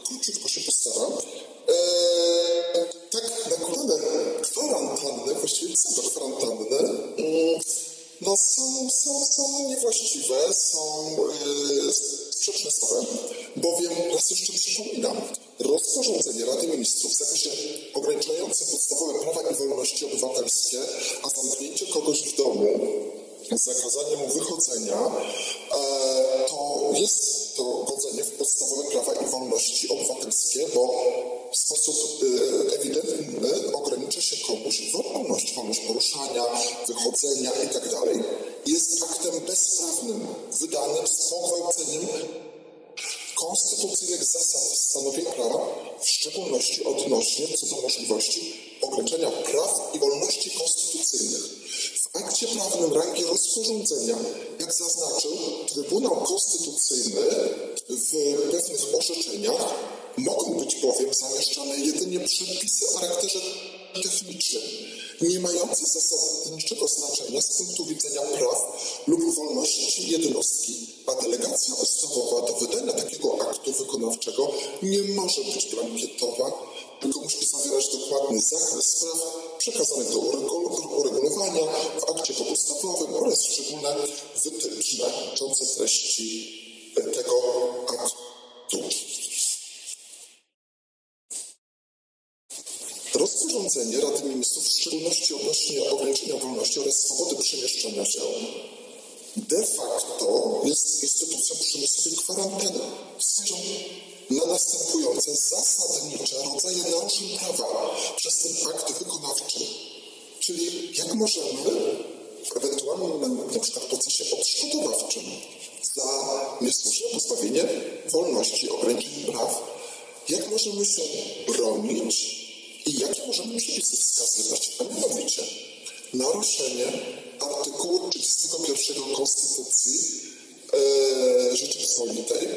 króciutko się postaram, e, tak nakładane kwarantanny, właściwie pseudo kwarantanny, mm, no są, są, są niewłaściwe, są yy, sprzeczne z prawem, bowiem raz jeszcze przypominam, rozporządzenie Rady Ministrów w zakresie ograniczającym podstawowe prawa i wolności obywatelskie, a zamknięcie kogoś w domu z zakazaniem mu wychodzenia, e, to jest to godzenie w podstawowe prawa i wolności obywatelskie, bo w sposób e, ewidentny ogranicza się komuś wolność, wolność poruszania, wychodzenia itd. Tak jest aktem bezprawnym, wydanym z pogwałceniem konstytucyjnych zasad stanowienia prawa, w szczególności odnośnie co do możliwości ograniczenia praw i wolności konstytucyjnych. Akcie prawnym rangi rozporządzenia, jak zaznaczył Trybunał Konstytucyjny w pewnych orzeczeniach, mogą być bowiem zamieszczane jedynie przepisy o charakterze technicznym, nie mający zasadniczego znaczenia z punktu widzenia praw lub wolności jednostki, a delegacja ustawowa do wydania takiego aktu wykonawczego nie może być blankietowa, tylko musi zawierać dokładny zakres spraw przekazanych do uregulowania w akcie podstawowym oraz szczególne wytyczne dotyczące treści tego aktu. Rozporządzenie Rady Ministrów, w szczególności odnośnie ograniczenia wolności oraz swobody przemieszczania się, de facto jest instytucją przymusowej kwarantanny. Na następujące zasadnicze rodzaje naruszeń prawa przez ten akt wykonawczy. Czyli jak możemy w ewentualnym na przykład procesie odszkodowawczym za niesłuszne pozbawienie wolności, ograniczenie praw, jak możemy się bronić i jakie możemy przepisy wskazywać, a mianowicie naruszenie artykułu 31 Konstytucji e, Rzeczypospolitej,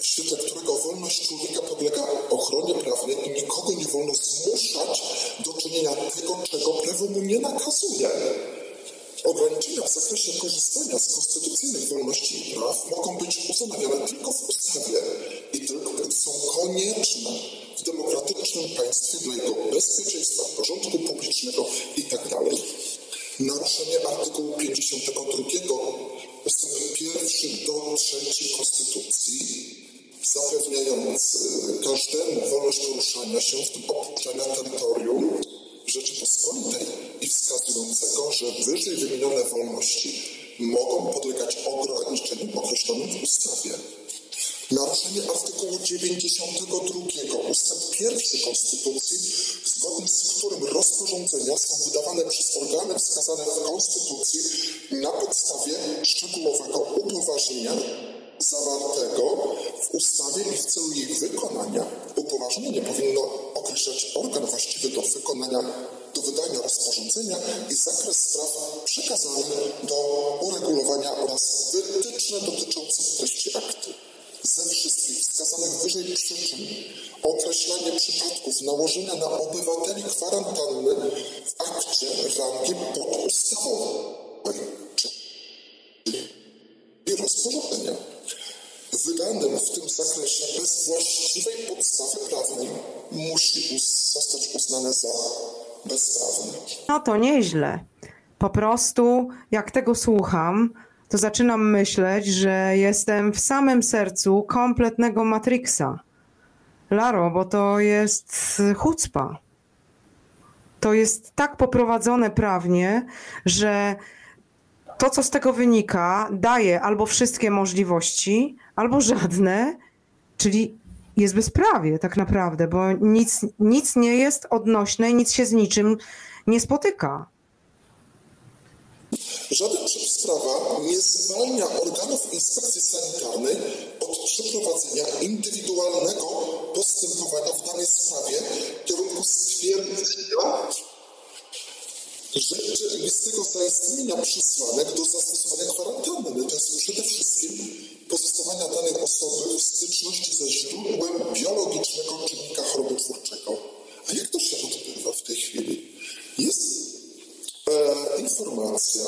świetle którego wolność człowieka podlega ochronie prawnej i nikogo nie wolno zmuszać do czynienia tego, czego prawo mu nie nakazuje. Ograniczenia w zakresie korzystania z konstytucyjnych wolności i praw mogą być ustanawiane tylko w ustawie i tylko gdy są konieczne w demokratycznym państwie dla jego bezpieczeństwa, porządku publicznego itd. Tak Naruszenie artykułu 52 ustęp pierwszy do trzeci Konstytucji zapewniający każdemu wolność poruszania się, w tym opuszczania terytorium Rzeczypospolitej i wskazującego, że wyżej wymienione wolności mogą podlegać ograniczeniom określonym w ustawie. Naruszenie artykułu 92 ustęp 1 Konstytucji, zgodnie z którym rozporządzenia są wydawane przez organy wskazane w Konstytucji na podstawie szczegółowego upoważnienia zawartego w ustawie i w celu jej wykonania. Upoważnienie powinno określać organ właściwy do wykonania, do wydania rozporządzenia i zakres spraw przekazany do uregulowania oraz wytyczne dotyczące treści aktu. Ze wszystkich wskazanych wyżej przyczyn określanie przypadków nałożenia na obywateli kwarantanny w akcie rangi podustawowej, czyli rozporządzenia wydanym w tym zakresie bez właściwej podstawy prawnej musi zostać uznane za bezprawne. No to nieźle. Po prostu, jak tego słucham, to zaczynam myśleć, że jestem w samym sercu kompletnego Matrixa. Laro, bo to jest chucpa. To jest tak poprowadzone prawnie, że to, co z tego wynika, daje albo wszystkie możliwości, albo żadne, czyli jest bezprawie tak naprawdę, bo nic, nic nie jest odnośne, nic się z niczym nie spotyka. Żaden przepis nie zwalnia organów inspekcji sanitarnej od przeprowadzenia indywidualnego postępowania w danej sprawie w kierunku stwierdzenia rzeczywistego zaistnienia przesłanek do zastosowania kwarantanny. To jest przede wszystkim pozostawania danej osoby w styczności ze źródłem biologicznego czynnika chorobotwórczego. A jak to się odbywa w tej chwili? Jest e, informacja,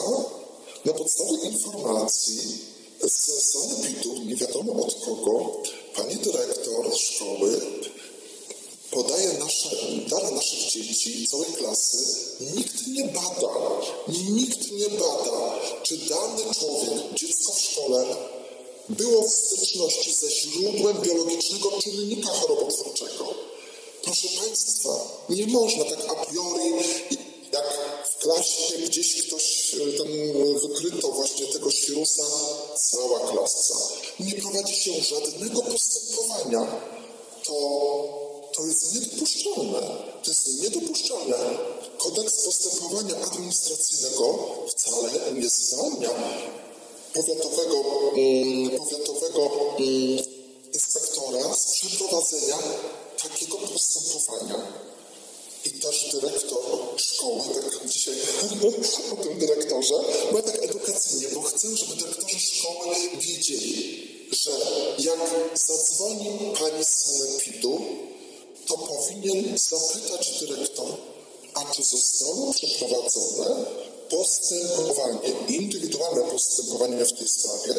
na podstawie informacji z sanepidu, nie wiadomo od kogo, pani dyrektor szkoły podaje nasze, dane naszych dzieci, całej klasy, nikt nie bada, nikt nie bada, czy dany człowiek, dziecko w szkole było w styczności ze źródłem biologicznego czynnika chorobotwórczego. Proszę Państwa, nie można tak a priori, jak w klasie gdzieś ktoś e, tam wykryto właśnie tego wirusa, cała klasa. Nie prowadzi się żadnego postępowania. To to jest niedopuszczalne. To jest niedopuszczalne. Kodeks postępowania administracyjnego wcale nie zwalnia powiatowego, mm, powiatowego mm, inspektora z przeprowadzenia takiego postępowania. I też dyrektor szkoły, tak dzisiaj o tym dyrektorze, bo tak edukacyjnie, bo chcę, żeby dyrektorzy szkoły wiedzieli, że jak zadzwoni pani z sanepidu, to powinien zapytać dyrektor, a czy zostało przeprowadzone postępowanie, indywidualne postępowanie w tej sprawie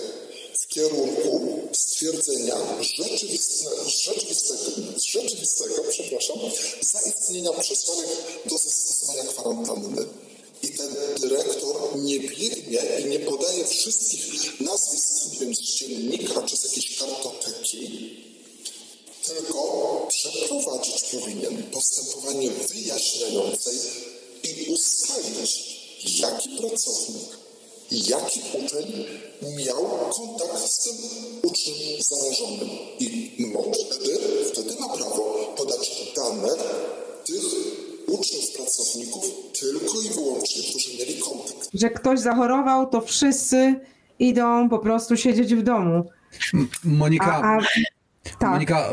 w kierunku stwierdzenia rzeczywistego, rzeczywistego, rzeczywistego przepraszam, zaistnienia przesłanek do zastosowania kwarantanny. I ten dyrektor nie biegnie i nie podaje wszystkich nazwisk, z dziennika czy z jakiejś kartoteki, tylko przeprowadzić powinien postępowanie wyjaśniające i ustalić, jaki pracownik, jaki uczeń miał kontakt z tym uczniem zarażonym. I może wtedy, wtedy ma prawo podać dane tych uczniów, pracowników tylko i wyłącznie, którzy mieli kontakt. Że ktoś zachorował, to wszyscy idą po prostu siedzieć w domu. Monika, A, a, tak. Monika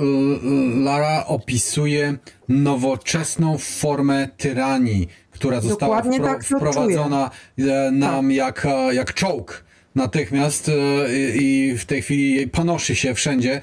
Lara opisuje nowoczesną formę tyranii, która została Dokładnie tak wprowadzona e, nam jak, e, jak czołg. Natychmiast e, i w tej chwili panoszy się wszędzie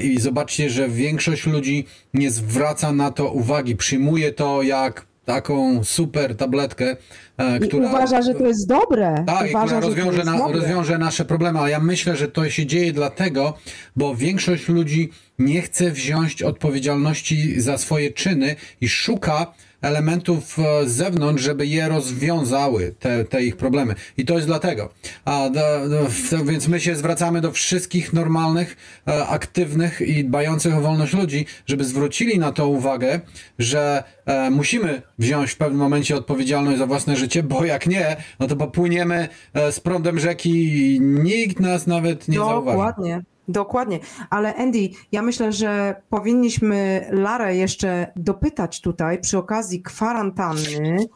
i zobaczcie, że większość ludzi nie zwraca na to uwagi, przyjmuje to jak taką super tabletkę, e, I która uważa, że to jest dobre. tak, uważa, która rozwiąże, na, dobre. rozwiąże nasze problemy, ale ja myślę, że to się dzieje dlatego, bo większość ludzi nie chce wziąć odpowiedzialności za swoje czyny i szuka elementów e, z zewnątrz, żeby je rozwiązały, te, te ich problemy. I to jest dlatego. A, do, do, więc my się zwracamy do wszystkich normalnych, e, aktywnych i dbających o wolność ludzi, żeby zwrócili na to uwagę, że e, musimy wziąć w pewnym momencie odpowiedzialność za własne życie, bo jak nie, no to popłyniemy e, z prądem rzeki i nikt nas nawet nie zauważy. Dokładnie. Dokładnie, ale Andy, ja myślę, że powinniśmy Larę jeszcze dopytać tutaj przy okazji kwarantanny,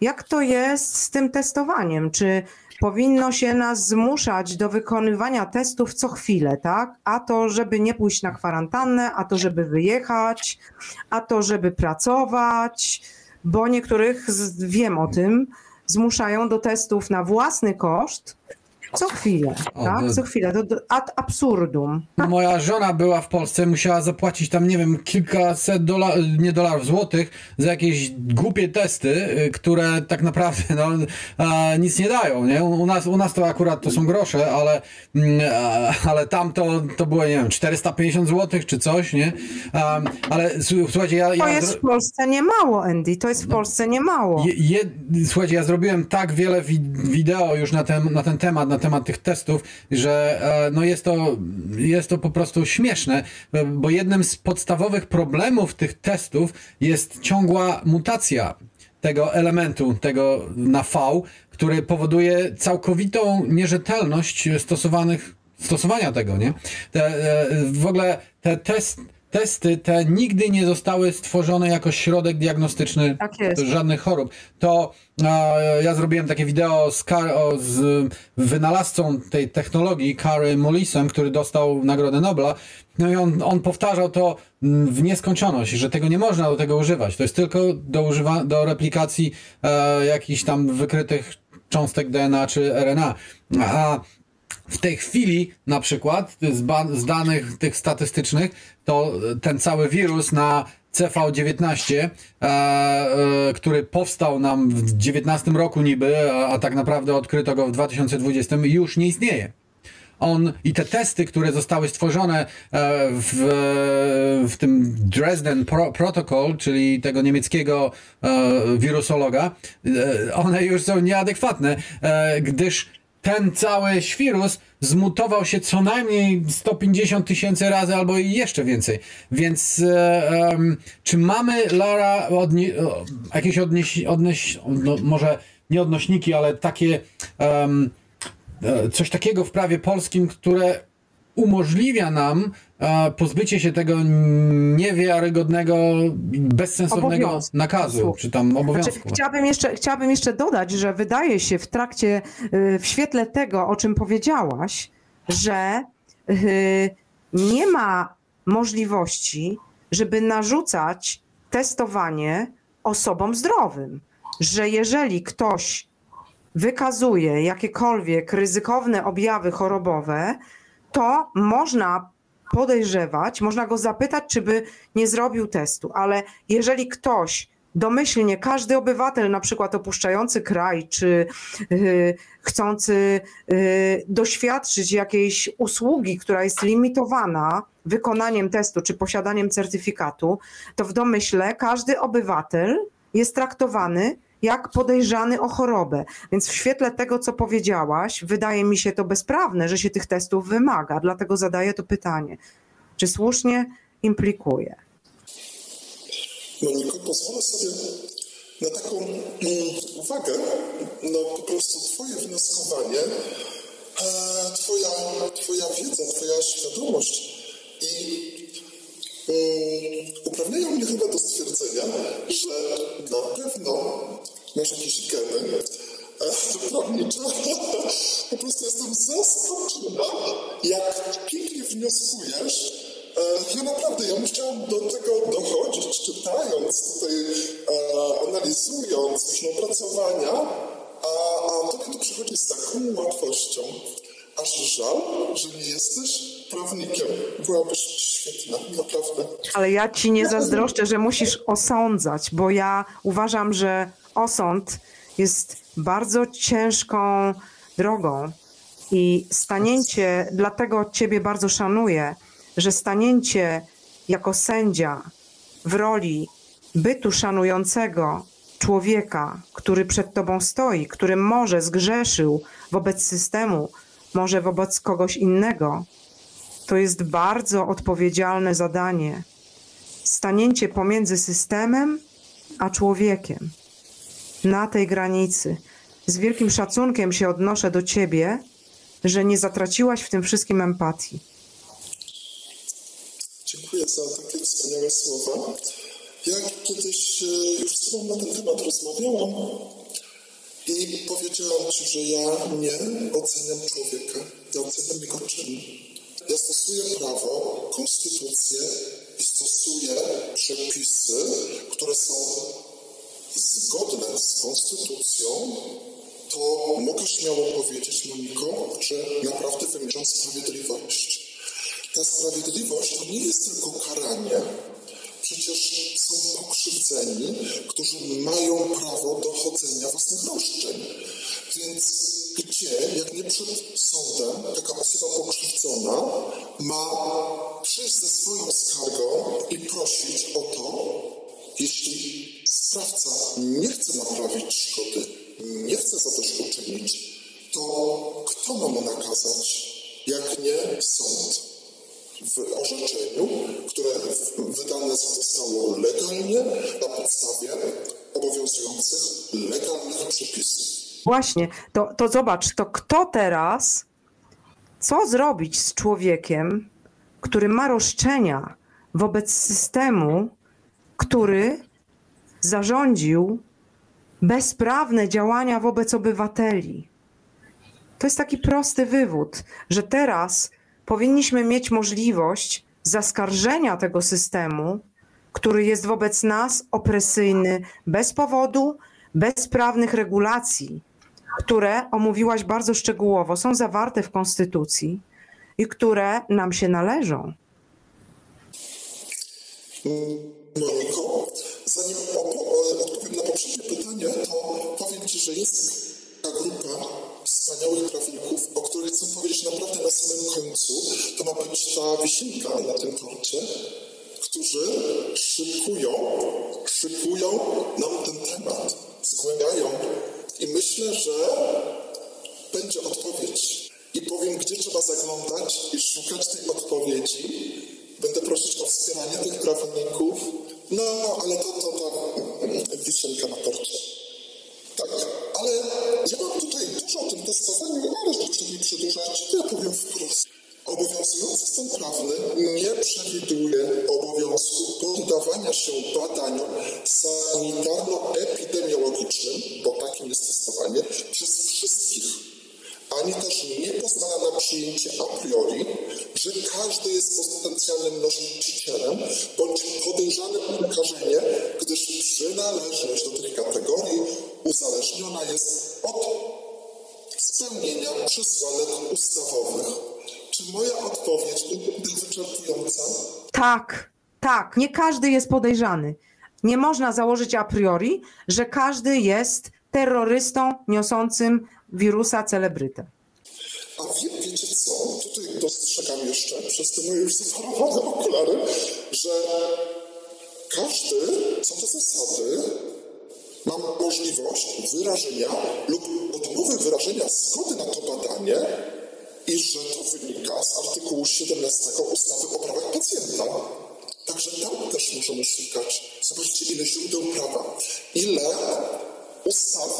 jak to jest z tym testowaniem? Czy powinno się nas zmuszać do wykonywania testów co chwilę, tak? A to, żeby nie pójść na kwarantannę, a to, żeby wyjechać, a to, żeby pracować, bo niektórych, wiem o tym, zmuszają do testów na własny koszt co chwilę, O, tak? to- Co chwilę, do ad absurdum. Moja żona była w Polsce, musiała zapłacić tam, nie wiem, kilkaset dolarów, nie dolarów, złotych za jakieś głupie testy, y, które tak naprawdę no, a, nic nie dają. Nie? U, nas, u nas to akurat to są grosze, ale, mm, a, ale tam to, to było, nie wiem, 450 złotych czy coś, nie? Um, ale słuchajcie, ja... To jest w Polsce nie mało, Andy, to jest w Polsce nie mało. Je, je, słuchajcie, ja zrobiłem tak wiele wi wideo już na ten, na ten temat, na temat tych testów, że e, no jest, to, jest to po prostu śmieszne, bo jednym z podstawowych problemów tych testów jest ciągła mutacja tego elementu, tego na V, który powoduje całkowitą nierzetelność stosowanych, stosowania tego, nie? Te, e, w ogóle te test, testy te nigdy nie zostały stworzone jako środek diagnostyczny Tak żadnych chorób. To e, ja zrobiłem takie wideo z, Kar- o, z wynalazcą tej technologii, Kary Mullisem, który dostał Nagrodę Nobla. No i on, on powtarzał to mm, w nieskończoność, że tego nie można do tego używać. To jest tylko do, używa- do replikacji e, jakichś tam wykrytych cząstek DNA czy RNA. A w tej chwili, na przykład, z, z danych tych statystycznych, to ten cały wirus na CV19, e, e, który powstał nam w 19 roku niby, a, a tak naprawdę odkryto go w 2020, już nie istnieje. On i te testy, które zostały stworzone e, w, w tym Dresden Pro Protocol, czyli tego niemieckiego e, wirusologa, e, one już są nieadekwatne, e, gdyż ten cały świrus zmutował się co najmniej 150 tysięcy razy albo i jeszcze więcej. Więc e, em, czy mamy, Lara, odnie, jakieś odnieś, odnieś, no, może nie odnośniki, ale takie e, coś takiego w prawie polskim, które umożliwia nam pozbycie się tego niewiarygodnego, bezsensownego Obowiązku. nakazu, czy tam obowiązku. Znaczy, chciałabym, jeszcze, chciałabym jeszcze dodać, że wydaje się w trakcie, y, w świetle tego, o czym powiedziałaś, że y, nie ma możliwości, żeby narzucać testowanie osobom zdrowym. Że jeżeli ktoś wykazuje jakiekolwiek ryzykowne objawy chorobowe, to można podejrzewać, można go zapytać, czy by nie zrobił testu, ale jeżeli ktoś domyślnie każdy obywatel, na przykład opuszczający kraj, czy y, chcący y, doświadczyć jakiejś usługi, która jest limitowana wykonaniem testu czy posiadaniem certyfikatu, to w domyśle każdy obywatel jest traktowany jak podejrzany o chorobę. Więc w świetle tego, co powiedziałaś, wydaje mi się to bezprawne, że się tych testów wymaga. Dlatego zadaję to pytanie. Czy słusznie implikuje? Moniko, pozwolę sobie na taką mm, uwagę, no po prostu Twoje wnioskowanie, e, twoja, twoja wiedza, Twoja świadomość i mm, uprawniają mnie chyba do stwierdzenia, że na pewno masz jakieś geny prawnicze. po prostu jestem zaskoczona, jak pięknie wnioskujesz, E, ja naprawdę, ja musiałam do tego dochodzić, czytając tutaj, e, analizując różne opracowania, a, a tobie to przychodzi z taką łatwością. Aż żal, że nie jesteś prawnikiem. Byłabyś świetna, naprawdę. Ale ja ci nie zazdroszczę, że musisz osądzać, bo ja uważam, że osąd jest bardzo ciężką drogą i stanięcie, dlatego ciebie bardzo szanuję, że stanięcie jako sędzia w roli bytu szanującego człowieka, który przed tobą stoi, który może zgrzeszył wobec systemu, może wobec kogoś innego, to jest bardzo odpowiedzialne zadanie. Stanięcie pomiędzy systemem a człowiekiem na tej granicy. Z wielkim szacunkiem się odnoszę do ciebie, że nie zatraciłaś w tym wszystkim empatii. Dziękuję za takie wspaniałe słowa. Ja kiedyś e, już z Tobą na ten temat rozmawiałam i powiedziałam Ci, że ja nie oceniam człowieka, ja oceniam jego czyn. Ja stosuję prawo, konstytucję i stosuję przepisy, które są zgodne z konstytucją, to mogę śmiało powiedzieć, Moniko, że naprawdę wymierzam sprawiedliwość. Ta sprawiedliwość to nie jest tylko karanie. Przecież są pokrzywdzeni, którzy mają prawo dochodzenia własnych roszczeń. Więc gdzie, jak nie przed sądem, taka osoba pokrzywdzona ma przyjść ze swoją skargą i prosić o to, jeśli sprawca nie chce naprawić szkody, nie chce zadośćuczynić, to kto ma mu nakazać, jak nie sąd? w orzeczeniu, które wydane zostało legalnie na podstawie obowiązujących legalnych przepisów. Właśnie, to, to zobacz, to kto teraz, co zrobić z człowiekiem, który ma roszczenia wobec systemu, który zarządził bezprawne działania wobec obywateli. To jest taki prosty wywód, że teraz powinniśmy mieć możliwość zaskarżenia tego systemu, który jest wobec nas opresyjny bez powodu, bez prawnych regulacji, które omówiłaś bardzo szczegółowo, są zawarte w Konstytucji i które nam się należą. Moniko, zanim odpowiem na poprzednie pytanie, to powiem Ci, że jest ta grupa wspaniałych prawników, o których chcę powiedzieć naprawdę na samym końcu. To ma być ta wisienka na tym torcie, którzy szykują, szykują nam ten temat, zgłębiają. I myślę, że będzie odpowiedź. I powiem, gdzie trzeba zaglądać i szukać tej odpowiedzi. Będę prosić o wspieranie tych prawników. No, ale to, to ta wisienka na torcie. Tak, ale ja mam tutaj dużo o tym testowaniu, ale żeby nie przedłużać, ja powiem wprost. Obowiązujący stan prawny nie przewiduje obowiązku poddawania się badaniom sanitarno-epidemiologicznym, bo takim jest testowanie, przez wszystkich. Ani też nie pozwala na przyjęcie a priori, że każdy jest potencjalnym nosicielem bądź podejrzanym o nakażenie, gdyż przynależność do tych kategorii uzależniona jest od spełnienia przesłanek ustawowych. Czy moja odpowiedź jest wyczerpująca? Tak, tak. Nie każdy jest podejrzany. nie można założyć a priori, że każdy jest terrorystą niosącym wirusa celebrytę. A wie, wiecie co? Tutaj dostrzegam jeszcze przez te moje już zaparowane okulary, że każdy co do zasady ma możliwość wyrażenia lub odmowy wyrażenia zgody na to badanie i że to wynika z artykułu 17 ustawy o prawach pacjenta. Także tam też możemy szukać. Zobaczcie, ile źródeł prawa, ile ustaw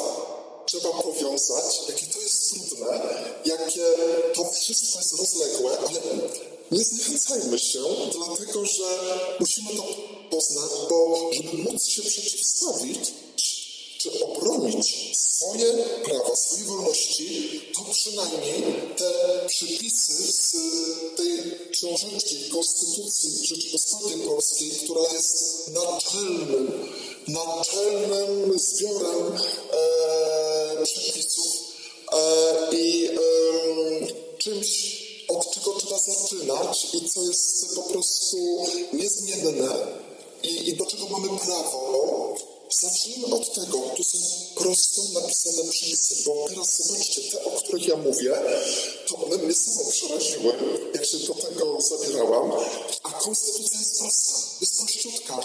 trzeba powiązać, jakie to jest trudne, jakie to wszystko jest rozległe, ale nie zniechęcajmy się, dlatego że musimy to poznać, bo żeby móc się przeciwstawić, czy obronić swoje prawa, swoje wolności, to przynajmniej te przepisy z tej książeczki Konstytucji Rzeczypospolitej Polskiej, która jest naczelnym, naczelnym zbiorem e, przepisów e, i czymś, od czego trzeba zaczynać i co jest po prostu niezmienne i, i do czego mamy prawo, Zacznijmy od tego. Tu są prosto napisane przepisy, bo teraz zobaczcie, te, o których ja mówię, to one mnie samo przeraziły, jak się do tego zabierałam. A konstytucja jest prosta, jest prościutka.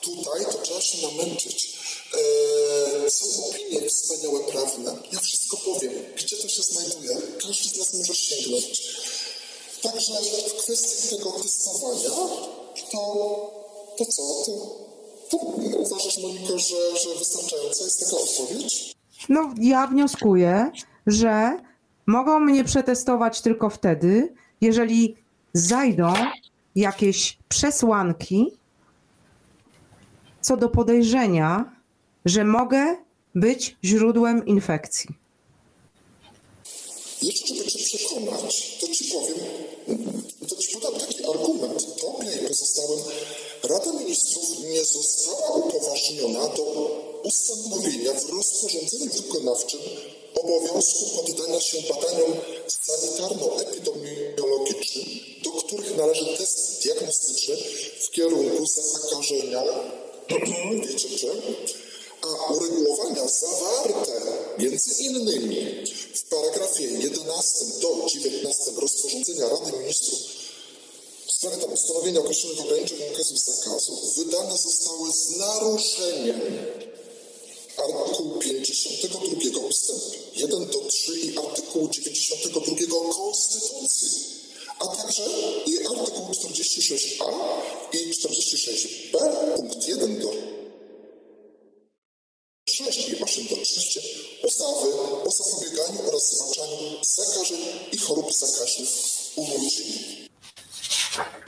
Tutaj to trzeba się namęczyć. Eee, są opinie wspaniałe prawne. Ja wszystko powiem, gdzie to się znajduje. Każdy z nas może sięgnąć. Także w kwestii tego testowania, to, to co? To to uważasz, Moniko, że, że wystarczająca jest taka odpowiedź? No, ja wnioskuję, że mogą mnie przetestować tylko wtedy, jeżeli zajdą jakieś przesłanki co do podejrzenia, że mogę być źródłem infekcji. Jeszcze, żeby Cię przekonać, to Ci powiem, to Ci podam taki argument. Tobie i pozostałym Rada Ministrów nie została upoważniona do ustanowienia w rozporządzeniu wykonawczym obowiązku poddania się badaniom sanitarno-epidemiologicznym, do których należy test diagnostyczny w kierunku zakażenia, wiecie czym, a uregulowania zawarte między innymi w paragrafie 11 do 19 rozporządzenia Rady Ministrów w sprawie tam ustanowienia określonych ograniczeń nakazu zakazu wydane zostały z naruszeniem artykułu 52 ustęp 1 do 3 i artykułu 92 Konstytucji, a także i artykułu 46a i 46b punkt 1 do 6 i 8 do 30 ustawy o zapobieganiu oraz zwalczaniu zakażeń i chorób zakaźnych u ludzi.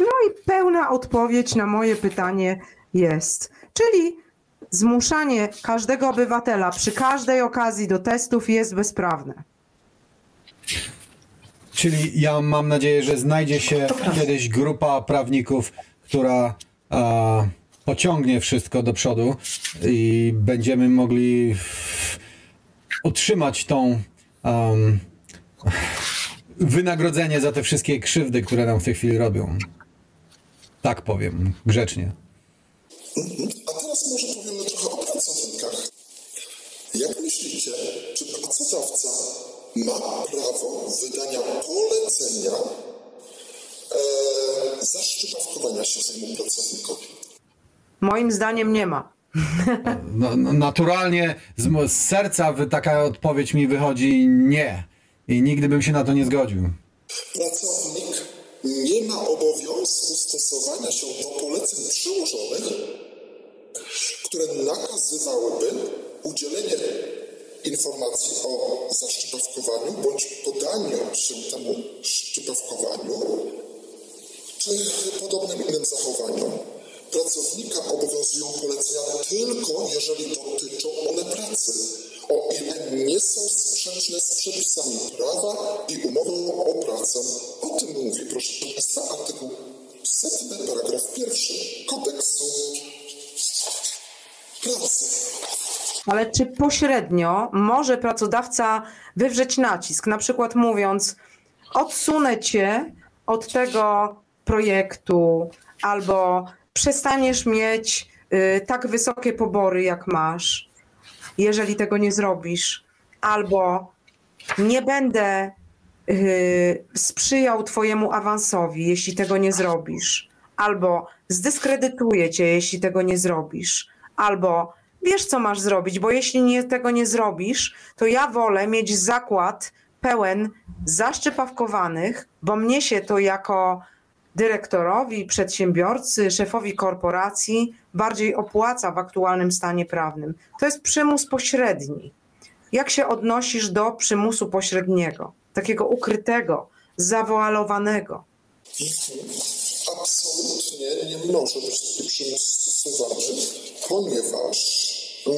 No i pełna odpowiedź na moje pytanie jest. Czyli zmuszanie każdego obywatela przy każdej okazji do testów jest bezprawne. Czyli ja mam nadzieję, że znajdzie się kiedyś grupa prawników, która a, pociągnie wszystko do przodu i będziemy mogli utrzymać tą um, wynagrodzenie za te wszystkie krzywdy, które nam w tej chwili robią. Tak powiem, grzecznie. A teraz może powiemy trochę o pracownikach. Jak myślicie, czy pracodawca ma prawo wydania polecenia e, zaszczypawkowania się swojemu pracownikowi? Moim zdaniem nie ma. No, no, naturalnie z, z serca wy, taka odpowiedź mi wychodzi nie. I nigdy bym się na to nie zgodził. Pracownik nie ma obowiązku stosowania się do poleceń przyłożonych, które nakazywałyby udzielenie informacji o zaszczypawkowaniu bądź podaniu się temu szczypawkowaniu czy podobnym innym zachowaniom. Pracownika obowiązują polecenia tylko, jeżeli dotyczą one pracy o ile nie są sprzeczne z przepisami prawa i umową o pracę. O tym mówi, proszę Państwa, artykuł setny, paragraf pierwszy kodeksu pracy. Ale czy pośrednio może pracodawca wywrzeć nacisk, na przykład mówiąc, odsunę cię od tego projektu, albo przestaniesz mieć y, tak wysokie pobory, jak masz, jeżeli tego nie zrobisz, albo nie będę y, sprzyjał Twojemu awansowi, jeśli tego nie zrobisz, albo zdyskredytuję Cię, jeśli tego nie zrobisz, albo wiesz, co masz zrobić, bo jeśli nie, tego nie zrobisz, to ja wolę mieć zakład pełen zaszczepawkowanych, bo mnie się to jako dyrektorowi, przedsiębiorcy, szefowi korporacji bardziej opłaca w aktualnym stanie prawnym. To jest przymus pośredni. Jak się odnosisz do przymusu pośredniego, takiego ukrytego, zawoalowanego? Absolutnie nie może być taki przymus stosowany, ponieważ um,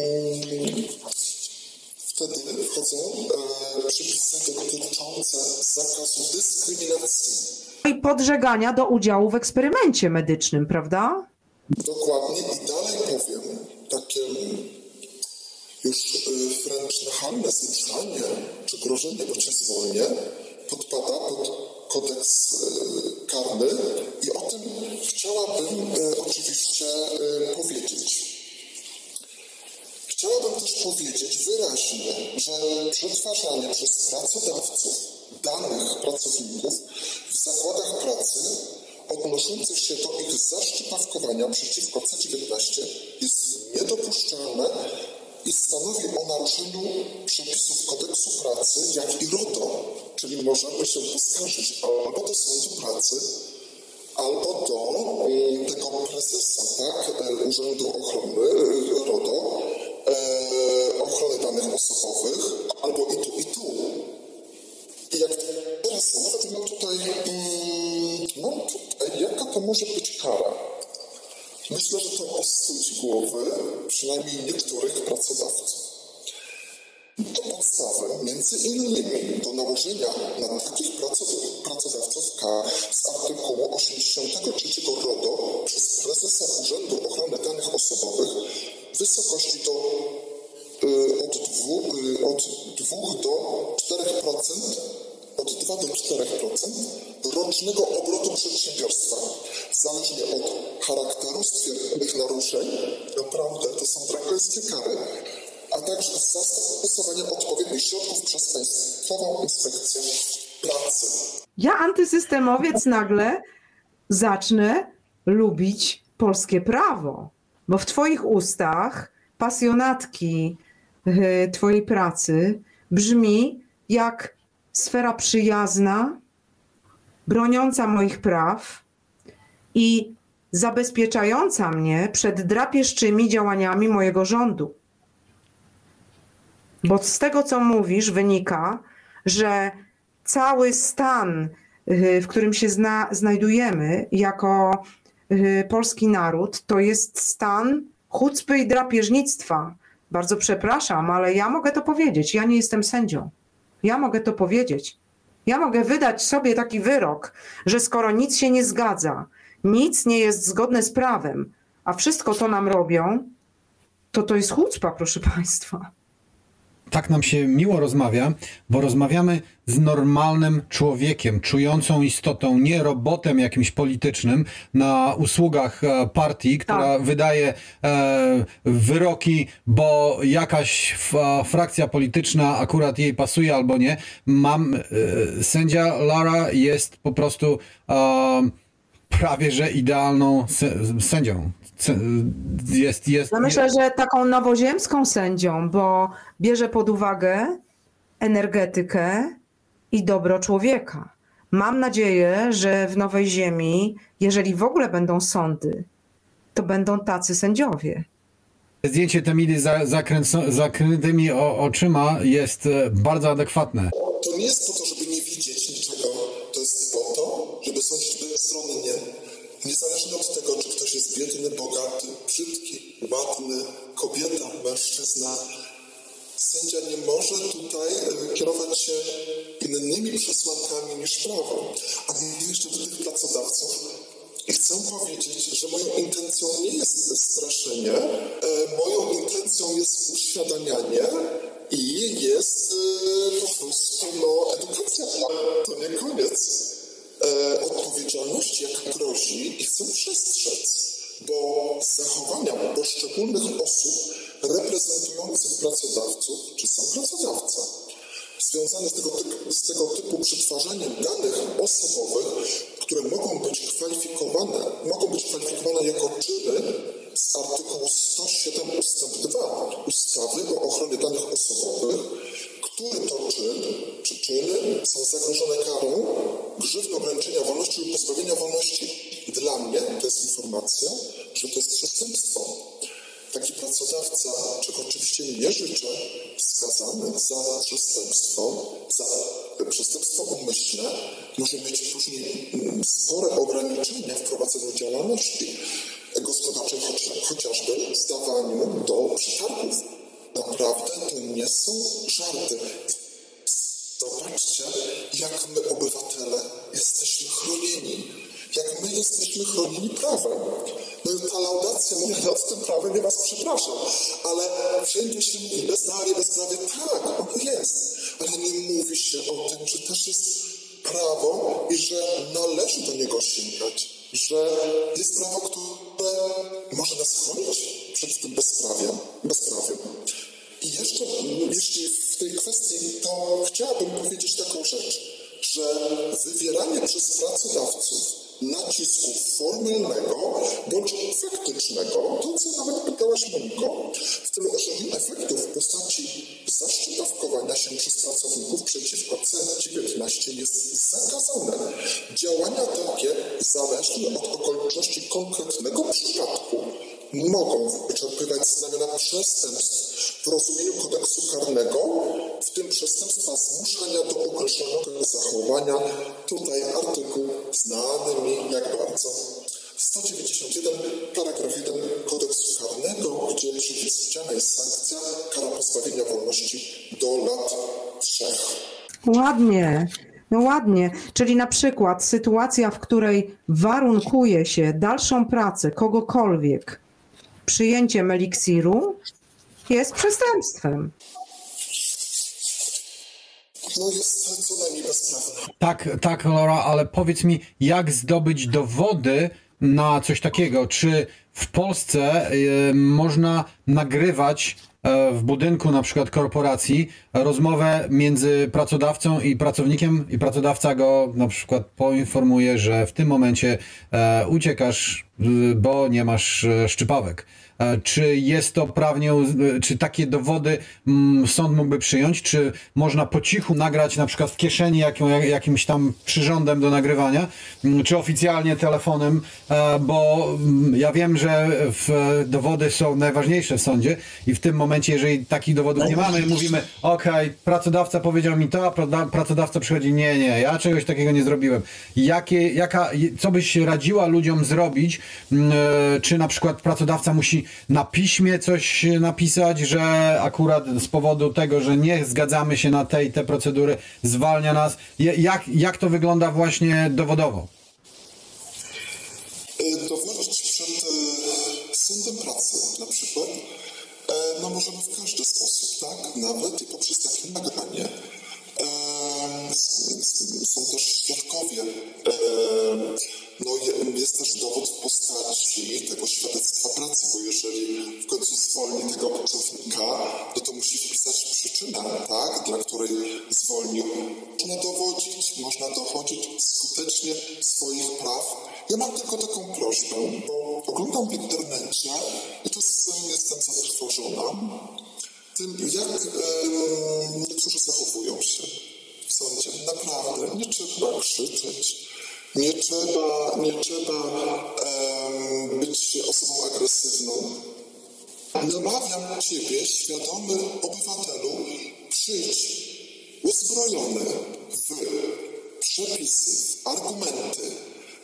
wtedy wchodzą e, przepisy dotyczące zakazu dyskryminacji i podżegania do udziału w eksperymencie medycznym, prawda? Dokładnie i dalej powiem, takie już y, wręcz nachalne zmuszanie czy grożenie, zwolnię, podpada pod kodeks y, karny i o tym chciałabym y, oczywiście powiedzieć. Chciałabym też powiedzieć wyraźnie, że przetwarzanie przez pracodawców danych pracowników w zakładach pracy odnoszących się do ich zaszczepawkowania przeciwko C19 jest niedopuszczalne i stanowi o naruszeniu przepisów kodeksu pracy, jak i RODO, czyli możemy się poskarżyć albo do sądu pracy, albo do um, tego prezesa tak, e, Urzędu Ochrony e, RODO, e, ochrony danych osobowych, albo i tu, i tu. Jak teraz nawet mam tutaj, mm, mam tutaj, jaka to może być kara? Myślę, że to ostudzi głowy przynajmniej niektórych pracodawców. To podstawę między innymi do nałożenia na takich pracodawców kar z artykułu 83 RODO przez prezesa Urzędu Ochrony Danych Osobowych w wysokości do, y, od, 2, y, od 2 do 4% od 2 do 4% rocznego obrotu przedsiębiorstwa. Zależnie od charakteru stwierdzonych naruszeń, naprawdę to są drakońskie kary, a także zastosowania odpowiednich środków przez Państwową Inspekcję Pracy. Ja, antysystemowiec, nagle zacznę lubić polskie prawo, bo w Twoich ustach pasjonatki Twojej pracy brzmi jak sfera przyjazna, broniąca moich praw i zabezpieczająca mnie przed drapieżczymi działaniami mojego rządu. Bo z tego, co mówisz, wynika, że cały stan, y, w którym się zna, znajdujemy jako y, polski naród, to jest stan chucpy i drapieżnictwa. Bardzo przepraszam, ale ja mogę to powiedzieć. Ja nie jestem sędzią. Ja mogę to powiedzieć. Ja mogę wydać sobie taki wyrok, że skoro nic się nie zgadza, nic nie jest zgodne z prawem, a wszystko to nam robią, to to jest chucpa, proszę Państwa tak nam się miło rozmawia, bo rozmawiamy z normalnym człowiekiem, czującą istotą, nie robotem jakimś politycznym na usługach e, partii, która tak. wydaje e, wyroki, bo jakaś frakcja polityczna akurat jej pasuje albo nie. Mam, e, sędzia Lara jest po prostu e, prawie że idealną sędzią jest, jest. Ja myślę, że taką nowoziemską sędzią, bo bierze pod uwagę energetykę i dobro człowieka. Mam nadzieję, że w Nowej Ziemi, jeżeli w ogóle będą sądy, to będą tacy sędziowie. Zdjęcie Temidy za, zakrętymi oczyma jest e, bardzo adekwatne. To nie jest po to, żeby nie widzieć niczego. To jest po to, żeby sądzić bezstronnie. Niezależnie od tego, czy biedny, bogaty, brzydki, ładny, kobieta, mężczyzna, sędzia nie może tutaj e, kierować się innymi przesłankami niż prawo. A jeszcze do tych pracodawców chcę powiedzieć, że moją intencją nie jest straszenie, e, moją intencją jest uświadamianie i jest e, po prostu no, edukacja. To nie koniec odpowiedzialności, jak grozi i chcę przestrzec bo zachowania poszczególnych osób reprezentujących pracodawców, czy sam pracodawca, związane z tego, typu, z tego typu przetwarzaniem danych osobowych, które mogą być kwalifikowane, mogą być kwalifikowane jako czyny z artykułu 107 ustęp 2 ustawy o ochronie danych osobowych, który to czyn, czy czyny są zagrożone karą grzywny ograniczenia wolności lub pozbawienia wolności. Dla jest informacja, że to jest przestępstwo. Taki pracodawca, czego oczywiście nie życzę, skazany za przestępstwo, za przestępstwo umyślne, może mieć później mm, spore ograniczenia w prowadzeniu działalności gospodarczej, chociażby zdawaniu do przetargów. Naprawdę to nie są żarty. Zobaczcie, jak my, obywatele, jesteśmy chronieni. Jak my jesteśmy chronieni prawem. No ta laudacja mówi nad tym prawem, ja was przepraszam, ale wszędzie się mówi bezprawie, bezprawie. Tak, ono jest, ale nie mówi się o tym, że też jest prawo i że należy do niego sięgać, że jest prawo, które może nas chronić przed tym bezprawiem. bezprawiem. I jeszcze, jeśli w tej kwestii, to chciałabym powiedzieć taką rzecz, że wywieranie przez pracodawców nacisku formalnego bądź faktycznego, to co nawet pytałaś Moniko, w celu osiągnięcia efektów w postaci zaszczytowkowania się przez pracowników przeciwko C19 jest zakazane. Działania takie, zależne od okoliczności konkretnego przypadku, mogą wyczerpywać znamiona przestępstw w rozumieniu kodeksu karnego, w tym przestępstwa zmuszania do określonego zachowania. Tutaj artykuł znany mi jak bardzo. 191, paragraf 1 kodeksu karnego, gdzie przewidziana jest sankcja kara pozbawienia wolności do lat trzech. Ładnie. No ładnie, czyli na przykład sytuacja, w której warunkuje się dalszą pracę kogokolwiek przyjęciem eliksiru, jest przestępstwem. No jest co najmniej bezprawne. Tak, tak, Laura, ale powiedz mi, jak zdobyć dowody na coś takiego? Czy w Polsce y, można nagrywać y, w budynku na przykład korporacji rozmowę między pracodawcą i pracownikiem i pracodawca go na przykład poinformuje, że w tym momencie y, uciekasz, bo nie masz szczypawek. E, czy jest to prawnie, czy takie dowody mm, sąd mógłby przyjąć? Czy można po cichu nagrać na przykład w kieszeni jakimś tam przyrządem do nagrywania? Mm, czy oficjalnie telefonem? E, bo mm, ja wiem, że dowody są najważniejsze w sądzie i w tym momencie, jeżeli takich dowodów nie mamy, mówimy, ok, pracodawca powiedział mi to, a pracodawca przychodzi, nie, nie, ja czegoś takiego nie zrobiłem. Jakie, jaka, co byś radziła ludziom zrobić? E, czy na przykład pracodawca musi na piśmie coś napisać, że akurat z powodu tego, że nie zgadzamy się na te i te procedury, zwalnia nas. Jak, jak to wygląda właśnie dowodowo? E, dowodzić przed e, sądem pracy na przykład, e, no możemy w każdy sposób, tak? Nawet i poprzez takie nagranie. Są też świadkowie no jest też dowód w postaci tego świadectwa pracy, bo jeżeli w końcu zwolni tego pracownika, no to musi wpisać przyczynę, tak, dla której zwolnił. Można dowodzić, można dochodzić skutecznie swoich praw. Ja mam tylko taką prośbę, bo oglądam w internecie i czasem jestem zatrwożona tym, jak e, niektórzy zachowują się w sądzie. Naprawdę, nie trzeba krzyczeć, nie trzeba, nie trzeba um, być osobą agresywną. Namawiam Ciebie, świadomy obywatelu, przyjdź uzbrojony w przepisy, w argumenty,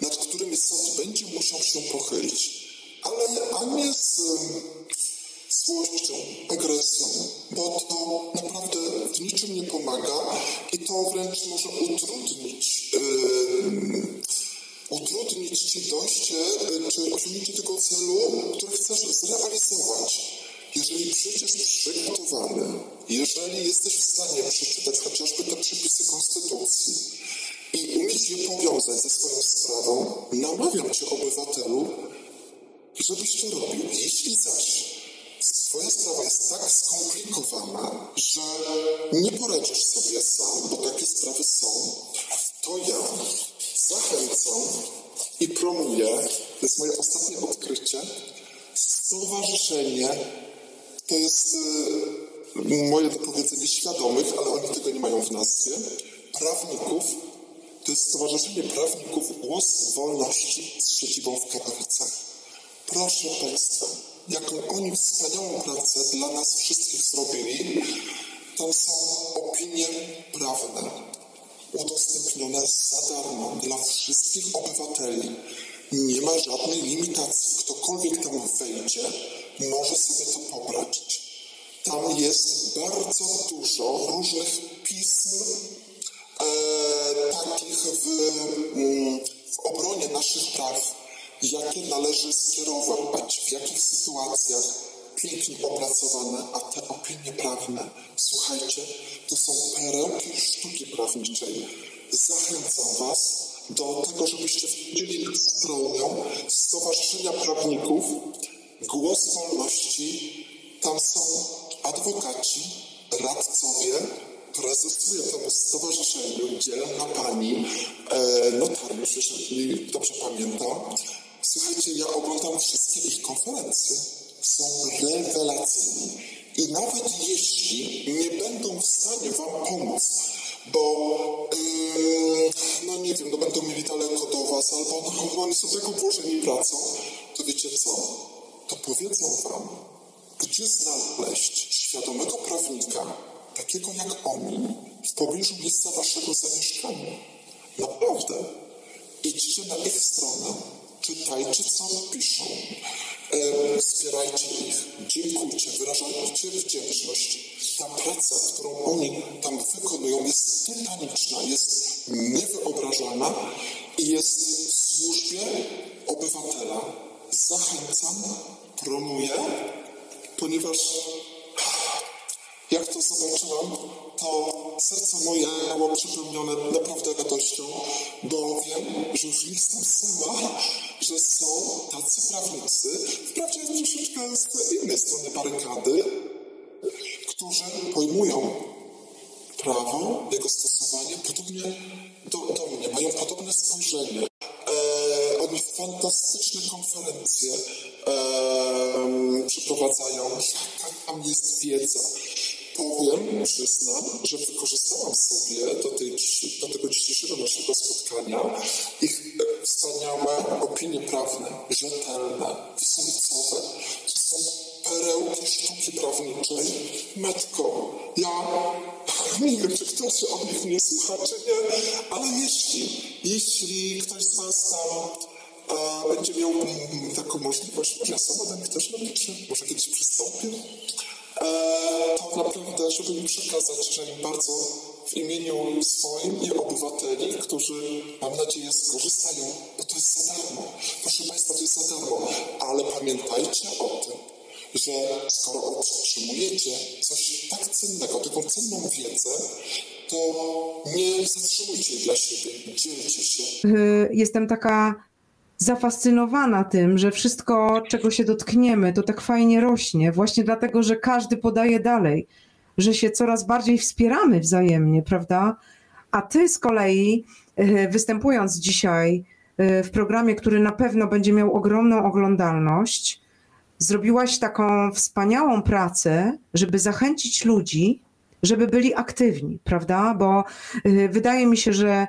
nad którymi sąd będzie musiał się pochylić, ale a nie z złością, agresją, bo to naprawdę w niczym nie pomaga i to wręcz może utrudnić, yy, utrudnić Ci dojście yy, czy osiągnięcie tego celu, który chcesz zrealizować. Jeżeli przyjdziesz przygotowany, jeżeli jesteś w stanie przeczytać chociażby te przepisy Konstytucji i umieć je powiązać ze swoją sprawą, namawiam Cię, obywatelu, żebyś to robił. Jeśli zaś Twoja sprawa jest tak skomplikowana, że nie poradzisz sobie sam, bo takie sprawy są, to ja zachęcam i promuję, to jest moje ostatnie odkrycie, stowarzyszenie, to jest y, moje dopowiedzenie świadomych, ale oni tego nie mają w nazwie, prawników, to jest Stowarzyszenie Prawników Głos Wolności z siedzibą w Katowicach. Proszę Państwa, jaką oni wspaniałą pracę dla nas wszystkich zrobili. Tam są opinie prawne udostępnione za darmo dla wszystkich obywateli. Nie ma żadnej limitacji. Ktokolwiek tam wejdzie, może sobie to pobrać. Tam jest bardzo dużo różnych pism, e, takich w, mm, w obronie naszych praw jakie należy skierować, w jakich sytuacjach pięknie opracowane, a te opinie prawne, słuchajcie, to są perełki sztuki prawniczej. Zachęcam Was do tego, żebyście wchodzili stronę Stowarzyszenia Prawników Głos Wolności. Tam są adwokaci, radcowie, prezesuje temu stowarzyszeniu dzielna pani e, notariusz, jeżeli dobrze pamiętam, Słuchajcie, ja oglądam wszystkie ich konferencje. Są rewelacyjne. I nawet jeśli nie będą w stanie Wam pomóc, bo yy, no nie wiem, no będą mieli daleko do Was, albo no, oni są tak obłożeni pracą, to wiecie co? To powiedzą Wam, gdzie znaleźć świadomego prawnika, takiego jak oni, w pobliżu miejsca Waszego zamieszkania. Naprawdę. Idźcie na ich stronę, czytajcie, co piszą. E, wspierajcie ich, dziękujcie, wyrażajcie wdzięczność. Ta praca, którą oni tam wykonują, jest tytaniczna, jest niewyobrażalna i jest w służbie obywatela. Zachęcam, promuję, ponieważ jak to zobaczyłam, to serce moje było przepełnione naprawdę radością, bo wiem, że już nie jestem sama, że są tacy prawnicy, wprawdzie troszeczkę z innej strony barykady, którzy pojmują prawo, jego stosowanie podobnie do, do mnie, mają podobne spojrzenie. E, oni fantastyczne konferencje e, przeprowadzają, jaka tam jest wiedza powiem, przyznam, że wykorzystałam sobie do, tej, do tego dzisiejszego naszego spotkania ich e, wspaniałe opinie prawne, rzetelne, wzorcowe. To są perełki sztuki prawniczej. Metko, ja nie wiem, czy ktoś o nich nie słucha, czy nie, ale jeśli, jeśli ktoś z Was tam a, będzie miał taką możliwość, może ja sama do nich też napiszę, może kiedyś przystąpię, E, tak naprawdę, żeby im przekazać, że im bardzo w imieniu swoim i obywateli, którzy mam nadzieję skorzystają, bo to jest za darmo. Proszę Państwa, to jest za darmo, ale pamiętajcie o tym, że skoro otrzymujecie coś tak cennego, taką cenną wiedzę, to nie zatrzymujcie jej dla siebie, dzielcie się. Y, jestem taka zafascynowana tym, że wszystko, czego się dotkniemy, to tak fajnie rośnie, właśnie dlatego, że każdy podaje dalej, że się coraz bardziej wspieramy wzajemnie, prawda? A ty z kolei, e, występując dzisiaj e, w programie, który na pewno będzie miał ogromną oglądalność, zrobiłaś taką wspaniałą pracę, żeby zachęcić ludzi, żeby byli aktywni, prawda? Bo e, wydaje mi się, że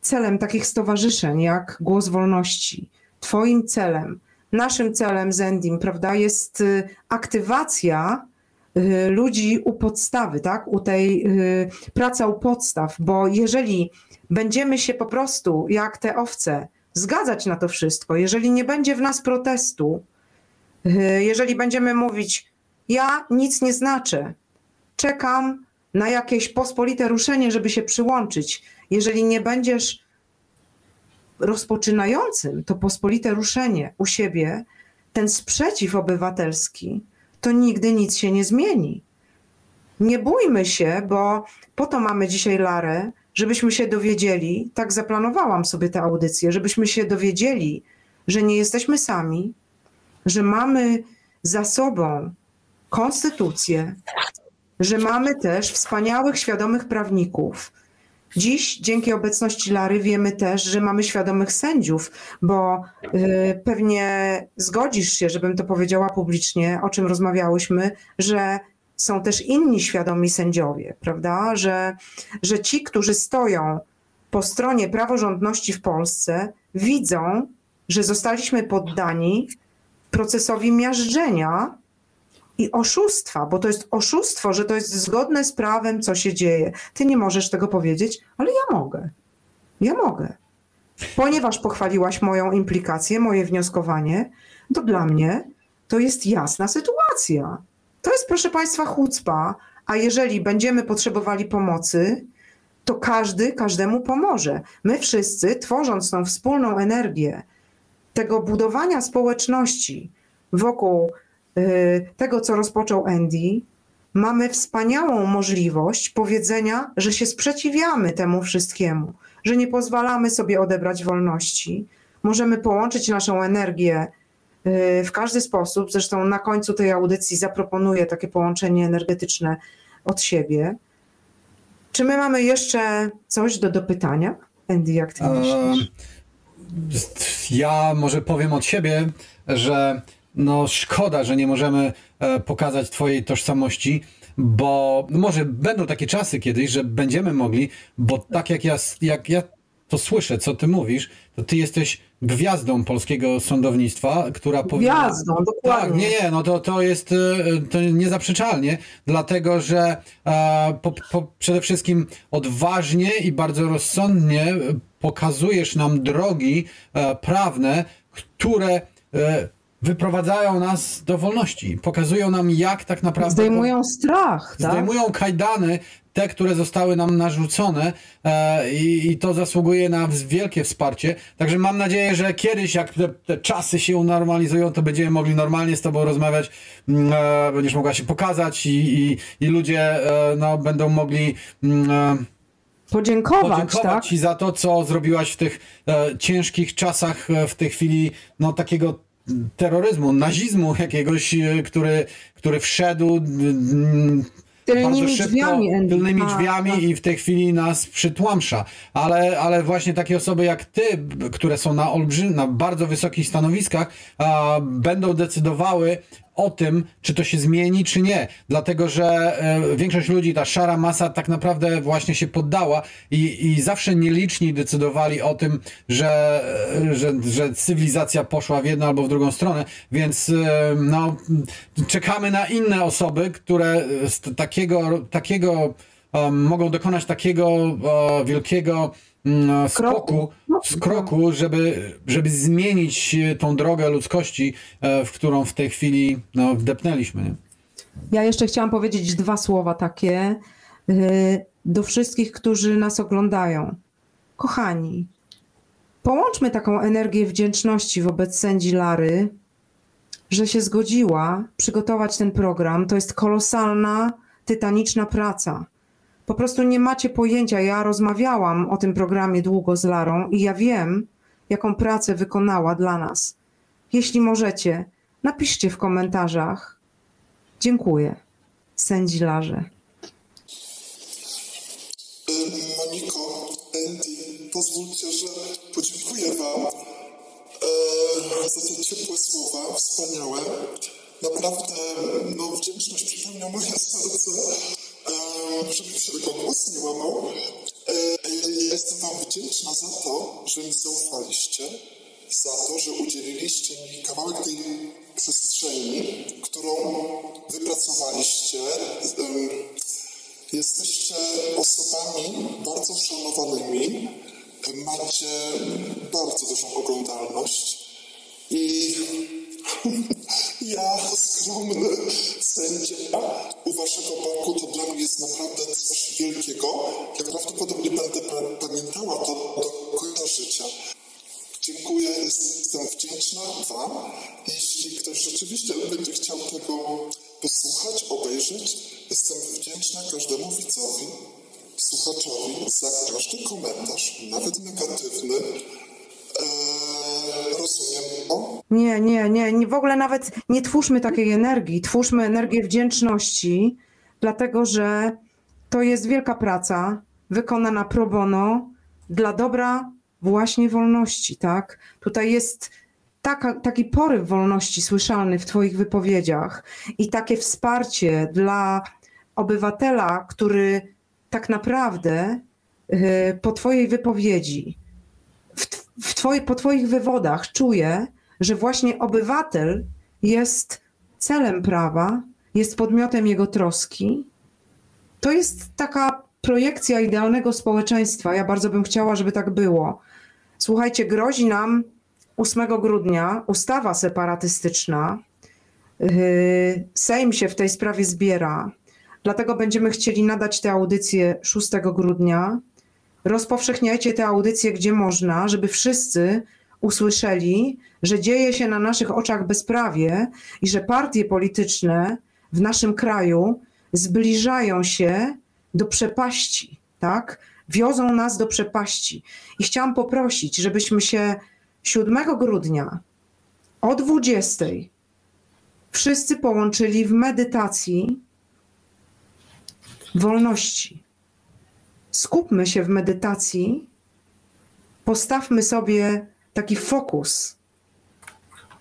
celem takich stowarzyszeń jak Głos Wolności, Twoim celem, naszym celem Zendim, prawda, jest y, aktywacja y, ludzi u podstawy, tak, u tej y, praca u podstaw, bo jeżeli będziemy się po prostu jak te owce zgadzać na to wszystko, jeżeli nie będzie w nas protestu, jeżeli będziemy mówić, ja nic nie znaczę, czekam na jakieś pospolite ruszenie, żeby się przyłączyć, jeżeli nie będziesz rozpoczynającym to pospolite ruszenie u siebie, ten sprzeciw obywatelski, to nigdy nic się nie zmieni. Nie bójmy się, bo po to mamy dzisiaj Larę, żebyśmy się dowiedzieli, tak zaplanowałam sobie tę audycję, żebyśmy się dowiedzieli, że nie jesteśmy sami, że mamy za sobą konstytucję, że mamy też wspaniałych, świadomych prawników. Dziś, dzięki obecności Lary, wiemy też, że mamy świadomych sędziów, bo y, pewnie zgodzisz się, żebym to powiedziała publicznie, o czym rozmawiałyśmy, że są też inni świadomi sędziowie, prawda? Że, że ci, którzy stoją po stronie praworządności w Polsce, widzą, że zostaliśmy poddani procesowi miażdżenia i oszustwa, bo to jest oszustwo, że to jest zgodne z prawem, co się dzieje. Ty nie możesz tego powiedzieć, ale ja mogę. Ja mogę. Ponieważ pochwaliłaś moją implikację, moje wnioskowanie, to dla mnie to jest jasna sytuacja. To jest, proszę Państwa, chucpa, a jeżeli będziemy potrzebowali pomocy, to każdy każdemu pomoże. My wszyscy, tworząc tą wspólną energię tego budowania społeczności wokół tego, co rozpoczął Andy, mamy wspaniałą możliwość powiedzenia, że się sprzeciwiamy temu wszystkiemu, że nie pozwalamy sobie odebrać wolności. Możemy połączyć naszą energię y, w każdy sposób. Zresztą na końcu tej audycji zaproponuję takie połączenie energetyczne od siebie. Czy my mamy jeszcze coś do dopytania? Andy, jak ty myślisz? Ja może powiem od siebie, że no szkoda, że nie możemy e, pokazać twojej tożsamości, bo może będą takie czasy kiedyś, że będziemy mogli, bo tak jak ja, jak ja to słyszę, co ty mówisz, to ty jesteś gwiazdą polskiego sądownictwa, która powinna... Gwiazdą, dokładnie. Tak, nie, nie, no to, to jest e, to niezaprzeczalnie, dlatego że e, po, po, przede wszystkim odważnie i bardzo rozsądnie pokazujesz nam drogi e, prawne, które e, wyprowadzają nas do wolności. Pokazują nam, jak tak naprawdę. Zdejmują strach, tak? Zdejmują kajdany, te, które zostały nam narzucone, e, i, i to zasługuje na wielkie wsparcie. Także mam nadzieję, że kiedyś, jak te, te czasy się unormalizują, to będziemy mogli normalnie z Tobą rozmawiać, mm, e, będziesz mogła się pokazać i, i, i ludzie e, no, będą mogli. Mm, e, Podziękować, podziękować tak? Ci za to, co zrobiłaś w tych e, ciężkich czasach, e, w tej chwili, no takiego terroryzmu, nazizmu jakiegoś, e, który, który wszedł Tylnymi bardzo szybko, drzwiami, tylnymi Tak, drzwiami tak. i w tej chwili nas przytłamsza. Ale, ale właśnie takie osoby jak ty, które są na olbrzym, na bardzo wysokich stanowiskach, a, będą decydowały o tym, czy to się zmieni, czy nie. Dlatego, że e, większość ludzi, ta szara masa tak naprawdę właśnie się poddała i, i zawsze nieliczni decydowali o tym, że, e, że, że cywilizacja poszła w jedną albo w drugą stronę, więc e, no, czekamy na inne osoby, które z takiego, takiego mogą dokonać takiego wielkiego mm, skoku, z kroku, żeby, żeby zmienić e, tą drogę ludzkości, e, w którą w tej chwili no, wdepnęliśmy. Nie? Ja jeszcze chciałam powiedzieć dwa słowa takie y, do wszystkich, którzy nas oglądają. Kochani, połączmy taką energię wdzięczności wobec sędzi Lary, że się zgodziła przygotować ten program. To jest kolosalna, tytaniczna praca. Po prostu nie macie pojęcia. Ja rozmawiałam o tym programie długo z Larą i ja wiem, jaką pracę wykonała dla nas. Jeśli możecie, napiszcie w komentarzach. Dziękuję. Sędzi Larze. Moniko, Andy, pozwólcie, że podziękuję Wam e, za te ciepłe słowa, wspaniałe. Naprawdę, no, wdzięczność przepełnia moje serce, żeby tego głos nie łamał. E, ja jestem Wam wdzięczna za to, że mi zaufaliście, za to, że udzieliliście mi kawałek tej przestrzeni, którą wypracowaliście. Jesteście osobami bardzo szanowanymi, macie bardzo dużą oglądalność i ja, skromny sędzia u waszego boku, to dla mnie jest naprawdę coś wielkiego. Ja prawdopodobnie będę pa- pamiętała to do końca życia. Dziękuję, jestem wdzięczna Wam. Jeśli ktoś rzeczywiście będzie chciał tego posłuchać, obejrzeć, jestem wdzięczna każdemu widzowi, słuchaczowi za każdy komentarz, nawet negatywny. Eee, Nie, nie, nie, nie, w ogóle nawet nie twórzmy takiej energii. Twórzmy energię wdzięczności, dlatego że to jest wielka praca wykonana pro bono dla dobra właśnie wolności, tak? Tutaj jest taka, taki poryw wolności słyszalny w Twoich wypowiedziach i takie wsparcie dla obywatela, który tak naprawdę y, po Twojej wypowiedzi, twoje, po Twoich wywodach czuje, że właśnie obywatel jest celem prawa, jest podmiotem jego troski. To jest taka projekcja idealnego społeczeństwa. Ja bardzo bym chciała, żeby tak było. Słuchajcie, grozi nam 8 grudnia ustawa separatystyczna. Yy, Sejm się w tej sprawie zbiera. Dlatego będziemy chcieli nadać tę audycję 6 grudnia. Rozpowszechniajcie tę audycję gdzie można, żeby wszyscy usłyszeli, że dzieje się na naszych oczach bezprawie i że partie polityczne w naszym kraju zbliżają się do przepaści, tak? Wiozą nas do przepaści. I chciałam poprosić, żebyśmy się 7 grudnia o 20 wszyscy połączyli w medytacji wolności. Skupmy się w medytacji, postawmy sobie taki fokus,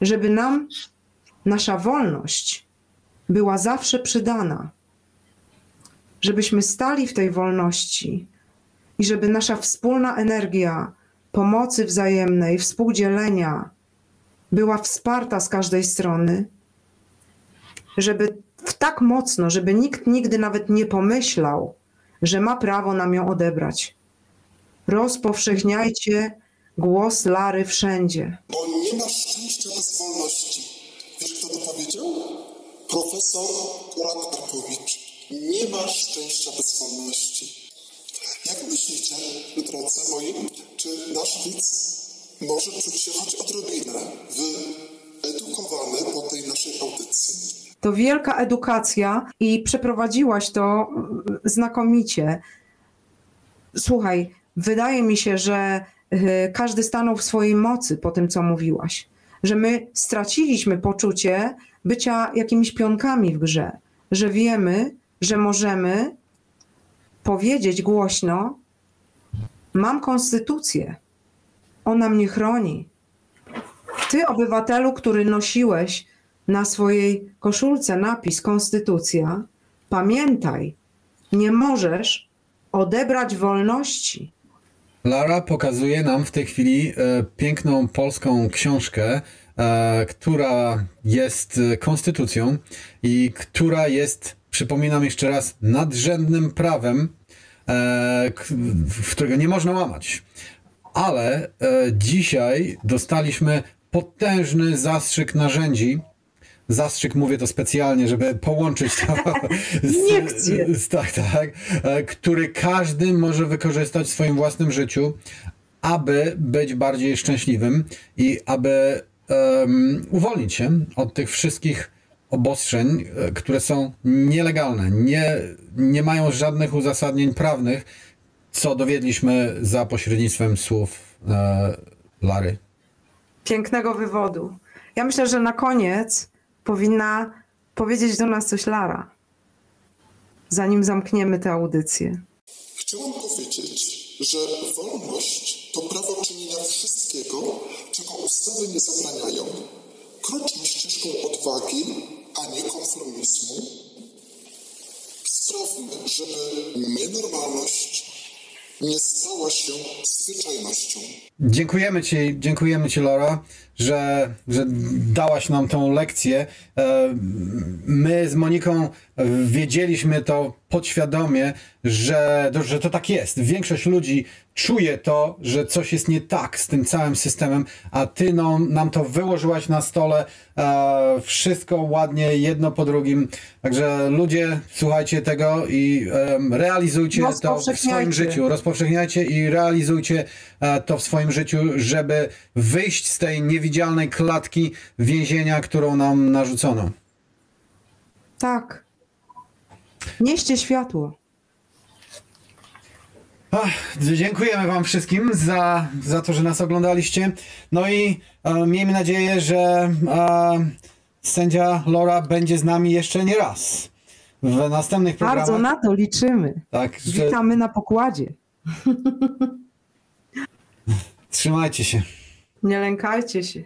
żeby nam nasza wolność była zawsze przydana, żebyśmy stali w tej wolności i żeby nasza wspólna energia pomocy wzajemnej, współdzielenia była wsparta z każdej strony, żeby w tak mocno, żeby nikt nigdy nawet nie pomyślał, że ma prawo nam ją odebrać. Rozpowszechniajcie głos Lary wszędzie. Bo nie ma szczęścia bez wolności. Wiesz, kto to powiedział? Profesor Kurat Karpowicz. Nie ma szczęścia bez wolności. Jak myślicie, drodzy moi, czy nasz widz może czuć się choć odrobinę wyedukowany po tej naszej audycji? To wielka edukacja i przeprowadziłaś to mm, znakomicie. Słuchaj, wydaje mi się, że y, każdy stanął w swojej mocy po tym, co mówiłaś. Że my straciliśmy poczucie bycia jakimiś pionkami w grze, że wiemy, że możemy powiedzieć głośno: Mam konstytucję, ona mnie chroni. Ty, obywatelu, który nosiłeś na swojej koszulce napis Konstytucja, pamiętaj, nie możesz odebrać wolności. Lara pokazuje nam w tej chwili e, piękną polską książkę, e, która jest e, konstytucją i która jest, przypominam jeszcze raz, nadrzędnym prawem, e, k- którego nie można łamać. Ale e, dzisiaj dostaliśmy potężny zastrzyk narzędzi. Zastrzyk mówię to specjalnie, żeby połączyć to z, Iniekcje. z, tak, tak, e, który każdy może wykorzystać w swoim własnym życiu, aby być bardziej szczęśliwym i aby em, uwolnić się od tych wszystkich obostrzeń, e, które są nielegalne, nie, nie mają żadnych uzasadnień prawnych, co dowiedliśmy za pośrednictwem słów e, Lary. Pięknego wywodu. Ja myślę, że na koniec powinna powiedzieć do nas coś Lara, zanim zamkniemy tę audycję. Chciałam powiedzieć, że wolność to prawo czynienia wszystkiego, czego ustawy nie zabraniają. Kroczmy ścieżką odwagi, a nie konformizmu. Sprawmy, żeby nienormalność nie stała się zwyczajnością. Dziękujemy Ci, dziękujemy Ci, Laura, że, że dałaś nam tą lekcję. E, My z Moniką wiedzieliśmy to podświadomie, że, że to tak jest. Większość ludzi czuje to, że coś jest nie tak z tym całym systemem, a Ty no, nam to wyłożyłaś na stole. e, Wszystko ładnie, jedno po drugim. Także ludzie, słuchajcie tego i em, realizujcie to w swoim życiu rozpowszechniajcie i realizujcie e, to w swoim życiu, żeby wyjść z tej niewidzialnej klatki więzienia, którą nam narzucono. Tak. Nieście światło. Ach, dziękujemy Wam wszystkim za, za to, że nas oglądaliście. No i e, miejmy nadzieję, że e, sędzia Laura będzie z nami jeszcze nie raz. W następnych programach. Bardzo na to liczymy. Tak, że Witamy na pokładzie. trzymajcie się. Nie lękajcie się.